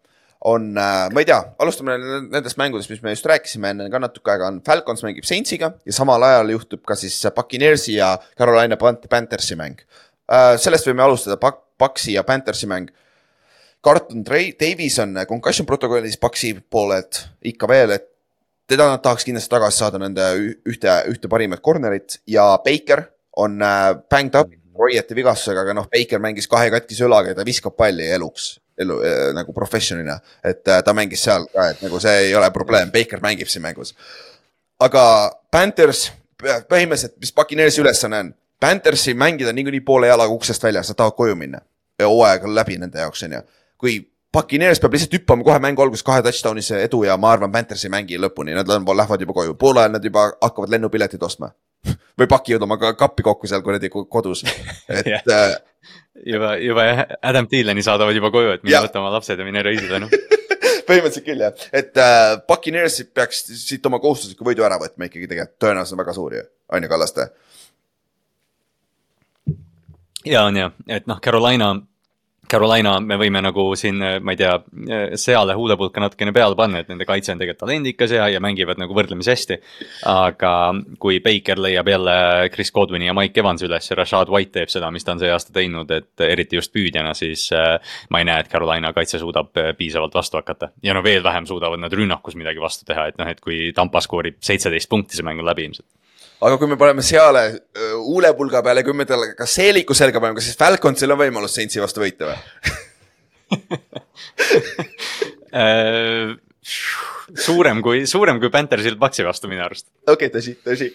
on, äh, ma ei tea, alustame nendest mängudest, mis me just rääkisime enne ka natuke aega, on Falcons mängib Saintsiga ja samal ajal juhtub ka siis Buccaneersi ja Carolina Panthersi mäng. Äh, sellest võime alustada, Paxi ja Panthersi mäng. Carlton Davis on concussion protokollis Paxi poolelt ikka veel, et teda nad tahaks kindlasti tagasi saada, nende ühte, ühte parimat corner'it ja Baker on äh, banged up Royeti vigastusega, aga noh, Baker mängis kahe katkise õlaga ja ta viskab palli eluks elu äh, nagu professionina, et äh, ta mängis seal ka, et nagu see ei ole probleem, Baker mängib siin mängus. aga Panthers põhimõtteliselt, mis Puccaneersi ülesanne on, Panthersi mängida niikuinii poole jalaga uksest väljas, nad tahavad koju minna. hooaeg on läbi nende jaoks, on ju. kui Puccaneers peab lihtsalt hüppama kohe mängu alguses kahe touchdown'isse edu ja ma arvan, Panthers ei mängi lõpuni, nad lähevad juba koju, poole ajal nad juba hakkavad lennupiletid ostma või pakivad oma kappi kokku seal kuradi kodus, et yeah. äh, juba, juba jah, Adam Thieleni saadavad juba koju, et mine võta oma lapsed ja mine reisile noh. Põhimõtteliselt küll jah, et äh, Buccaneers peaks siit oma kohustusliku võidu ära võtma ikkagi tegelikult, tõenäoliselt on väga suur ju, on ju Kallaste. ja on jah, et noh, Carolina Carolina, me võime nagu siin, ma ei tea, seale huulepulka natukene peale panna, et nende kaitse on tegelikult talendikas ja, ja mängivad nagu võrdlemisi hästi. aga kui Baker leiab jälle Chris Godwini ja Mike Evansi üles ja Rashad White teeb seda, mis ta on see aasta teinud, et eriti just püüdjana, siis äh, ma ei näe, et Carolina kaitse suudab piisavalt vastu hakata. ja no veel vähem suudavad nad rünnakus midagi vastu teha, et noh, et kui Tampa skoorib seitseteist punkti, see mäng on läbi ilmselt aga kui me paneme seale huulepulga peale, kui me talle ka seeliku selga paneme, kas siis Falconsil on võimalus Saintsi vastu võita või äh, suurem kui, suurem kui Panthersil Paxi vastu minu arust. okei okay,, tõsi, tõsi.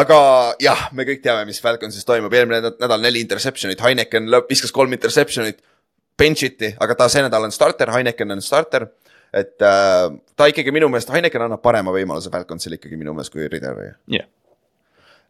aga jah, me kõik teame, mis Falconsis toimub, eelmine nädal neli interception'it, Heineken viskas kolm interception'it. Benchiti, aga ta see nädal on starter, Heineken on starter. et äh, ta ikkagi minu meelest, Heineken annab parema võimaluse Falconsil ikkagi minu meelest kui Ritter või? jah yeah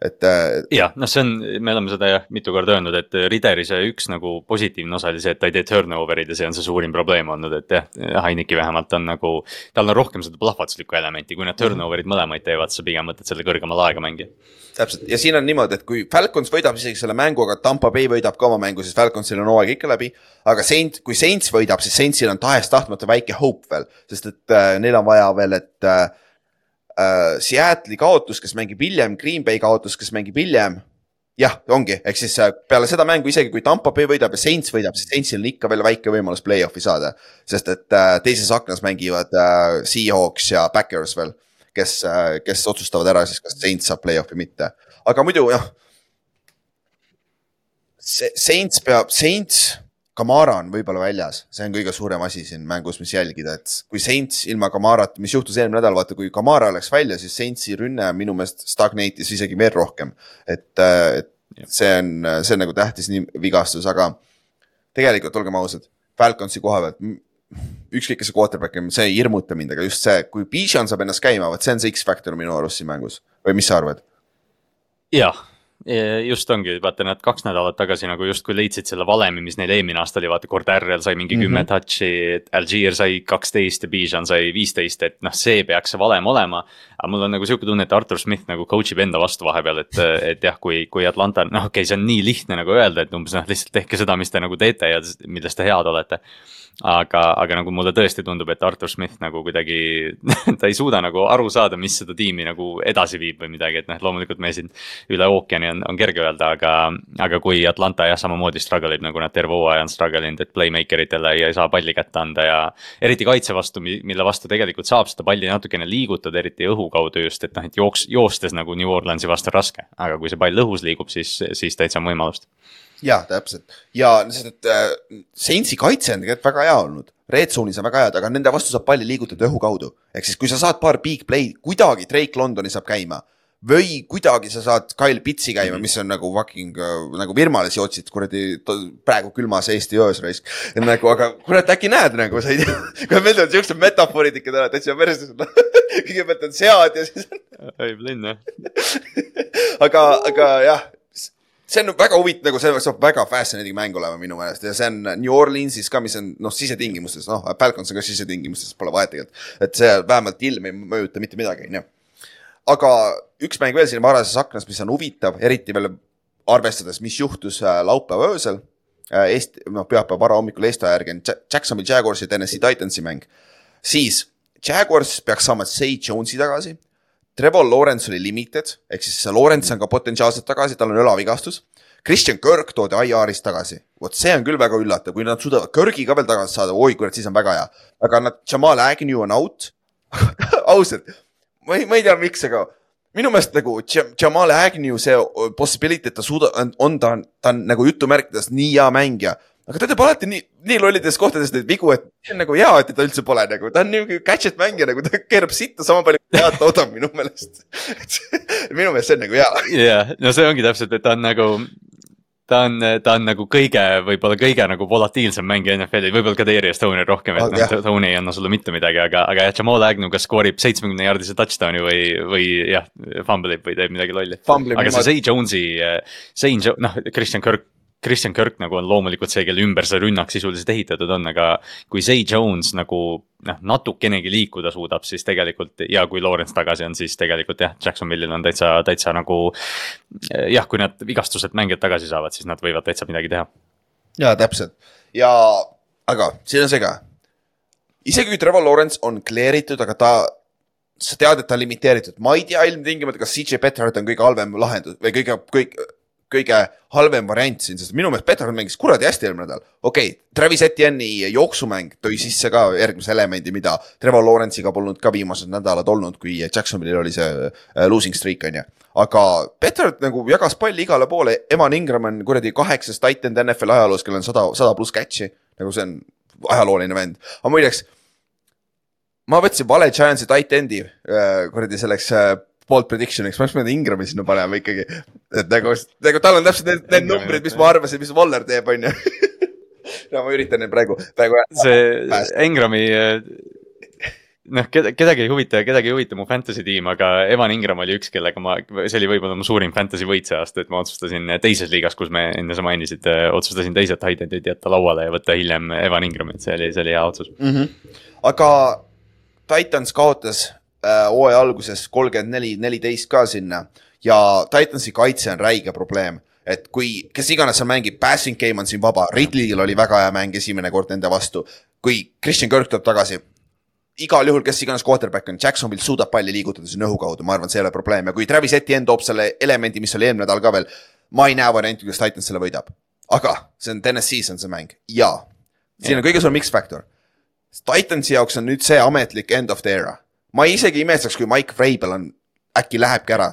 et. Äh, jah, noh, see on, me oleme seda jah mitu korda öelnud, et Rideri see üks nagu positiivne osa oli see, et ta ei tee turnover'id ja see on see suurim probleem olnud, et jah, Heineki vähemalt on nagu. tal on rohkem seda plahvatuslikku elementi, kui nad turnover'id mõlemaid teevad, sa pigem võtad selle kõrgemal aega mängija. täpselt ja siin on niimoodi, et kui Falcons võidab isegi selle mängu, aga Tampa Bay võidab ka oma mängu, siis Falconsil on hooaeg ikka läbi. aga Saint, kui Saints võidab, siis Saintsil on tahes-tahtmata väike hope veel, sest et äh, neil on vaja veel, et äh, äh, Seattle'i kaotus, kes mängib hiljem, Green Bay kaotus, kes mängib hiljem. jah, ongi, ehk siis äh, peale seda mängu, isegi kui Tampa Bay võidab ja Saints võidab, siis Saintsil on ikka veel väike võimalus play-off'i saada. sest et äh, teises aknas mängivad äh, Seahawks ja Backers veel, kes äh,, kes otsustavad ära siis, kas Saints saab play-off'i mitte. aga muidu jah. Saints peab, Saints Kamara on võib-olla väljas, see on kõige suurem asi siin mängus, mis jälgida, et kui Saints ilma Kamarata, mis juhtus eelmine nädal, vaata kui Kamara läks välja, siis Saintsi rünne minu meelest stagnate'is isegi veel rohkem. et, äh, et see on, see on nagu tähtis nii vigastus, aga tegelikult olgem ausad, Falconsi koha pealt ükskõik, kes see quarterback on, see ei hirmuta mind, aga just see, kui Bijan saab ennast käima, vot see on see X-faktor minu arust siin mängus või mis sa arvad? jah, just ongi, vaata nad kaks nädalat tagasi nagu justkui leidsid selle valemi, mis neil eelmine aasta oli, vaata Cordarrel sai mingi kümme mm -hmm. touch'i, Algier sai kaksteist ja Bijan sai viisteist, et noh, see peaks see valem olema. aga mul on nagu sihuke tunne, et Artur Smith nagu coach ib enda vastu vahepeal, et, et jah, kui, kui Atlanta, noh, okei okay,, see on nii lihtne nagu öelda, et umbes noh, lihtsalt tehke seda, mis te nagu teete ja milles te head olete aga, aga nagu mulle tõesti tundub, et Artur Smith nagu kuidagi ta ei suuda nagu aru saada, mis seda tiimi nagu edasi viib või midagi, et noh, loomulikult me siin üle ookeani on, on kerge öelda, aga. aga kui Atlanta jah, samamoodi struggle ib nagu nad terve hooaja on struggle inud, et playmaker itele ei saa palli kätte anda ja. eriti kaitse vastu, mille vastu tegelikult saab seda palli natukene liigutada, eriti õhu kaudu just, et noh, et jooks, joostes nagu New Orleansi vastu on raske, aga kui see pall õhus liigub, siis, siis täitsa on võimalust ja täpselt ja sest, et äh, Saintsi kaitse on tegelikult väga hea olnud. Red zone'is on väga head, aga nende vastu saab palli liigutada õhu kaudu. ehk siis, kui sa saad paar big play'd, kuidagi Drake Londoni saab käima. või kuidagi sa saad Kyle Pitsi käima, mis on nagu fucking nagu virmales jootsid kuradi praegu külmas Eesti öös raisk. nagu, aga kurat, äkki näed nagu, sa ei tea, kui meil on siuksed metafoorid ikka täna täitsa perses kõigepealt on sead ja siis on. võib linn jah. aga, aga jah see on väga huvitav, nagu see saab väga fascinating mäng olema minu meelest ja see on New Orleansis ka, mis on noh, sisetingimustes, noh, Falcons on ka sisetingimustes, pole vahet tegelikult. et see vähemalt ilm ei mõjuta mitte midagi, onju. aga üks mäng veel siin varases aknas, mis on huvitav, eriti veel arvestades, mis juhtus äh, laupäeva öösel äh,. Eesti, noh, pühapäeva varahommikul Eesti aja järgi on Jacksonville Jaguarsi ja Tennessee Titansi mäng. siis Jaguars peaks saama Say Jones'i tagasi Trevor Lawrence oli limited, ehk siis Lawrence on ka potentsiaalselt tagasi, tal on õlavigastus. Christian Kirk toodi IR-ist tagasi, vot see on küll väga üllatav, kui nad suudavad Kirki ka veel tagasi saada, oi kurat, siis on väga hea. aga nad, Jamal Agnew on out ausalt, ma ei, ma ei tea, miks, aga minu meelest nagu Jamal Agnew see possibility, et ta suudab, on, ta ta on nagu jutumärkides nii hea mängija aga ta teeb alati nii, nii lollides kohtades neid vigu, et see on nagu hea, et teda üldse pole nagu, ta on niuke gadget mängija nagu, ta keerab sitta sama palju, kui head toodab minu meelest minu meelest see on nagu hea. jah, no see ongi täpselt, et ta on nagu ta on, ta on nagu kõige, võib-olla kõige nagu volatiilsem mängija NFL-i, võib-olla ka Darius Stone'i rohkem, et noh, Stone ei anna sulle mitte midagi, aga, aga jah, Jamal Agnew kas skoorib seitsmekümne jaardise touchdown'i või, või jah, fumble ib või teeb midagi lolli. aga see Zay Jones'i, Zay, noh, Christian Kirk Christian Kirk nagu on loomulikult see, kelle ümber see rünnak sisuliselt ehitatud on, aga kui Zay Jones nagu noh, natukenegi liikuda suudab, siis tegelikult ja kui Lawrence tagasi on, siis tegelikult jah, Jacksonville'il on täitsa, täitsa nagu. jah, kui nad vigastuselt mängijad tagasi saavad, siis nad võivad täitsa midagi teha. ja täpselt ja, aga siin on see ka. isegi kui Trevor Lawrence on clear itud, aga ta sa tead, et ta on limiteeritud, ma ei tea ilmtingimata, kas CJ Beathard on kõige halvem lahendus või kõige, kõik kõige halvem variant siin, sest minu meelest Peterson mängis kuradi hästi eelmine nädal. okei okay,, Travis Etienne'i jooksumäng tõi sisse ka järgmise elemendi, mida Trevor Lawrence'iga polnud ka viimased nädalad olnud, kui Jacksonville'il oli see äh, losing streak on ju. aga Peterson nagu jagas palli igale poole, Evan Ingram on kuradi kaheksas titan NFL ajaloos, kellel on sada, sada pluss catch'i, nagu see on ajalooline vend. aga muideks ma võtsin vale Giantsi tight end'i äh, kuradi selleks äh, bold prediction'iks, ma oleks pidanud Ingrami sinna panema ikkagi. et nagu, nagu tal on täpselt need, need numbrid, mis ma arvasin, mis Waller teeb, on ju. no ma üritan neid praegu, praegu. see Ingrami noh, keda, kedagi ei huvita, kedagi ei huvita mu fantasy tiim, aga Evan Ingram oli üks, kellega ma, see oli võib-olla mu suurim fantasy võit see aasta, et ma otsustasin teises liigas, kus me enne sa mainisid, otsustasin teised titan'id jätta lauale ja võtta hiljem Evan Ingrami, et see oli, see oli hea otsus mm. -hmm. aga Titans kaotas hooaja alguses kolmkümmend neli, neliteist ka sinna ja Titansi kaitse on räige probleem et kui, kes iganes seal mängib, passing game on siin vaba, Ridley'l oli väga hea mäng esimene kord nende vastu. kui Christian Kirk tuleb tagasi, igal juhul, kes iganes quarterback on, Jacksonville suudab palli liigutada sinna õhu kaudu, ma arvan, see ei ole probleem ja kui Travis Etienne toob selle elemendi, mis oli eelmine nädal ka veel. ma ei näe varianti, kuidas Titans selle võidab, aga see on TNS-is on see mäng ja siin on kõige suurem X-faktor. Titansi jaoks on nüüd see ametlik end of the era ma isegi imestaks, kui Mike Vrabel on, äkki lähebki ära.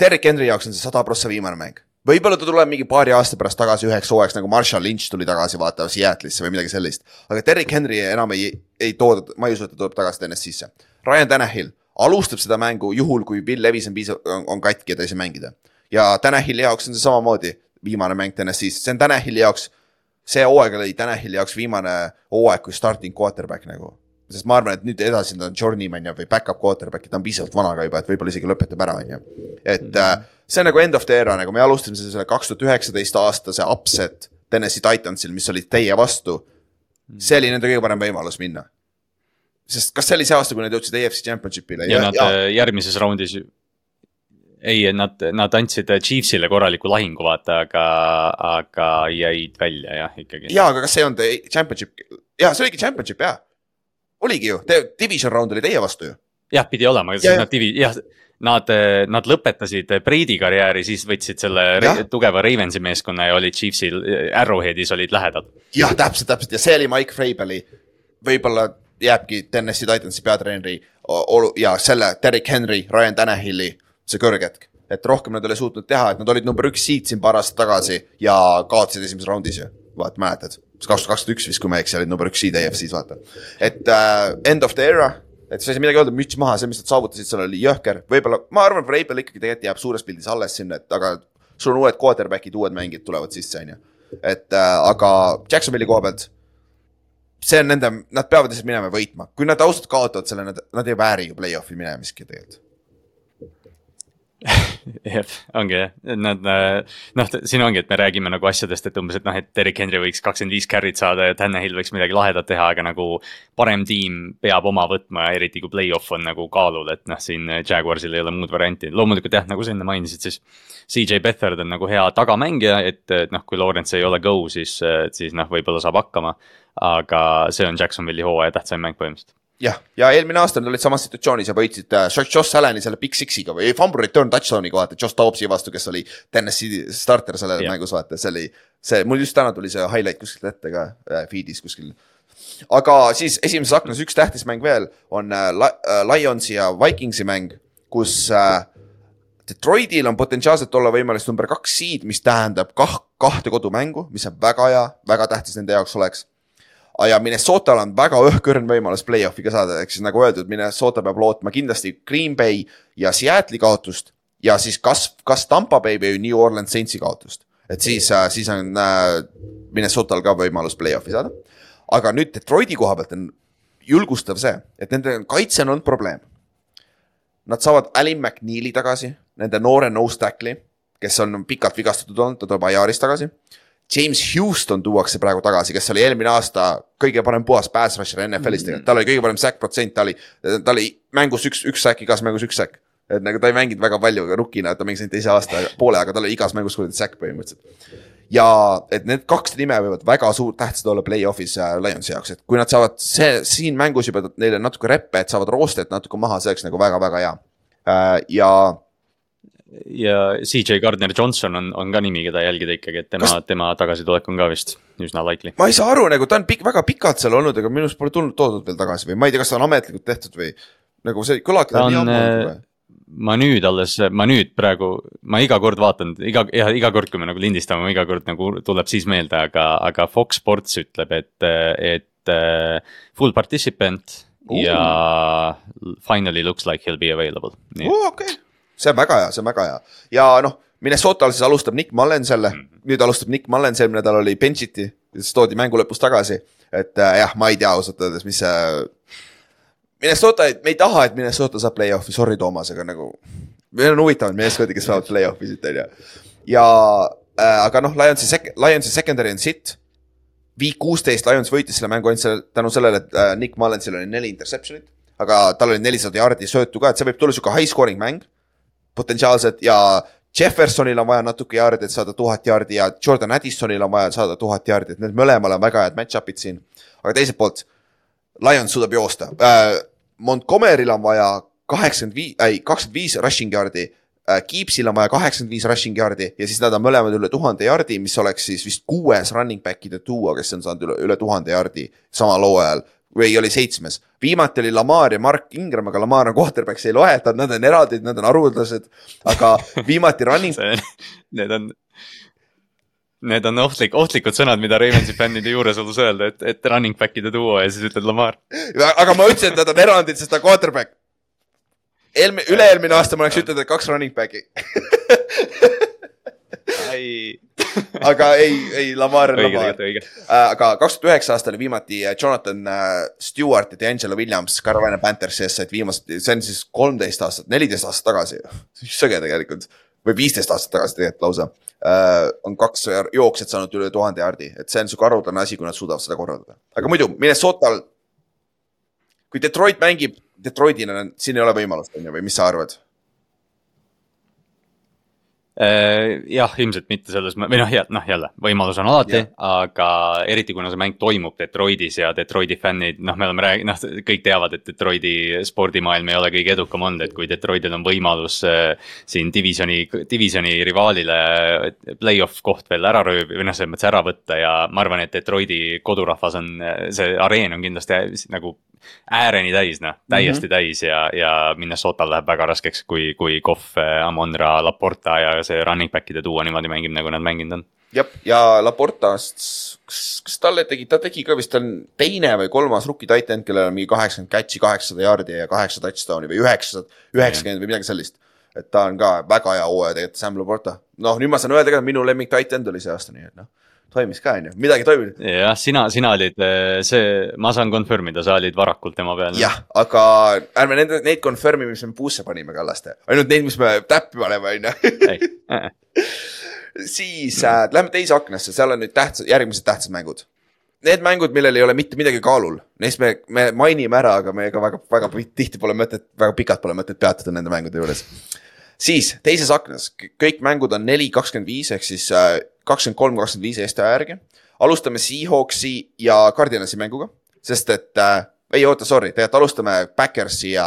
Derek Henry jaoks on see sada prossa viimane mäng. võib-olla ta tuleb mingi paari aasta pärast tagasi üheks hooajaks nagu Marshall Lynch tuli tagasi vaata Seattle'isse või midagi sellist. aga Derek Henry enam ei, ei too, ma ei usu, et ta tuleb tagasi TNS-isse. Ryan Tanahil alustab seda mängu juhul, kui Bill Levis on piisav, on katki ja ta ei saa mängida. ja Tanahili jaoks on see samamoodi viimane mäng TNS-is, see on Tanahili jaoks see hooaeg oli Tanahili jaoks viimane hooaeg kui starting quarterback nagu sest ma arvan, et nüüd edasi ta on journeyman ja, või back-up quarterback ja ta on piisavalt vana ka juba, et võib-olla isegi lõpetab ära, on ju. et mm -hmm. see on nagu end of the era, nagu me alustasime selle kaks tuhat üheksateist aasta see upset Tennessee Titansil, mis olid teie vastu. see oli nende kõige parem võimalus minna. sest kas see oli see aasta, kui nad jõudsid EFC Championship'ile? ja nad ja. Äh, järgmises raundis ei, nad, nad andsid Chiefsile korraliku lahingu, vaata, aga, aga jäid välja jah, ikkagi. ja, aga kas see on championship, ja see oligi championship jah oligi ju, division round oli teie vastu ju. jah, pidi olema, nad divi-, jah, nad, nad lõpetasid Brady karjääri, siis võtsid selle ja. tugeva Ravensi meeskonna ja olid Chiefsil, Arrowheadis olid lähedal. jah, täpselt, täpselt ja see oli Mike Vrabeli, võib-olla jääbki Tennessee Titansi peatreeneri ja selle Derek Henry, Ryan Tanahili see kõrghetk. et rohkem nad ei ole suutnud teha, et nad olid number üks seed siin paar aastat tagasi ja kaotasid esimeses raundis ju, vaat mäletad kaks tuhat kakskümmend üks vist, kui ma ei eksi, olid number üks seed EFC-s, vaata. et äh, end of the era et sa ei saa midagi öelda, müts maha, see, mis nad saavutasid, seal oli jõhker, võib-olla, ma arvan, Vrabel ikkagi tegelikult jääb suures pildis alles sinna, et aga sul on uued quarterback'id, uued mängijad tulevad sisse, on ju. et äh, aga Jacksonville'i koha pealt, see on nende, nad peavad lihtsalt minema võitma, kui nad ausalt kaotavad selle, nad, nad ei vääri ju play-off'i minemiski tegelikult. jah, ongi jah, nad noh, siin ongi, et me räägime nagu asjadest, et umbes, et noh, et Derek Henry võiks kakskümmend viis carry't saada ja Tanel võiks midagi lahedat teha, aga nagu. parem tiim peab oma võtma, eriti kui play-off on nagu kaalul, et noh, siin Jaguarsil ei ole muud varianti, loomulikult jah, nagu sa enne mainisid, siis. CJ Beathard on nagu hea tagamängija, et noh, kui Lawrence ei ole go, siis, siis noh, võib-olla saab hakkama. aga see on Jacksonville'i hooaja tähtsaim mäng põhimõtteliselt jah, ja eelmine aasta nad olid samas situatsioonis ja võitsid äh, Josh Allan'i selle Big Six'iga või fumble return touchdown'iga vaata, Josh Dobbsi vastu, kes oli Tennessee starter selles Jah. mängus vaata, see oli. see, mul just täna tuli see highlight kuskilt ette ka äh, feed'is kuskil. aga siis esimeses aknas üks tähtis mäng veel on äh, äh, Lionsi ja Vikingsi mäng, kus äh, Detroitil on potentsiaalselt olla võimalus number kaks seed, mis tähendab kah-, kahte kodumängu, mis on väga hea, väga tähtis nende jaoks oleks ja Minnesotal on väga õhkõrn võimalus play-off'i ka saada, ehk siis nagu öeldud, Minnesota peab lootma kindlasti Green Bay ja Seattle'i kaotust ja siis kas, kas Tampa Bay või New Orleans Saintsi kaotust. et siis, siis on äh, Minnesotal ka võimalus play-off'i saada. aga nüüd Detroiti koha pealt on julgustav see, et nende kaitse on olnud probleem. Nad saavad Alin McNeili tagasi, nende noore nose tackle'i, kes on pikalt vigastatud olnud, ta tuleb IR-ist tagasi James Houston tuuakse praegu tagasi, kes oli eelmine aasta kõige parem puhas pass rusher NFL-is tegelikult, tal oli kõige parem sack protsent, ta oli, ta oli mängus üks, üks sack, igas mängus üks sack. et nagu ta ei mänginud väga palju, aga rukkina, ta mängis ainult teise aasta poole, aga tal oli igas mängus kuradi sack põhimõtteliselt. ja et need kaks nime võivad väga suur tähtsad olla play-off'is äh, Lionsi jaoks, et kui nad saavad see siin mängus juba neile natuke reppe, et saavad roostet natuke maha, see oleks nagu väga-väga hea. ja ja CJ Gardner Johnson on, on ka nimi, keda jälgida ikkagi, et tema Kas- tema tagasitulek on ka vist üsna likely. ma ei saa aru, nagu ta on pikk, väga pikalt seal olnud, aga minu arust pole tulnud toodud veel tagasi või ma ei tea, kas ta on ametlikult tehtud või nagu see kõlabki Ta on, äh, ma nüüd alles, ma nüüd praegu, ma iga kord vaatan, iga, iga kord, kui me nagu lindistame, iga kord nagu tuleb siis meelde, aga, aga Fox Sports ütleb, et, et äh, full participant Ooh. ja finally looks like he will be available. oo, okei, see on väga hea, see on väga hea ja noh, Minnesotal siis alustab Nick Mullen selle mm, -hmm. nüüd alustab Nick Mullen, eelmine nädal oli bench'iti, siis toodi mängu lõpus tagasi. et äh, jah, ma ei tea ausalt öeldes, mis see. Minnesota, me ei taha, et Minnesota saab play-off'i, sorry, Toomas, aga nagu. meil on huvitavaid meeskondi, kes saavad play-off'i siit on ju. ja äh, aga noh, Lionsi sek-, Lionsi secondary on sitt. Week kuusteist Lions võitis selle mängu ainult selle, tänu sellele, et äh, Nick Mullensil oli neli interception'it. aga tal oli nelisada jaardi söötu ka, et see võib tulla sihuke high scoring mäng potentsiaalselt ja Jeffersonil on vaja natuke jaardi, et saada tuhat jaardi ja Jordan Addisonil on vaja saada tuhat jaardi, et need mõlemal on väga head match-up'id siin. aga teiselt poolt, Lions suudab joosta äh,. Montgomery'l on vaja kaheksakümmend viis, ei kakskümmend viis rushing yard'i äh,. Keepsil on vaja kaheksakümmend viis rushing yard'i ja siis nad on mõlemad üle tuhande yard'i, mis oleks siis vist kuues running back'ide duo, kes on saanud üle, üle tuhande yard'i samal hooajal või oli seitsmes. viimati oli Lamar ja Mark Ingram, aga Lamar on quarterback, see ei loe, et nad on eraldi, nad on haruldased. aga viimati running, need on, need on ohtlik, ohtlikud sõnad, mida Raimonsi fännide juuresolus öelda, et, et running back'ide duo ja siis ütled Lamar. aga ma ütlesin, et nad on erandid, sest ta on quarterback. eelmine, üle-eelmine aasta ma oleks ütelnud, et kaks running back'i, aga ei, ei Lamar on Lamar. Äh, aga kaks tuhat üheksa aasta oli viimati äh, Jonathan äh, Stewart ja D'Angelo Williams Carolina Panthersis said viimased, see on siis kolmteist aastat, neliteist aastat tagasi. sõge tegelikult või viisteist aastat tagasi tegelikult lausa äh,. on kaks jooksjat saanud üle tuhande jaardi, et see on sihuke haruldane asi, kui nad suudavad seda korraldada. aga muidu Minnesotal, kui Detroit mängib, Detroitil on, siin ei ole võimalust, on ju, või mis sa arvad? Äh, jah, ilmselt mitte selles, või noh, noh jälle võimalus on alati aga eriti kuna see mäng toimub Detroitis ja Detroiti fännid, noh, me oleme rääkinud, noh, kõik teavad, et Detroiti spordimaailm ei ole kõige edukam olnud, et kui Detroitil on võimalus äh, siin divisioni, divisioni rivaalile play-off koht veel ära röövi- või noh, selles mõttes ära võtta ja ma arvan, et Detroiti kodurahvas on, see areen on kindlasti nagu ääreni täis, noh, täiesti mm -hmm. täis ja, ja Minnesotal läheb väga raskeks, kui, kui Kohv, Amonra, Laporta ja see running back'ide duo niimoodi mängib, nagu nad mänginud on. jah, ja Laportast, kas, kas talle tegi, ta tegi ka vist, ta on teine või kolmas rookie titan, kellel on mingi kaheksakümmend catch'i, kaheksasada jaardi ja kaheksa touchdown'i või üheksasada, üheksakümmend või midagi sellist. et ta on ka väga hea hooaja tegelikult, Sam Laporta. noh, nüüd ma saan öelda ka, et minu lemmik titan tuli see aasta, nii et noh, toimis ka on ju, midagi toimib. jah, sina, sina olid äh, see, ma saan confirm ida, sa olid varakult tema peal. jah, aga ärme nende, neid confirm'i, mis me puusse panime Kallaste, ainult neid, mis me täppi paneme, on ju. siis äh, lähme teise aknasse, seal on nüüd tähtsad, järgmised tähtsad mängud. Need mängud, millel ei ole mitte midagi kaalul, neist me, me mainime ära, aga me ega väga, väga tihti pole mõtet, väga pikalt pole mõtet peatuda nende mängude juures. Siis teises aknas, kõik mängud on neli, kakskümmend viis ehk siis äh, kakskümmend kolm, kakskümmend viis Eesti aja järgi. alustame Seahawksi ja Cardinalsi mänguga, sest et äh,, ei oota, sorry, tegelikult alustame Backersi ja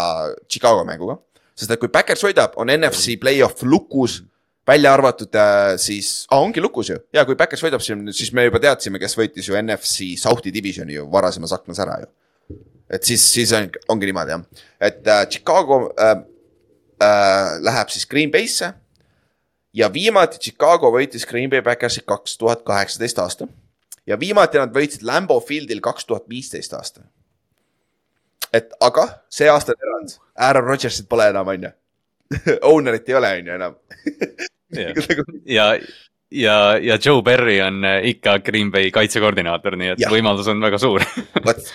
Chicago mänguga. sest et kui Backers võidab, on NFC play-off lukus välja arvatud äh, siis ah,, ongi lukus ju ja kui Backers võidab, siis me juba teadsime, kes võitis ju NFC South'i divisioni ju varasemas aknas ära ju. et siis, siis on, ongi niimoodi jah, et äh, Chicago äh, äh, läheb siis Green Bay'sse. ja viimati Chicago võitis Green Bay Backersi kaks tuhat kaheksateist aasta ja viimati nad võitsid Lambeau Fieldil kaks tuhat viisteist aasta. et aga see aasta on erand, Aaron Rodgersit pole enam, on ju. Owner'it ei ole, on ju enam. ja, ja, ja Joe Berry on äh, ikka Green Bay kaitsekoordinaator, nii et ja. võimalus on väga suur vot,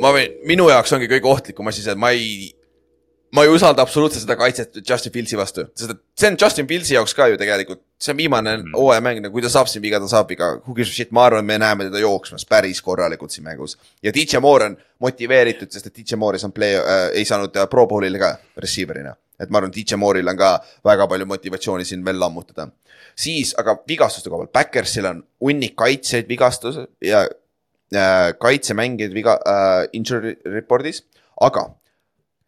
ma võin, minu jaoks ongi kõige ohtlikum asi see, et ma ei, ma ei usalda absoluutselt seda kaitset Justin Fieldsi vastu, sest et see on Justin Fieldsi jaoks ka ju tegelikult, see on viimane Mm. hooajamäng, no kui ta saab siin viga, ta saab viga, who gives a shit, ma arvan, me näeme teda jooksmas päris korralikult siin mängus. ja DJ Moore on motiveeritud, sest et DJ Moore ei saanud play äh,, ei saanud äh, pro bowl'ile ka receiver'ina. et ma arvan, DJ Moore'il on ka väga palju motivatsiooni siin veel lammutada. siis aga vigastuste koha pealt, Backersil on hunnik kaitsjaid vigastus ja äh, kaitsemängijaid viga äh, injury report'is, aga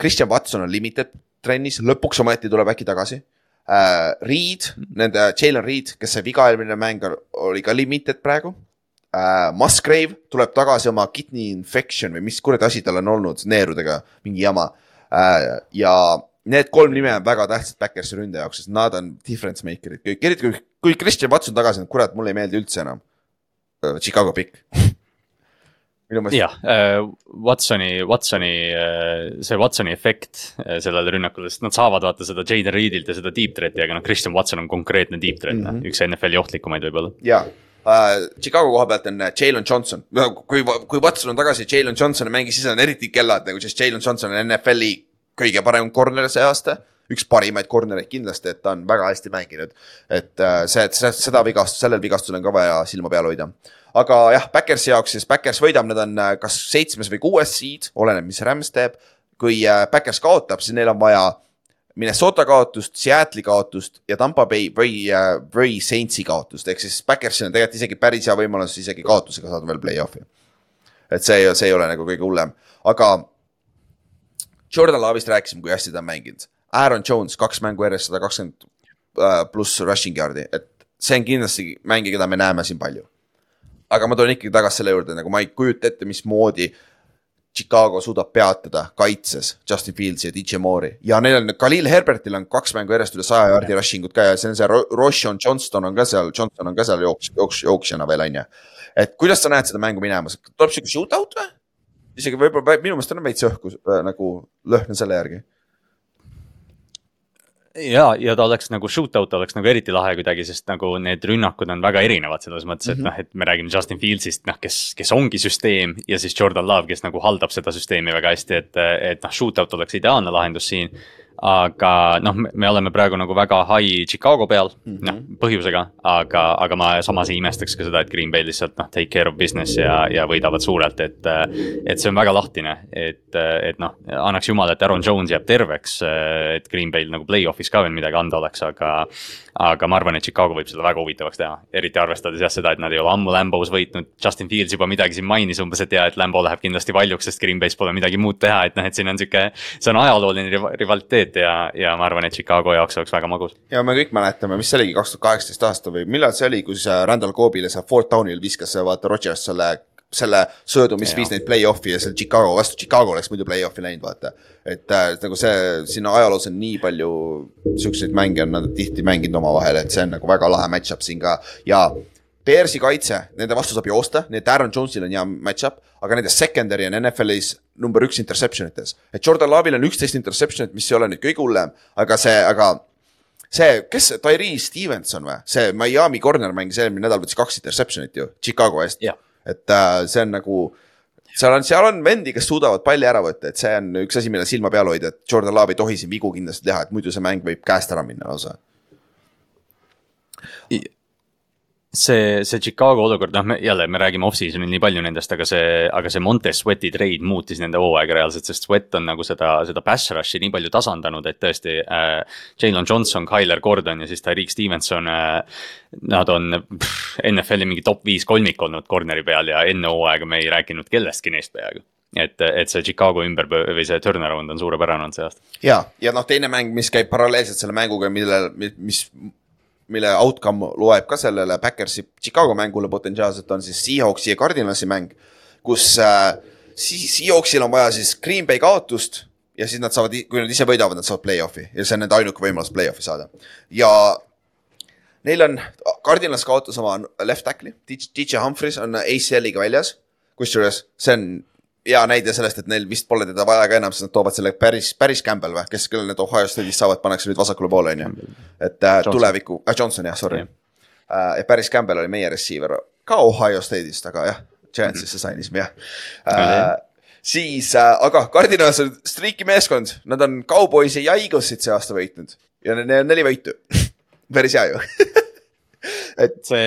Christian Watson on limited trennis, lõpuks ometi tuleb äkki tagasi äh,. Reed, nende Jalen Reed, kes sai viga eelmine mäng, oli ka limited praegu äh,. Musgrave tuleb tagasi oma kidney infection või mis kuradi asi tal on olnud neerudega, mingi jama äh,. ja need kolm nime on väga tähtsad Backersi ründe jaoks, sest nad on difference maker'id kõik, eriti kui, kui Christian Watson tagasi on, kurat, mulle ei meeldi üldse enam äh,. Chicago pikk. jah, Watsoni, Watsoni, see Watsoni efekt äh, sellele rünnakule, sest nad saavad vaata seda Jaden Reedilt ja seda deep threat'i, aga noh, Christian Watson on konkreetne deep threat mm. -hmm. üks NFL-i ohtlikumaid võib-olla. ja äh, Chicago koha pealt on äh, Jalen Johnson, kui, kui Watson on tagasi, Jalen Johnson ei mängi, siis on eriti kellad nagu, sest Jalen Johnson on NFL-i kõige parem corner see aasta. Üks parimaid corner'eid kindlasti, et ta on väga hästi mänginud. et äh, see, seda vigastust, sellel vigastusel on ka vaja silma peal hoida. aga jah, Backersi jaoks siis Backers võidab, nad on äh, kas seitsmes või kuues seed, oleneb, mis Rams teeb. kui äh, Backers kaotab, siis neil on vaja Minnesota kaotust, Seattle'i kaotust ja Tampa Bay või, või Saintsi kaotust, ehk siis Backersil on tegelikult isegi päris hea võimalus isegi kaotusega saada veel play-off'i. et see, see ei ole nagu kõige hullem, aga Jordan Love'ist rääkisime, kui hästi ta on mänginud. Aaron Jones, kaks mängu järjest sada kakskümmend äh, pluss rushing yard'i, et see on kindlasti mängija, keda me näeme siin palju. aga ma tulen ikkagi tagasi selle juurde, nagu ma ei kujuta ette, mismoodi Chicago suudab peatada kaitses Justin Fieldsi ja DJ Moore'i ja neil on, Khalil Herbertil on kaks mängu järjest üle saja jaardi rushing ut ka ja see on see Ro- Roshon Johnston on ka seal, Johnson on ka seal jooks, jooks, jooksjana veel on ju. et kuidas sa näed seda mängu minemas, tuleb sihuke shootout või? isegi võib-olla minu meelest on veits õhku äh, nagu lõhna selle järgi. ja, ja ta oleks nagu shootout oleks nagu eriti lahe kuidagi, sest nagu need rünnakud on väga erinevad selles mõttes, et Mhm. noh, et me räägime Justin Fieldsist, noh, kes, kes ongi süsteem ja siis Jordan Love, kes nagu haldab seda süsteemi väga hästi, et, et noh, shootout oleks ideaalne lahendus siin. Aga noh, me oleme praegu nagu väga high Chicago peal mm. -hmm. noh põhjusega, aga, aga ma samas ei imestaks ka seda, et Green Bay lihtsalt noh, take care of business ja, ja võidavad suurelt, et. et see on väga lahtine, et, et noh, annaks jumal, et Aaron Jones jääb terveks, et Green Bay'l nagu play-off'is ka veel midagi anda oleks, aga. Aga ma arvan, et Chicago võib seda väga huvitavaks teha, eriti arvestades jah seda, et nad ei ole ammu Lambos võitnud. Justin Fields juba midagi siin mainis umbes, et ja, et Lambo läheb kindlasti valjuks, sest Green Bay's pole midagi muud teha, et noh, et siin on sihuke. see on ajalooline riva- rivaliteet ja, ja ma arvan, et Chicago jaoks oleks väga magus. ja me kõik mäletame, mis see oligi, kaks tuhat kaheksateist aasta või millal see oli, kus äh, Randall Coobile seal Fort Downil viskas äh, vaata Rodgers selle, selle söödu, mis Jaa. viis neid play-off'i ja seal Chicago vastu, Chicago oleks muidu play-off'i läinud, vaata. et äh, nagu see, siin ajaloos on nii palju siukseid mänge on nad tihti mänginud omavahel, et see on nagu väga lahe match-up siin ka ja Bearsi kaitse, nende vastu saab joosta, nii et Aaron Jones'il on hea match-up, aga nende secondary on NFL-is number üks interception ites. et Jordan Love'il on üksteist interception'it, mis ei ole nüüd kõige hullem, aga see, aga see, kes see, Tyree Stevenson või, see Miami corner mängis eelmine nädal, võttis kaks interception'it ju Chicago eest Jah.. Et äh, see on nagu, seal on, seal on vendi, kes suudavad palli ära võtta, et see on üks asi, mille silma peal hoida, et Jordan Love ei tohi siin vigu kindlasti teha, et muidu see mäng võib käest ära minna lausa. see, see Chicago olukord, noh, me jälle me räägime off-season'il nii palju nendest, aga see, aga see Montes Sweati trade muutis nende hooaega reaalselt, sest Sweat on nagu seda, seda pass rush'i nii palju tasandanud, et tõesti äh,. Jalen Johnson, Tyler Gordon ja siis Tyreek Stevenson äh,. Nad on pff, NFL-i mingi top viis kolmik olnud corner'i peal ja enne hooaega me ei rääkinud kellestki neist peaaegu. et, et see Chicago ümber või see turnaround on suurepärane olnud see aasta. ja, ja noh, teine mäng, mis käib paralleelselt selle mänguga, millel, mis, mille outcome loeb ka sellele Backersi Chicago mängule potentsiaalselt, on siis Seahawksi ja Cardinalsi mäng. kus äh, Si- Seahawksil on vaja siis Green Bay kaotust ja siis nad saavad, kui nad ise võidavad, nad saavad play-off'i ja see on nende ainuke võimalus play-off'i saada. ja neil on, Cardinals kaotas oma left tackle'i, DJ Humphries on ACL-iga väljas. kusjuures see on hea näide sellest, et neil vist pole teda vaja ka enam, sest nad toovad selle päris, päris Campbell või, kes, kellel need Ohio State'is saavad, pannakse nüüd vasakule poole, on ju. et äh, Johnson. tuleviku äh,, Johnson jah, sorry Jah. äh,. ja päris Campbell oli meie receiver ka Ohio State'ist, aga jah, Giantsisse sainisime jah äh,. siis äh,, aga Cardinals on streaki meeskond, nad on Cowboysi ja Eaglesit see aasta võitnud ja neil on neli võitu. päris hea ju see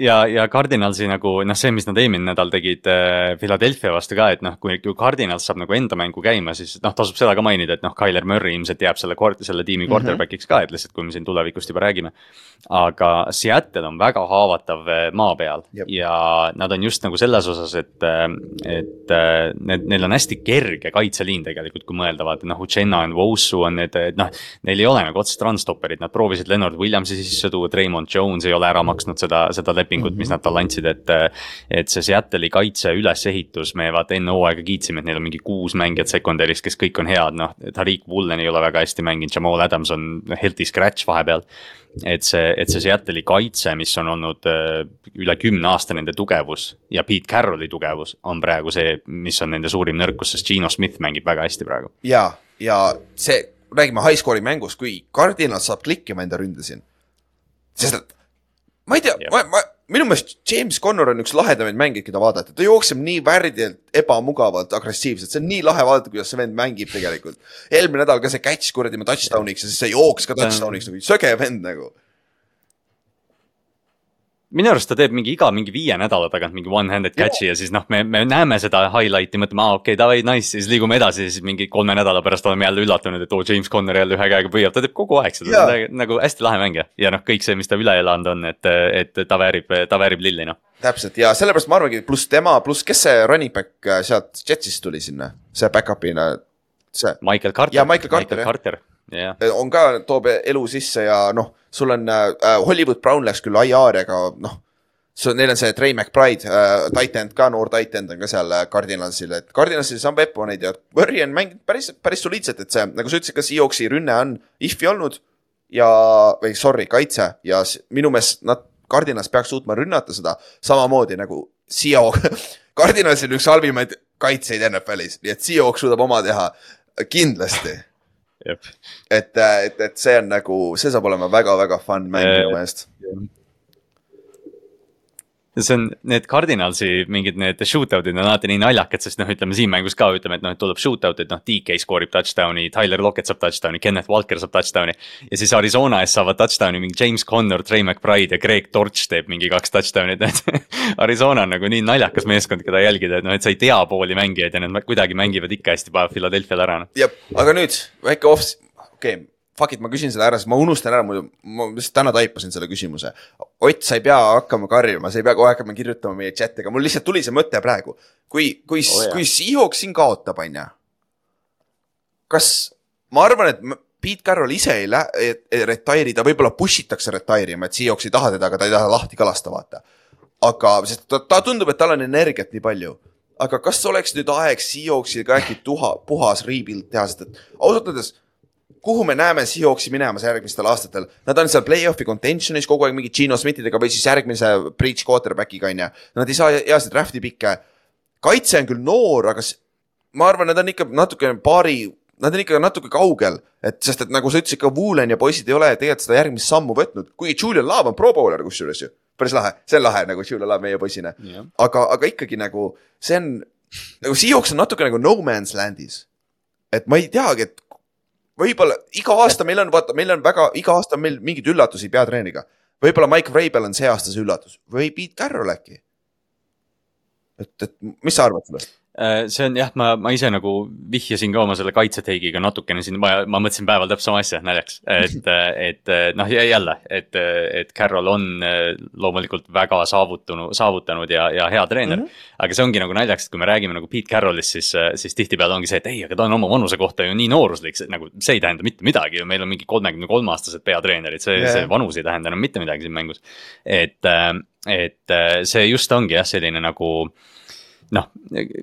ja, ja Cardinalsi nagu noh, see, mis nad eelmine nädal tegid äh, Philadelphia vastu ka, et noh, kui, kui Cardinals saab nagu enda mängu käima, siis noh, tasub seda ka mainida, et noh, Tyler Murray ilmselt jääb selle selle tiimi quarterback'iks ka, et lihtsalt, kui me siin tulevikust juba räägime. aga Seattle on väga haavatav äh, maa peal Jep. ja nad on just nagu selles osas, et, et äh, need, neil on hästi kerge kaitseliin tegelikult, kui mõelda, vaata noh, Uchenna ja Wosu on need, et noh, neil ei ole nagu otsest run-stopperit, nad proovisid Leonard Williamsi sisse tuua, Raymond Jones ei ole ära maksnud seda, seda lepingut mm, -hmm. mis nad talle andsid, et. et see Seattle'i kaitse ülesehitus, me vaata enne hooaega kiitsime, et neil on mingi kuus mängijat secondary's, kes kõik on head, noh. Tariq Woolen ei ole väga hästi mänginud, Jamal Adams on healthy scratch vahepeal. et see, et see Seattle'i kaitse, mis on olnud äh, üle kümne aasta nende tugevus ja Pete Carrolli tugevus on praegu see, mis on nende suurim nõrkus, sest Gino Smith mängib väga hästi praegu. ja, ja see, räägime high score'i mängust, kui Cardinal saab klikkima enda ründe siin. sest et ma ei tea ma, ma, minu meelest James Connor on üks lahedamaid mängijaid, keda vaadata, ta jookseb nii värdjalt, ebamugavalt, agressiivselt, see on nii lahe vaadata, kuidas see vend mängib tegelikult. eelmine nädal ka see catch kuradi touchdown'iks ja siis see jooks ka touchdown'iks nagu söge vend nagu. Minu arust ta teeb mingi iga mingi viie nädala tagant mingi one-handed catch'i ja siis noh, me, me näeme seda highlight'i, mõtleme, aa okei okay,, davai, nice, siis liigume edasi ja siis mingi kolme nädala pärast oleme jälle üllatunud, et oo, James Conner jälle ühe käega püüab, ta teeb kogu aeg seda, nagu hästi lahe mängija. Ja noh, kõik see, mis ta üle elanud on, et, et ta väärib, ta väärib lilli noh. täpselt ja sellepärast ma arvangi, pluss tema, pluss kes see running back äh, sealt Jetsist tuli sinna, see back-up'ina, see Michael Carter. Jaa, Michael Carter. Carter, jah. on ka, toob elu sisse ja noh, sul on äh, Hollywood Brown läks küll IR, aga noh. neil on see Trey McBride äh,, tight end ka, noor tight end on ka seal äh, Cardinalsil, et Cardinalsil on weapon'id ja Murry on mänginud päris, päris soliidselt, et see, nagu sa ütlesid, ka Seahawksi rünne on if'i olnud. ja, või sorry, kaitse ja minu meelest nad, Cardinals peaks suutma rünnata seda samamoodi nagu Seahawk. Cardinalsil üks halvimaid kaitseid NFL-is, nii et Seahawk suudab oma teha kindlasti. Et, et, et see on nagu, see saab olema väga-väga fun mäng minu meelest. See on need Cardinalsi mingid need shootout'id on alati nii naljakad, sest noh, ütleme siin mängus ka ütleme, et noh, et tuleb shootout, et noh, DK skoorib touchdown'i, Tyler Lockett saab touchdown'i, Kenneth Walker saab touchdown'i. ja siis Arizona ees saavad touchdown'i mingi James Conner, Trey McBride ja Greg Torch teeb mingi kaks touchdown'it, et Arizona on nagu nii naljakas meeskond, keda jälgida, et noh, et sa ei tea pooli mängijaid ja nad kuidagi mängivad ikka hästi, paneb Philadelphia'le ära noh. jah, aga nüüd väike off, okei okay,, fuck it, ma küsin selle ära, sest ma unustan ära muidu, ma lihtsalt täna taipasin selle küsimuse. Ott, sa ei pea hakkama karjuma, sa ei pea kohe hakkama kirjutama meie chat'iga, mul lihtsalt tuli see mõte praegu. kui, kui oh, kui Seahawks siin kaotab, on ju. kas, ma arvan, et Pete Carroll ise ei lähe, retire'i, ta võib-olla push itakse retire ima, et Seahawks ei taha teda, aga ta ei taha lahti ka lasta, vaata. aga, sest ta, ta tundub, et tal on energiat nii palju aga kas oleks nüüd aeg Seahawksil ka äkki tuha, puhas rebuild teha, sest et ausalt öeldes kuhu me näeme Seahawksi minemas järgmistel aastatel, nad on seal play-off'i contention'is kogu aeg mingi Gino Smithidega või siis järgmise breach quarterback'iga on ju. Nad ei saa heasid draft'i pikke. kaitse on küll noor, aga ma arvan, nad on ikka natuke paari, nad on ikka natuke kaugel, et sest, et nagu sa ütlesid, ka Woolen ja poisid ei ole tegelikult seda järgmist sammu võtnud, kuigi Julian Love on pro bowler kusjuures ju. päris lahe, see on lahe nagu Julian Love meie poisina Jah. aga, aga ikkagi nagu see on, nagu Seahawks on natuke nagu no man's land'is. et ma ei teagi, et võib-olla iga aasta meil on, vaata, meil on väga, iga aasta on meil mingeid üllatusi peatreeneriga. võib-olla Mike Vrabel on see aasta see üllatus või Pete Carroll äkki. et, et mis sa arvad sellest? Äh, see on jah, ma, ma ise nagu vihjasin ka oma selle kaitseteigiga natukene siin, ma, ma mõtlesin päeval täpselt sama asja naljaks, et, et noh, jälle, et, et Carroll on äh, loomulikult väga saavutunu, saavutanud ja, ja hea treener mm. -hmm. aga see ongi nagu naljaks, et kui me räägime nagu Pete Carrollist, siis, siis tihtipeale ongi see, et ei, aga ta on oma vanuse kohta ju nii nooruslik, nagu see ei tähenda mitte midagi ju, meil on mingi kolmekümne kolme aastased peatreenerid, see yeah. see vanus ei tähenda enam mitte midagi siin mängus. et, et see just ongi jah, selline nagu noh,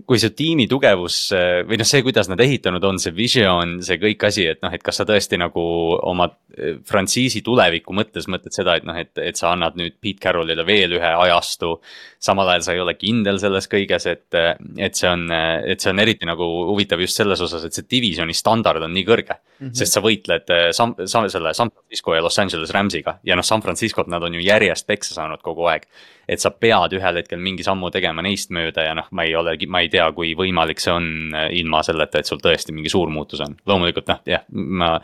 kui see tiimi tugevus eh, või noh, see, kuidas nad ehitanud on, see visioon, see kõik asi, et noh, et kas sa tõesti nagu oma eh, frantsiisi tuleviku mõttes mõtled seda, et noh, et, et sa annad nüüd Pete Carrollile veel ühe ajastu. samal ajal sa ei ole kindel selles kõiges, et, et see on, et see on eriti nagu huvitav just selles osas, et see divisioni standard on nii kõrge mm. -hmm. sest sa võitled eh, San, San, selle San Francisco ja Los Angeles Rams'iga ja noh, San Franciscot nad on ju järjest peksa saanud kogu aeg et sa pead ühel hetkel mingi sammu tegema neist mööda ja noh, ma ei olegi, ma ei tea, kui võimalik see on äh, ilma selleta, et sul tõesti mingi suur muutus on. loomulikult noh, jah, ma,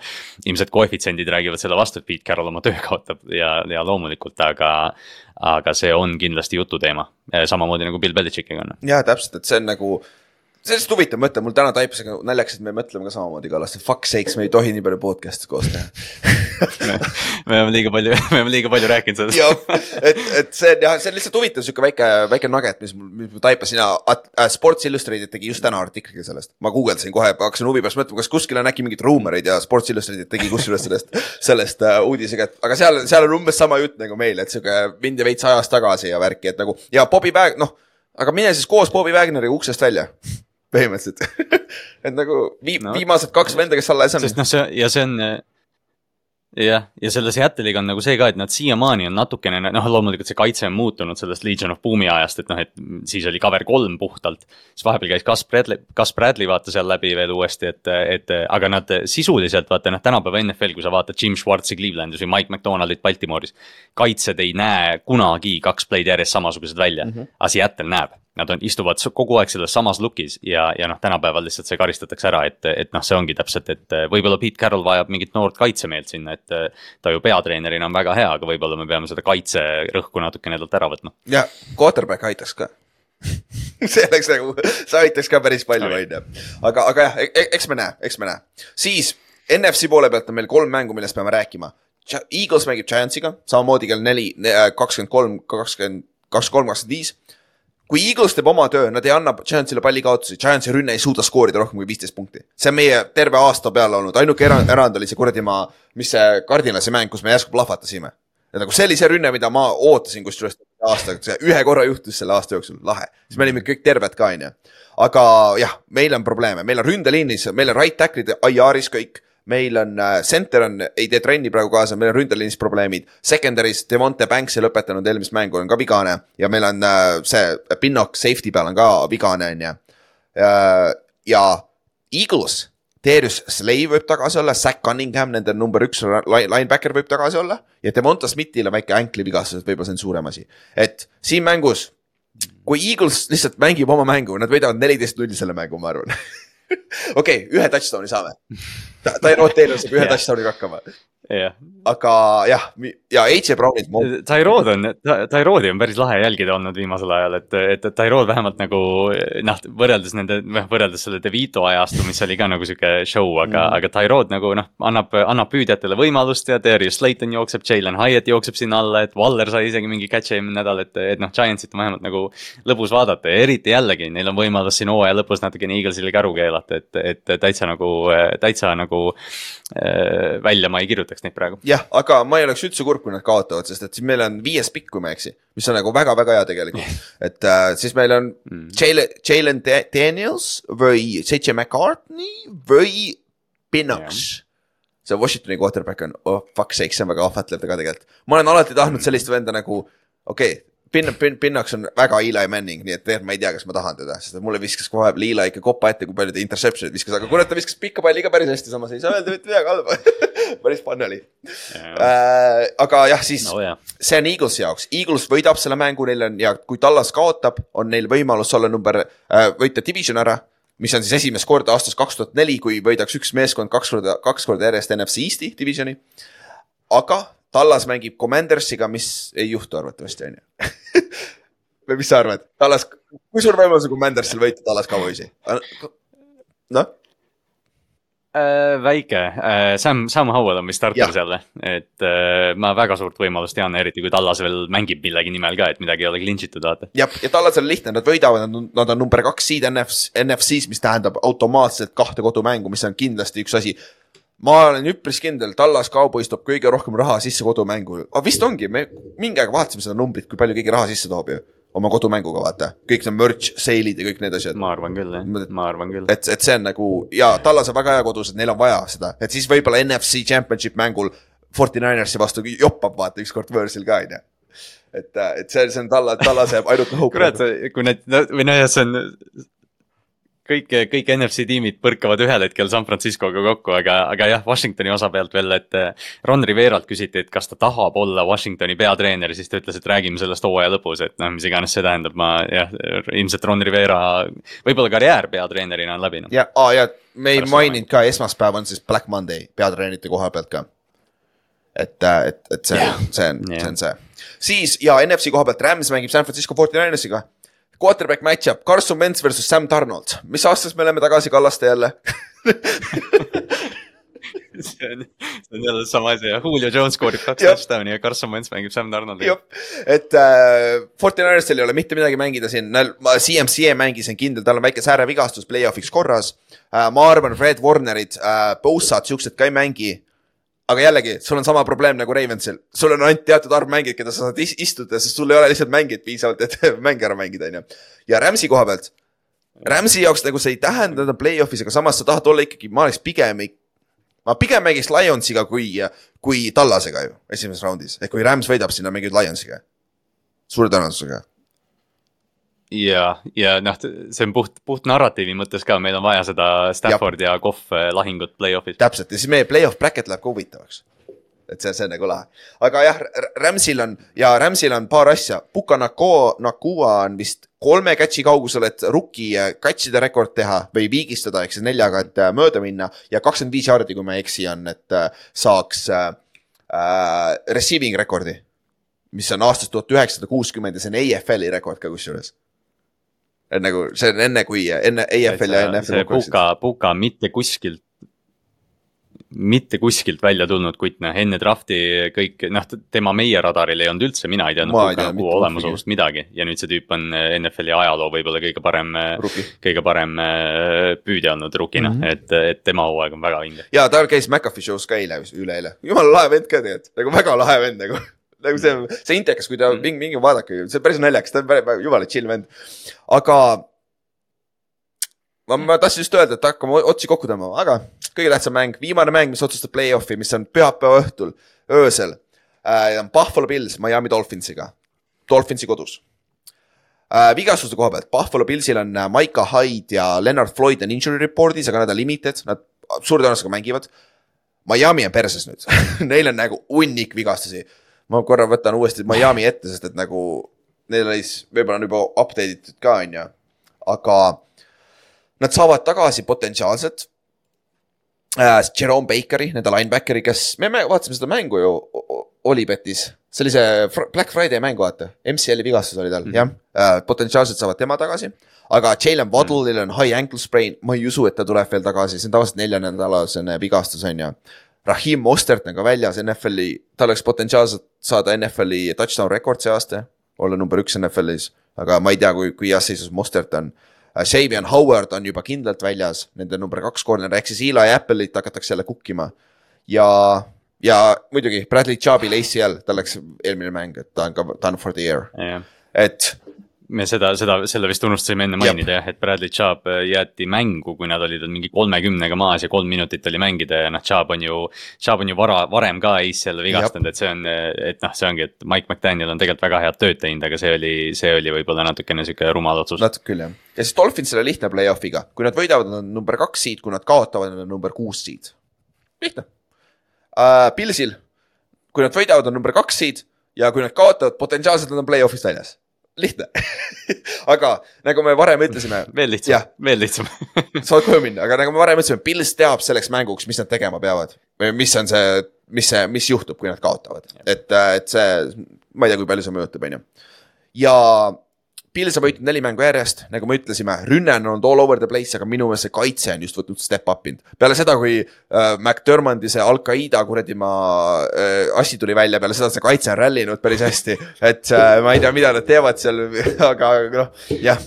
ilmselt koefitsiendid räägivad selle vastu, et Pete Carroll oma töö kaotab ja, ja loomulikult, aga. aga see on kindlasti jututeema, samamoodi nagu Bill Belichickiga on. ja täpselt, et see on nagu see on lihtsalt huvitav mõte, mul täna taipus aga naljakas, et me mõtleme ka samamoodi Kallaste, fuck sakes, me ei tohi nii palju podcast'e koos teha me oleme liiga palju, me oleme liiga palju rääkinud sellest. jah, et, et see on jah, see on lihtsalt huvitav sihuke väike, väike nugget, mis mul, mis ma taipasin ja äh, Sports Illustrated tegi just täna artikli sellest. ma guugeldasin kohe, hakkasin huvi pärast mõtlema, kas kuskil on äkki mingeid ruumereid ja Sports Illustrated tegi kusjuures sellest, sellest uh, uudisega, et aga seal, seal on umbes sama jutt nagu meil, et sihuke mindi veits ajas tagasi ja värki, et nagu ja Bobby Bag-, noh, aga mine siis koos Bobby Wagneriga uksest välja põhimõtteliselt et nagu vii- No. viimased kaks venda, kes alles on. sest noh, see ja see on jah, ja selle Seattle'iga on nagu see ka, et nad siiamaani on natukene, noh, loomulikult see kaitse on muutunud sellest Legion of Boom'i ajast, et noh, et siis oli cover kolm puhtalt. siis vahepeal käis Gus Bradley, Gus Bradley vaata seal läbi veel uuesti, et, et aga nad sisuliselt vaata noh, tänapäeva NFL, kui sa vaatad Jim Schwartzi Clevelandis või Mike McDonaldit Baltimooris. kaitsjad ei näe kunagi kaks play'd järjest samasugused välja mm, -hmm. aga Seattle näeb nad on, istuvad kogu aeg selles samas look'is ja, ja noh, tänapäeval lihtsalt see karistatakse ära, et, et noh, see ongi täpselt, et võib-olla Pete Carroll vajab mingit noort kaitsemeelt sinna, et. ta ju peatreenerina on väga hea, aga võib-olla me peame seda kaitserõhku natukene talt ära võtma. ja quarterback aitaks ka see oleks nagu, see aitaks ka päris palju, on ju. aga, aga jah, eks me näe, eks me näe. siis NFC poole pealt on meil kolm mängu, millest peame rääkima. Eagles mängib Giantsiga, samamoodi kell neli, kakskümmend kolm, kakskümmend, kakskümmend kolm, kakskümmend viis kui Eagles teeb oma töö, nad ei anna Giantsile palli kaotusi, Giantsi rünne ei suuda skoorida rohkem kui viisteist punkti. see on meie terve aasta peale olnud, ainuke erand, erand oli see kuradi maa, mis see Cardinalsi mäng, kus me järsku plahvatasime. ja nagu see oli see rünne, mida ma ootasin kusjuures aasta, ühe korra juhtus selle aasta jooksul, lahe. siis me olime kõik terved ka, onju. aga jah, meil on probleeme, meil on ründeliinis, meil on right tackle'id IR-is kõik meil on äh, center on, ei tee trenni praegu kaasa, meil on ründeliinis probleemid. Secondary's Devonte Banks ei lõpetanud eelmist mängu, on ka vigane ja meil on äh, see Pinnock safety peal on ka vigane, on ju. ja Eagles, Darius Slay võib tagasi olla, Zack Cunningham, nende number üks linebacker võib tagasi olla. ja Devonta Smithil on väike anklivigastus, et võib-olla see on suurem asi. et siin mängus, kui Eagles lihtsalt mängib oma mängu, nad võidavad neliteist null selle mängu, ma arvan okei okay,, ühe touchdown'i saame. Tyrod Taylor saab ühe Jah. touchdown'iga hakkama. Jah, aga jah, ja AJ Brownit ma Tyrod on, Tyrodi on päris lahe jälgida olnud viimasel ajal, et, et Tyrod vähemalt nagu noh, võrreldes nende, noh võrreldes selle DeVito ajastu, mis oli ka nagu sihuke show, aga mm., aga Tyrod nagu noh, annab, annab püüdjatele võimalust ja Darius Slayton jookseb, Jalen Hyatt jookseb sinna alla, et Waller sai isegi mingi catch'i eelmine nädal, et, et noh, Giantsit on vähemalt nagu lõbus vaadata. Ja eriti jällegi, neil on võimalus siin hooaja lõpus natukene Eaglesile käru keelata, et, et täitsa nagu, täitsa nagu äh, välja ma ei kirjutaks neid praegu. jah, aga ma ei oleks üldse kurb, kui nad kaotavad, sest et siis meil on viies pikk, kui ma ei eksi, mis on nagu väga-väga hea tegelikult. et äh, siis meil on Jalen, Jalen Da- Daniels või JJ McCartney või Pinnox. see Washingtoni quarterback on oh fuck sake, see on väga ahvatlev ka tegelikult. ma olen alati tahtnud sellist venda nagu, okei okay,, Pin-, Pin-, Pinnaks on väga Eli Manning, nii et tegelikult ma ei tea, kas ma tahan teda, sest mulle viskas kohe Eli ikka kopa ette, kui palju ta interception'id viskas, aga kurat, ta viskas pikka palli ka päris hästi, samas ei saa öelda mitte midagi halba. päris fun oli äh,. aga jah, siis no jah, see on Eaglesi jaoks, Eagles võidab selle mängu, neil on ja kui Tallas kaotab, on neil võimalus olla number äh,, võita division ära. mis on siis esimest korda aastast kaks tuhat neli, kui võidaks üks meeskond kaks korda, kaks korda järjest NFC Eesti divisioni. aga Tallas mängib Commandersiga, mis ei juhtu arvatavasti, on ju. või mis sa arvad, Tallas, kui suur võimalus on Commandersil võita Tallas Cowboysi? noh, Äh, väike, Sam, Sam Howell on vist starter seal, et äh, ma väga suurt võimalust tean, eriti kui Tallas veel mängib millegi nimel ka, et midagi ei ole clinch itud, vaata. jah, ja Tallasel on lihtne, nad võidavad, nad on, number kaks seed NFC, NFC-s, mis tähendab automaatselt kahte kodumängu, mis on kindlasti üks asi. Ma olen üpris kindel, Tallas Cowboys toob kõige rohkem raha sisse kodumängu, aga vist ongi, me mingi aeg vaatasime seda numbrit, kui palju keegi raha sisse toob ju oma kodumänguga, vaata, kõik need merch, sale'id ja kõik need asjad. ma arvan küll, jah, ma arvan küll. et, et see on nagu ja Tallas on väga hea kodus, et neil on vaja seda, et siis võib-olla NFC championship mängul Forty Ninersi vastu joppab vaata ükskord võõrsil ka onju. et, et see, see on Talla, Tallase ainult hoop. kurat, kui need, või noh, jah, see on kõik, kõik NFC tiimid põrkavad ühel hetkel San Franciscoga kokku, aga, aga jah, Washingtoni osa pealt veel, et eh, Ron Riveralt küsiti, et kas ta tahab olla Washingtoni peatreener, siis ta ütles, et räägime sellest hooaja lõpus, et noh, mis iganes see tähendab, ma jah, ilmselt Ron Rivera võib-olla karjäär peatreenerina on läbi noh.. ja, aa ja me ei maininud ka, esmaspäev on siis Black Monday peatreenerite koha pealt ka. et, et, et see yeah., see on yeah., see on see. siis ja NFC koha pealt Rams mängib San Francisco 49ersiga. Quarterback match-up Carson Wentz versus Sam Donald, mis aastas me oleme tagasi Kallaste jälle? see on, see on jälle sama asi Julio Jones skoorib kaks touchdown'i ja Carson Wentz mängib Sam Donaldiga. jah, et äh, 49ersil ei ole mitte midagi mängida siin, ma CMC mängisin kindel, tal on väike säärevigastus play-off'iks korras äh,. ma arvan, Fred Warnerid äh,, Bossad, siuksed ka ei mängi. Aga jällegi, sul on sama probleem nagu Ravensil, sul on ainult teatud arv mängijaid, keda sa saad is- istuda, sest sul ei ole lihtsalt mängijaid piisavalt, et mänge ära mängida, onju. ja Rams'i koha pealt, Rams'i jaoks nagu see ei tähenda, on play-off'is, aga samas sa tahad olla ikkagi, ma oleks pigem, ma pigem mängiks Lionsiga kui, kui Tallasega ju esimeses raundis, ehk kui Rams võidab, siis nad mängivad Lionsiga. suure tõenäosusega. ja, ja noh, see on puht, puht narratiivi mõttes ka, meil on vaja seda Stafford ja Kohv lahingut play-off'is. täpselt ja siis meie play-off bracket läheb ka huvitavaks. et see, see on nagu lahe, aga jah, Ramsil on ja Ramsil on paar asja, Puka Nako, Nakua on vist kolme catch'i kaugusel, et rookie catch'ide rekord teha või viigistada, ehk siis neljaga, et äh, mööda minna ja kakskümmend viis jaardi, kui ma ei eksi, on, et äh, saaks äh, äh, receiving rekordi. mis on aastast tuhat üheksasada kuuskümmend ja see on EFL-i rekord ka kusjuures. Et nagu see on enne, kui enne EFL ja NFL see Puka, Puka mitte kuskilt, mitte kuskilt välja tulnud kutt, noh enne draft'i kõik, noh tema meie radaril ei olnud üldse, mina ei teadnud Puka nagu olemasolust midagi ja nüüd see tüüp on NFL-i ajaloo võib-olla kõige parem, Rookie. kõige parem äh, püüdja olnud rukina mm, Mhm. -hmm. et, et tema hooaeg on väga vinge. ja tal käis McAfee show's ka eile, üleeile, jumala lahe vend ka tegelikult, nagu väga lahe vend nagu. Nagu see, see intekas, kui ta mingi, mingi vaadake, see on päris naljakas, ta on jumala chill vend. aga ma, ma tahtsin just öelda, et hakkame otsi kokku tõmbama, aga kõige tähtsam mäng, viimane mäng, mis otsustab play-off'i, mis on pühapäeva õhtul, öösel äh,. Buffalo Bills Miami Dolphinsiga, Dolphinsi kodus äh,. vigastuste koha pealt, Buffalo Billsil on äh, Maika Hyde ja Leonard Floyd on injury report'is, aga nad on limited, nad suure tõenäosusega mängivad. Miami on perses nüüd neil on nagu hunnik vigastusi. Ma korra võtan uuesti Miami ette, sest et nagu neil oli siis, võib-olla on juba update itud ka, on ju, aga nad saavad tagasi potentsiaalselt äh, Jerome Bakeri, nende linebackeri, kes, me vaatasime seda mängu ju Olipetis, see oli see Black Friday mäng, vaata, MCL-i vigastus oli tal mm, -hmm. jah äh,, potentsiaalselt saavad tema tagasi. aga Jalen Waddle'il on high ankle sprain, ma ei usu, et ta tuleb veel tagasi, see on tavaliselt neljanädalasene vigastus, on ju. Rahim Mostert on ka väljas NFL-i, tal oleks potentsiaalselt saada NFL-i touchdown rekord see aasta, olla number üks NFL-is, aga ma ei tea, kui, kui heas seisus Mostert on. Xavier Howard on juba kindlalt väljas, nende number kaks corner ehk siis Eli Apple'it hakatakse jälle kukkima. ja, ja muidugi Bradley Chubb'il ACL, tal läks eelmine mäng, et ta on ka done for the year, jah, et me seda, seda, selle vist unustasime enne mainida jah, et Bradley Chubb äh, jäeti mängu, kui nad olid mingi kolmekümnega maas ja kolm minutit oli mängida ja noh, Chubb on ju. Chubb on ju vara, varem ka ACL-e vigastanud, et see on, et noh, see ongi, et Mike McDaniel on tegelikult väga head tööd teinud, aga see oli, see oli võib-olla natukene sihuke rumal otsus. natuke küll jah, ja siis Dolphinsile lihtne play-off'iga, kui nad võidavad, nad on number kaks seed, kui nad kaotavad, nad on number kuus seed. lihtne uh,. Pilsil, kui nad võidavad, on number kaks seed ja kui nad kaotavad, potentsiaalselt nad on play-off'ist väljas lihtne aga nagu me varem ütlesime. veel lihtsam, veel lihtsam saad koju minna, aga nagu me varem ütlesime, Pils teab selleks mänguks, mis nad tegema peavad. või mis on see, mis see, mis juhtub, kui nad kaotavad, et, et see, ma ei tea, kui palju see mõjutab, on ju. ja Pils on võitnud neli mängu järjest, nagu me ütlesime, rünne on olnud all over the place, aga minu meelest see kaitse on just võtnud step up inud. peale seda, kui äh, McDermondi see Al-Qaeda kuradi maa äh, asi tuli välja, peale seda see kaitse on rallinud päris hästi. et äh, ma ei tea, mida nad teevad seal, aga noh, jah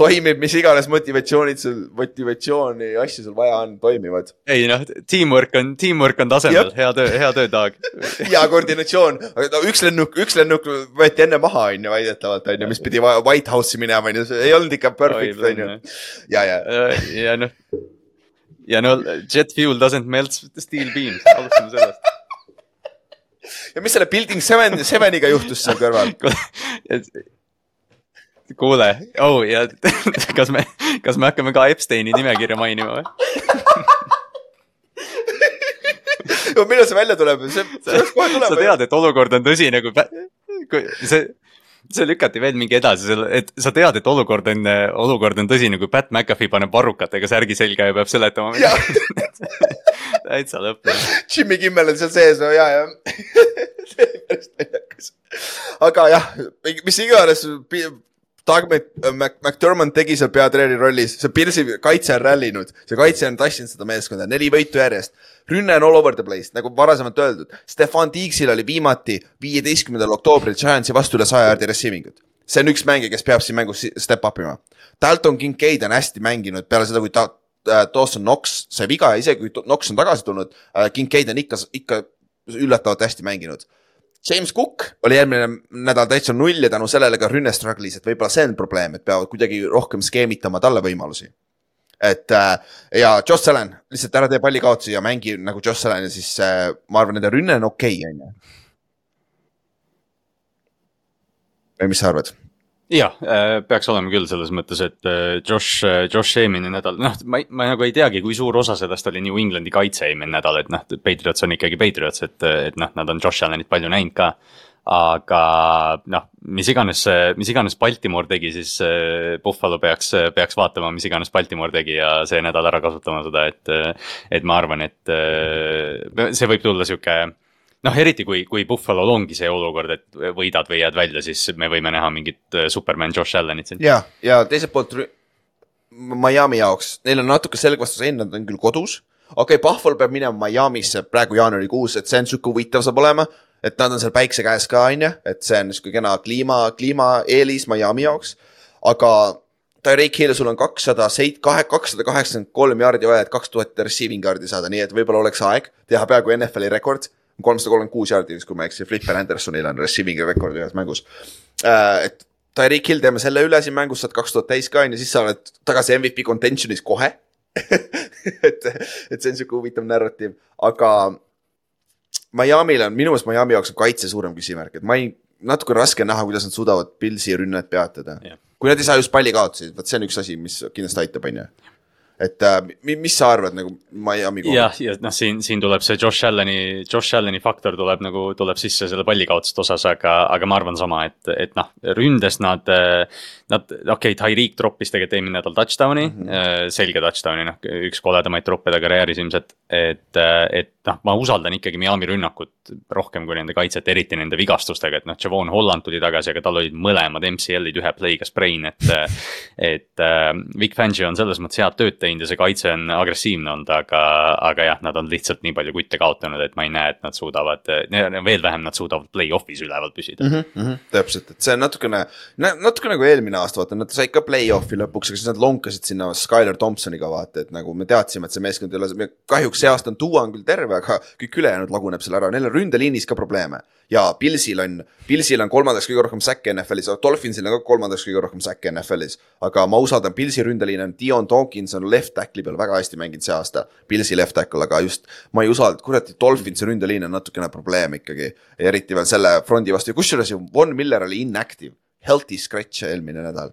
toimib, mis iganes motivatsioonid sul, motivatsiooni ja asju sul vaja on, toimivad. ei noh, teamwork on, teamwork on tasemel, hea töö, hea töö, Taag. Ja koordinatsioon, no üks lennuk, üks lennuk võeti enne maha, on ju, väidetavalt, on ju, mis pidi White House'i minema, on ju, see ei olnud ikka perfect, on ju. ja, ja. ja noh, ja no jet fuel doesn't melt steel beams, alustame sellest. Ja mis selle Building Seven, Seveniga juhtus seal kõrval kuule, oh ja kas me, kas me hakkame ka Epsteini nimekirja mainima või no millal see välja tuleb, see, see peaks kohe tulema. sa tead, et olukord on tõsine, kui see, see lükati veel mingi edasi, et sa tead, et olukord on, olukord on tõsine, kui Pat McAfee paneb varrukatega särgi selga ja peab seletama täitsa lõpp. Jimmy Kimmel on seal sees, no ja, ja päris naljakas. aga jah, mis iganes Doug Mc, Mc, McDermott tegi seal peatreeneri rollis, see Pilsi kaitse on rallinud, see kaitse on tassinud seda meeskonda, neli võitu järjest. rünne on all over the place, nagu varasemalt öeldud. Stefan Tiigsil oli viimati viieteistkümnendal oktoobril Giantsi vastu üle saja jaardi receiving ut. see on üks mängija, kes peab siin mängus step up ima. Dalton Kincaid on hästi mänginud peale seda, kui ta äh,, Dawson Knox sai viga ja isegi kui Knox on tagasi tulnud äh,, Kincaid on ikka, ikka üllatavalt hästi mänginud James Cook oli eelmine nädal täitsa null ja tänu sellele ka rünne struggle'is, et võib-olla see on probleem, et peavad kuidagi rohkem skeemitama talle võimalusi. et äh, ja Josh Allan, lihtsalt ära tee pallikaotusi ja mängi nagu Josh Allan ja siis äh, ma arvan, nende rünne on okei okay,, on ju. või mis sa arvad? Jah, äh, peaks olema küll selles mõttes, et äh, Josh, äh, Josh eelmine nädal, noh, ma, ma nagu ei teagi, kui suur osa sellest oli New Englandi kaitse eelmine nädal, et noh, Patriots on ikkagi Patriots, et, et noh, nad on Josh Allanit palju näinud ka. aga noh, mis iganes, mis iganes Baltimore tegi, siis Buffalo peaks, peaks vaatama, mis iganes Baltimore tegi ja see nädal ära kasutama seda, et. et ma arvan, et see võib tulla sihuke noh, eriti kui, kui Buffalo'l ongi see olukord, et võidad või jääd välja, siis me võime näha mingit äh, superman Josh Allanit siin. ja, ja teiselt poolt Miami jaoks, neil on natuke selgvastus enne, nad on küll kodus. okei okay,, Buffalo peab minema Miami'sse praegu jaanuarikuus, et see on sihuke huvitav saab olema. et nad on seal päikse käes ka, on ju, et see on sihuke kena kliima, kliimaeelis Miami jaoks. aga Tyreek Hill, sul on kakssada seit-, kahe, kakssada kaheksakümmend kolm jaardi vaja, et kaks tuhat receiving yard'i saada, nii et võib-olla oleks aeg teha peaaegu NFL-i rekord kolmsada kolmkümmend kuus jaardi vist, kui ma ei eksi, Flipper Andersonil on receiving'i rekord ühes mängus. Äh,. et Tyreek Hill teeme selle üle siin mängus, saad kaks tuhat täis ka on ju, siis sa oled tagasi MVP contention'is kohe. Et, et see on sihuke huvitav narratiiv, aga Miami'l on, minu meelest Miami jaoks on kaitse suurem küsimärk, et ma ei, natuke raske näha, kuidas nad suudavad Pilsi rünnet peatada. Yeah.. kui nad ei saa just palli kaotusi, vot see on üks asi, mis kindlasti aitab, on ju et äh, mis sa arvad nagu Miami kohta? jah, ja noh, siin, siin tuleb see Josh Allan'i, Josh Allan'i faktor tuleb nagu, tuleb sisse selle pallikaotuste osas, aga, aga ma arvan sama, et, et noh, ründes nad. Nad, okei okay,, Tyreek troppis tegelikult eelmine nädal touchdown'i mm, -hmm. selge touchdown'i, noh, üks koledamaid troppe ta karjääris ilmselt. et, et noh, ma usaldan ikkagi Miami rünnakut rohkem kui nende kaitset, eriti nende vigastustega, et noh, Javon Holland tuli tagasi, aga tal olid mõlemad MCL-id ühe play'ga sprain, et. et Vic Fangio on selles mõttes head tööd teinud läinud ja see kaitse on agressiivne olnud, aga, aga jah, nad on lihtsalt nii palju kutte kaotanud, et ma ei näe, et nad suudavad, veel vähem nad suudavad play-off'is üleval püsida mm. mm. -hmm, täpselt, et see on natukene, natuke nagu eelmine aasta, vaata nad said ka play-off'i lõpuks, aga siis nad lonkasid sinna Skylar Thompsoniga vaata, et nagu me teadsime, et see meeskond ei ole, kahjuks see aasta on Duo on küll terve, aga kõik ülejäänud laguneb seal ära, neil on ründeliinis ka probleeme. ja Pilsil on, Pilsil on kolmandaks kõige rohkem säkke NFL-is, Dolphinsil on ka kolmandaks kõige rohkem säkke NFL-is. aga ma usaldan Pilsi ründeliin on Dion Dawkins on left tackle'i peal väga hästi mänginud see aasta. Pilsi left tackle, aga just ma ei usalda, kuradi Dolphinsi ründeliin on natukene probleem ikkagi. eriti veel selle frondi vastu ja kusjuures ju Von Miller oli inactive, healthy scratch eelmine nädal.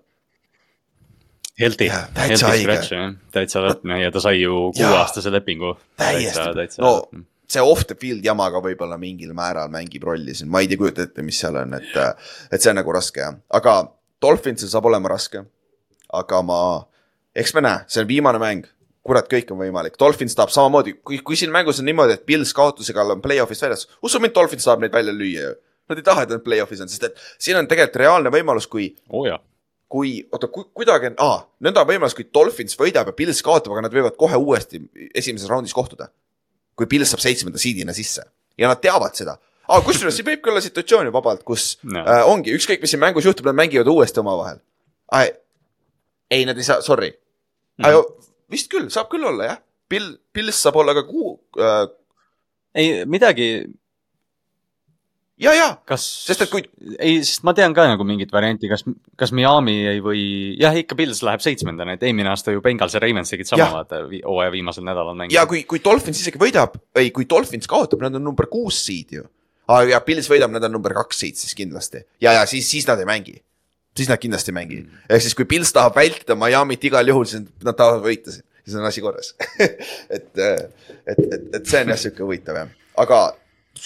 Healthy haige. scratch jah, täitsa lõtne ja ta sai ju kuueaastase lepingu. täiesti, no see off the field jama ka võib-olla mingil määral mängib rolli siin, ma ei tea, kujuta ette, mis seal on, et, et see on nagu raske jah, aga Dolphinsil saab olema raske. aga ma, eks me näe, see on viimane mäng, kurat, kõik on võimalik, Dolphins tahab samamoodi, kui, kui siin mängus on niimoodi, et Pils kaotusega on play-off'ist väljas, usu mind, Dolphins tahab neid välja lüüa ju. Nad ei taha, et nad play-off'is on, sest et siin on tegelikult reaalne võimalus, kui oh, kui, oota, kuidagi on, aa, nõnda on võimalus, kui Dolphins võidab ja Pils kaotab, aga nad võivad kohe uuesti esimeses raundis kohtuda. kui Pils saab seitsmenda seedina sisse ja nad teavad seda. aa, kusjuures siin võibki olla situatsioon ju vabalt, kus No. äh, ongi ükskõik, mis siin mängus juhtub, nad mängivad uuesti omavahel. ei, nad ei saa, sorry Mhm. -hmm. vist küll, saab küll olla jah. Pill, Pils saab olla ka kuu äh,, ei midagi, ja, ja, kas, sest et kui, ei, sest ma tean ka nagu mingit varianti, kas, kas Miami ei või, jah, ikka Pils läheb seitsmendana, et eelmine aasta ju Bengals ja Ravens tegid sama vaata, hooaja viimasel nädalal ja mängisid. kui, kui Dolphins isegi võidab, ei, kui Dolphins kaotab, nad on number kuus seed ju. aa, ja Pils võidab, nad on number kaks seed siis kindlasti ja, ja siis, siis nad ei mängi. Siis nad kindlasti ei mängi, ehk siis kui Pils tahab vältida Miami't igal juhul, siis nad tahavad võita, siis on asi korras. et, et, et, et see on jah sihuke huvitav jah, aga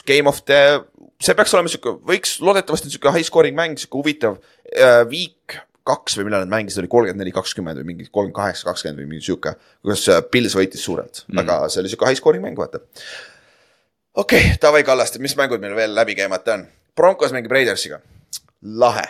Game of the, see peaks olema sihuke, võiks loodetavasti sihuke high scoring mäng, sihuke huvitav äh, week kaks või millal nad mängisid, oli kolmkümmend neli, kakskümmend või mingi kolmkümmend kaheksa, kakskümmend või mingi sihuke. kuidas äh, Pils võitis suurelt mm., aga see oli sihuke high scoring mäng, vaata. okei okay,, davai Kallaste, mis mängud meil veel läbi käimata on? Broncos mängib Raidersiga, lahe.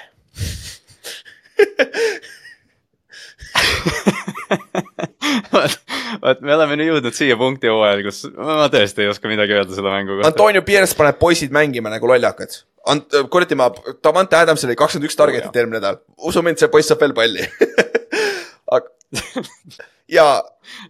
vot, vot me oleme nüüd jõudnud siia punkti hooajal, kus ma tõesti ei oska midagi öelda selle mängu kohta. Antonio Pierce paneb poisid mängima nagu lollakad. Ant-, kuradi ma, Davante Adams oli kakskümmend üks target'it eelmine nädal, usu mind, see poiss saab veel palli. aga, ja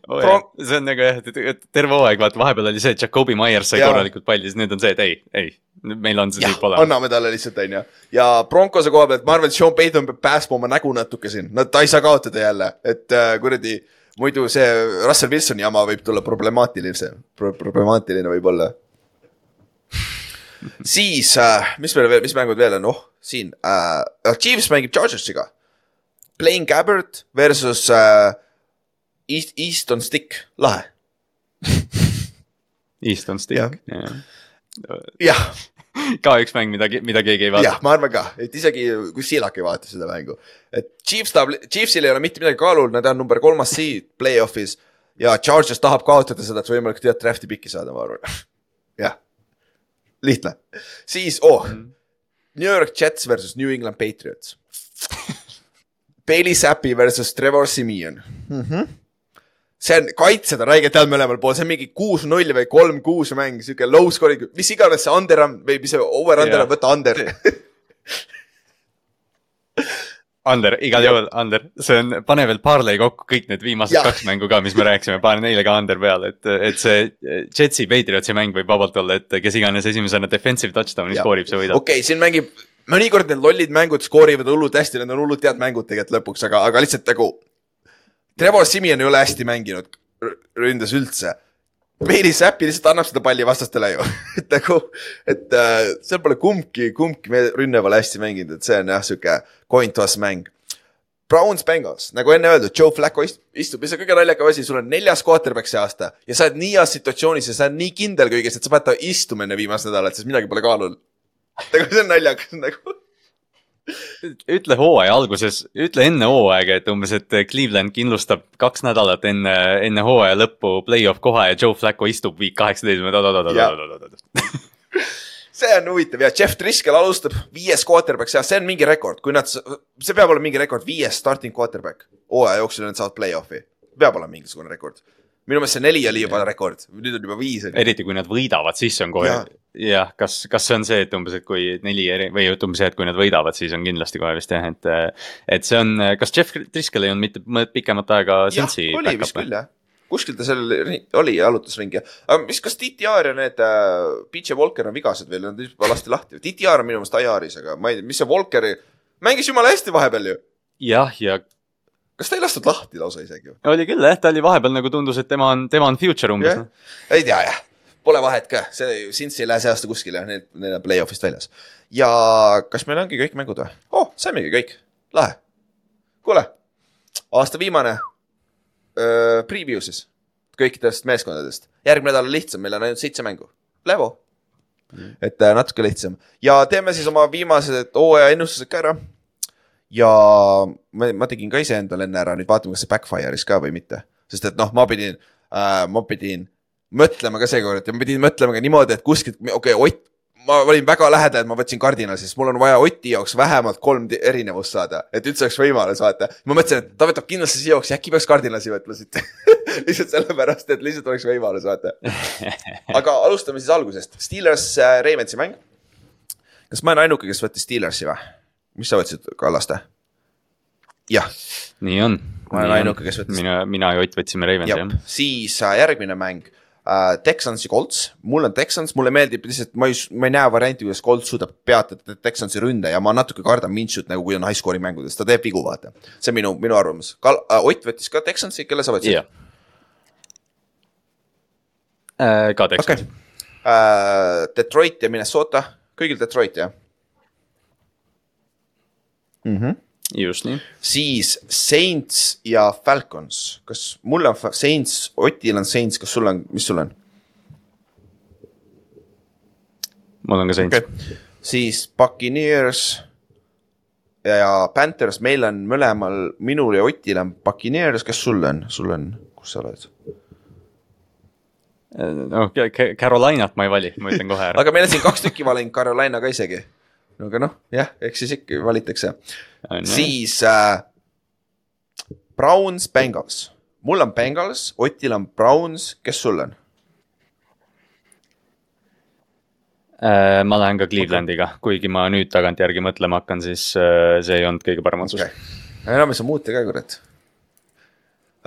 oh, jah. see on nagu jah, et terve hooaeg vaata, vahepeal oli see, et Jakobi Myers sai Jaa. korralikult palli, siis nüüd on see, et ei, ei, meil on see tüüp, olemas. anname talle lihtsalt, onju. ja Broncose koha pealt, ma arvan, et Sean Payton peab päästma oma nägu natuke siin, no ta ei saa kaotada jälle, et äh, kuradi muidu see Russell Wilsoni jama võib tulla problemaatiline pro,, problemaatiline võib-olla. siis äh,, mis meil veel, mis mängud veel on, oh siin äh,, Chiefs mängib Chargersiga. Blaine Gabbert versus äh, East, Easton Stick, lahe. Easton Jah. Stick. jah ka üks mäng, mida, mida keegi ei vaata jah, ma arvan ka, et isegi kui Silak ei vaata seda mängu, et Chiefs tahab, Chiefsil ei ole mitte midagi kaalul, nad on number kolmas seed play-off'is ja Chargers tahab kaotada seda, et võimalikult head draft'i piki saada, ma arvan. jah, lihtne, siis oh, New York Jets versus New England Patriots. Bailey Zappi versus Trevor Simeon mm. -hmm see on, kaitsjad on räigelt head mõlemal pool, see on mingi kuus-null või kolm-kuus mäng, sihuke low scoring, mis iganes see under on või mis see over-under Jaa. on, võta under. Ander, igal juhul Ander, see on, pane veel parlay kokku kõik need viimased Jah. kaks mängu ka, mis me rääkisime, pane neile ka Ander peale, et, et see Jetsi Patriotsi mäng võib vabalt olla, et kes iganes esimesena defensive touchdown'i skoorib, see võidab. okei okay,, siin mängib, mõnikord need lollid mängud skoorivad hullult hästi, need on hullult head mängud tegelikult lõpuks, aga, aga lihtsalt nagu. Trevor Simeon ei ole hästi mänginud ründes üldse. Bailey Zappi lihtsalt annab seda palli vastastele ju, et nagu, et äh, seal pole kumbki, kumbki rünne pole hästi mänginud, et see on jah, sihuke coin toss mäng. Browns Bengals, nagu enne öeldud, Joe Flacco ist- istub, mis on kõige naljakam asi, sul on neljas quarterback see aasta ja sa oled nii heas situatsioonis ja sa oled nii kindel kõiges, et sa paned ta istuma enne viimast nädalat, sest midagi pole kaalul. Nagu see on naljakas nagu. ütle hooaja alguses, ütle enne hooaega, et umbes, et Cleveland kindlustab kaks nädalat enne, enne hooaja lõppu play-off koha ja Joe Flacco istub week kaheksateist. see on huvitav ja Jeff Driscoll alustab viies quarterback see on mingi rekord, kui nad, see peab olema mingi rekord, viies starting quarterback hooaja jooksul nad saavad play-off'i. peab olema mingisugune rekord. Minu meelest see neli oli juba rekord, nüüd on juba viis eriti kui nad võidavad, siis on kohe jah, kas, kas see on see, et umbes, et kui neli eri või ütleme see, et kui nad võidavad, siis on kindlasti kohe vist jah, et. et see on, kas Jeff Driscoll ei olnud mitte pikemat aega jah, Cincy oli vist küll jah. kuskil ta seal oli jalutusringi, aga mis, kas TTR ja need äh, PJ Walker on vigased veel, nad juba lasti lahti. TTR on minu meelest IR-is, aga ma ei tea, mis see Walkeri, mängis jumala hästi vahepeal ju. jah, ja kas ta ei lastud lahti lausa isegi oli küll jah, ta oli vahepeal nagu tundus, et tema on, tema on future umbes jah, ei tea jah, pole vahet ka, see Cincy ei lähe see aasta kuskile, need, need on play-off'ist väljas. ja kas meil ongi kõik mängud või? oh, saimegi kõik, lahe. kuule, aasta viimane öö, preview siis kõikidest meeskondadest, järgmine nädal on lihtsam, meil on ainult seitse mängu, Levo. et äh, natuke lihtsam ja teeme siis oma viimased hooaja ennustused ka ära. Ja ma, ma tegin ka iseendale enne ära, nüüd vaatame, kas see backfire'is ka või mitte, sest et noh, ma pidin äh,, ma pidin mõtlema ka seekord ja ma pidin mõtlema ka niimoodi, et kuskilt, okei okay,, Ott, ma olin väga lähedal, et ma võtsin kardinali, sest mul on vaja Oti jaoks vähemalt kolm erinevust saada, et üldse oleks võimalus vaata. ma mõtlesin, et ta võtab kindlasti Seahawksi, äkki peaks kardinali võtma siit lihtsalt sellepärast, et lihtsalt oleks võimalus vaata. aga alustame siis algusest, Steelers äh, Ravensi mäng. kas ma olen ainuke, kes võttis Steelersi või? Mis sa võtsid, Kallaste? jah, nii on. Ma olen ainuke, kes võttis- mina, mina ja Ott võtsime Ravensi jah siis äh, järgmine mäng äh,. Texansi Colts, mul on Texans, mulle meeldib lihtsalt, ma ei, ma ei näe varianti, kuidas Colts suudab peatada Texansi ründe ja ma natuke kardan Minshut nagu, kui on high score'i mängudes, ta teeb vigu, vaata. see on minu, minu arvamus. Kal- äh,, Ott võttis ka Texansi, kelle sa võtsid jah. ka okei Texas okay.. äh,. Detroit ja Minnesota, kõigil Detroit jah mm. -hmm. just nii. siis Saints ja Falcons, kas mul on Saints, Otil on Saints, kas sul on, mis sul on? mul on ka Saints okei okay., siis Buccaneers ja, Panthers, meil on mõlemal, minul ja Otil on Buccaneers, kes sul on, sul on, kus sa oled? noh, Carolinat ma ei vali, ma ütlen kohe ära. aga meil on siin kaks tükki valinud Carolina ka isegi. No aga noh, jah, eks siis ikka valitakse. siis äh, Browns, Bengals, mul on Bengals, Otil on Browns, kes sul on? Äh, ma lähen ka Clevelandiga, kuigi ma nüüd tagantjärgi mõtlema hakkan, siis äh, see ei olnud kõige parem otsus okay., enam ei saa muuta ka, kurat.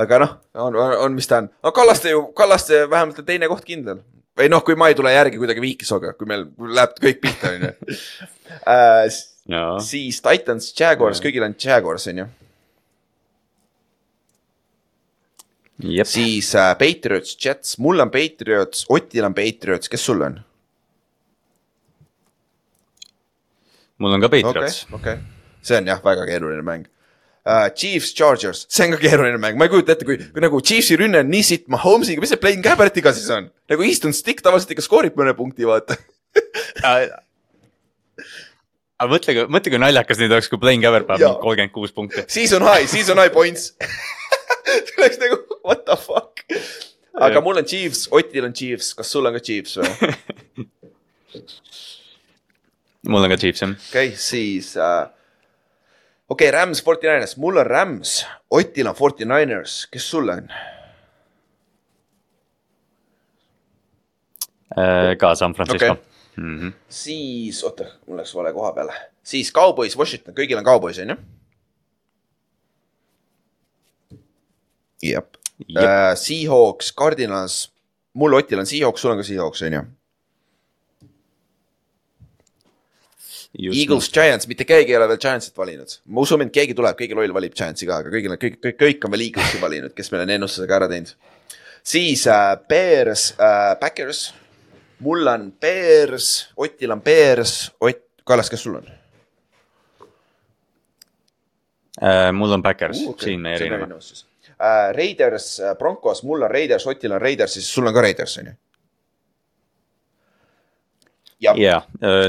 aga noh, on, on, on, mis ta on, no Kallaste ju, Kallaste vähemalt on teine koht kindel. Või noh, kui ma ei tule järgi kuidagi viikisoga, kui meil läheb kõik pihta, on ju. jaa, siis Titans, Jaguars, kõigil on Jaguars, on ju. jep, siis äh, Patriots, Jets, mul on Patriots, Otil on Patriots, kes sul on? mul on ka Patriots, okei, see on jah, väga keeruline mäng uh,. Chiefs, Chargers, see on ka keeruline mäng, ma ei kujuta ette, kui, kui nagu Chiefsi rünne on nii sitt Mahomes'iga, mis see Blaine Gabbertiga siis on? nagu Easton Stick tavaliselt ikka skoorib mõne punkti, vaata. aga mõtle, mõtle kui naljakas nüüd oleks, kui Blaine Gabbert paneb kolmkümmend kuus punkti. Season high, season high points. see oleks nagu what the fuck. aga mul on Chiefs, Otil on Chiefs, kas sul on ka Chiefs või? mul on ka Chiefs jah. okei okay,, siis uh,. Okei okay,, Rams, Forty Niners, mul on Rams, Otil on Forty Niners, kes sul on? Äh, ka San Francisco okay.. Mm -hmm. siis, oota, mul läks vale koha peale. siis Cowboys, Washington, kõigil on Cowboys, on ju? Jep. Uh,. Seahawks, Cardinals, mul Otil on Seahawks, sul on ka Seahawks, on ju? Eagles, Giants, mitte keegi ei ole veel Giantsit valinud. ma usun, et keegi tuleb, keegi loll valib Giantsi ka, aga kõigil on, kõik, kõik, kõik on veel Eaglesi valinud, kes meil on ennustusega ära teinud. siis äh, Bears äh,, Backers. mul on Bears, Otil on Bears, Ott, Kallas, kes sul on uh,. mul on Backers uh, uh,, siin me erineme. Uh, Raiders, Broncos, mul on Raiders, Otil on Raiders, siis sul on ka Raiders, on ju? jah, jaa,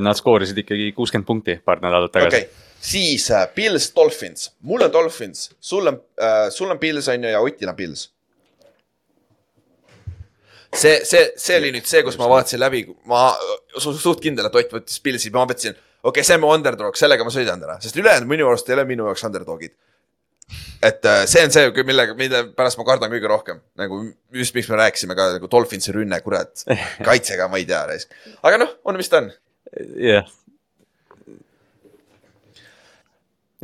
nad skoorisid ikkagi kuuskümmend punkti paar nädalat tagasi okei okay., siis uh, Pils, Dolphins, mul on Dolphins, sul on uh,, sul on Pils on ju ja Otil on Pils. see, see, see oli nüüd see, kus ma vaatasin läbi, ma su- suht kindel, et Ott võttis Pilsi, ma mõtlesin, okei okay,, see on mu underdog, sellega ma sõidan täna, sest ülejäänud minu arust ei ole minu jaoks underdog'id. Et äh, see on see, millega, mille pärast ma kardan kõige rohkem, nagu just miks me rääkisime ka nagu Dolphinsi rünne, kurat, kaitsega ma ei tea, aga noh, on mis ta on. jah.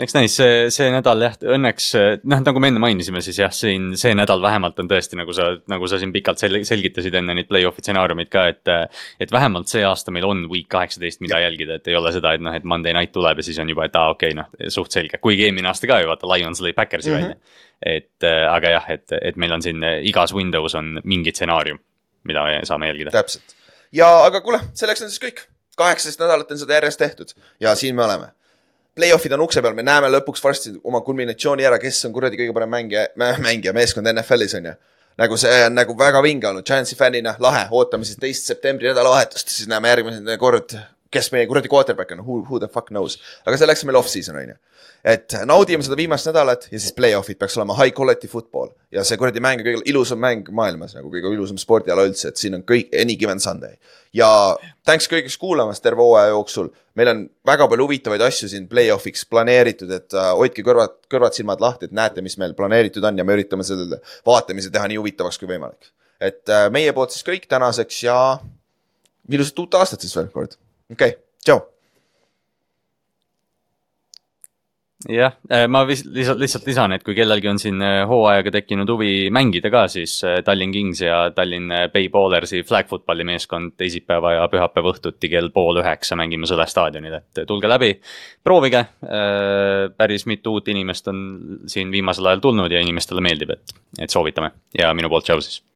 Eks näis, see, see nädal jah, õnneks noh, nagu me enne mainisime, siis jah, siin see nädal vähemalt on tõesti nagu sa, nagu sa siin pikalt sel-, selgitasid enne neid play-off'i stsenaariumid ka, et. et vähemalt see aasta meil on week kaheksateist, mida jälgida, et ei ole seda, et noh, et Monday night tuleb ja siis on juba, et aa, okei okay,, noh, suht selge, kuigi eelmine aasta ka ju vaata, Lions lõi Backersi mm. -hmm. välja. et äh, aga jah, et, et meil on siin äh, igas Windows on mingi stsenaarium, mida me saame jälgida. täpselt ja, aga kuule, selleks on siis kõik, kaheksateist nädalat on seda järjest tehtud ja siin me oleme. Play-off'id on ukse peal, me näeme lõpuks varsti oma kulminatsiooni ära, kes on kuradi kõige parem mängija, mängija, meeskond NFL-is on ju. nagu see on nagu väga vinge olnud, Giantsi fännina lahe, ootame siis teist septembri nädalavahetust, siis näeme järgmine kord, kes meie kuradi quarterback on, who, who the fuck knows. aga selleks on meil off-season on ju. Et naudime seda viimast nädalat ja siis play-off'id peaks olema high quality football ja see kuradi mäng on kõige ilusam mäng maailmas nagu kõige ilusam spordiala üldse, et siin on kõik any given Sunday. ja thanks kõigiks kuulamast terve hooaja jooksul, meil on väga palju huvitavaid asju siin play-off'iks planeeritud, et uh, hoidke kõrvad, kõrvad-silmad lahti, et näete, mis meil planeeritud on ja me üritame selle vaatamise teha nii huvitavaks kui võimalik. et uh, meie poolt siis kõik tänaseks ja ilusat uut aastat siis veel kord, okei okay,, tšau. jah, ma vis- lihtsalt, lihtsalt lisan, et kui kellelgi on siin äh, hooajaga tekkinud huvi mängida ka, siis äh, Tallinn Kings ja Tallinn äh, Bay Ballersi flag football'i meeskond teisipäeva ja pühapäeva õhtuti kell pool üheksa mängime Sõle staadionil, et tulge läbi, proovige. päris mitu uut inimest on siin viimasel ajal tulnud ja inimestele meeldib, et, et soovitame ja minu poolt tšau siis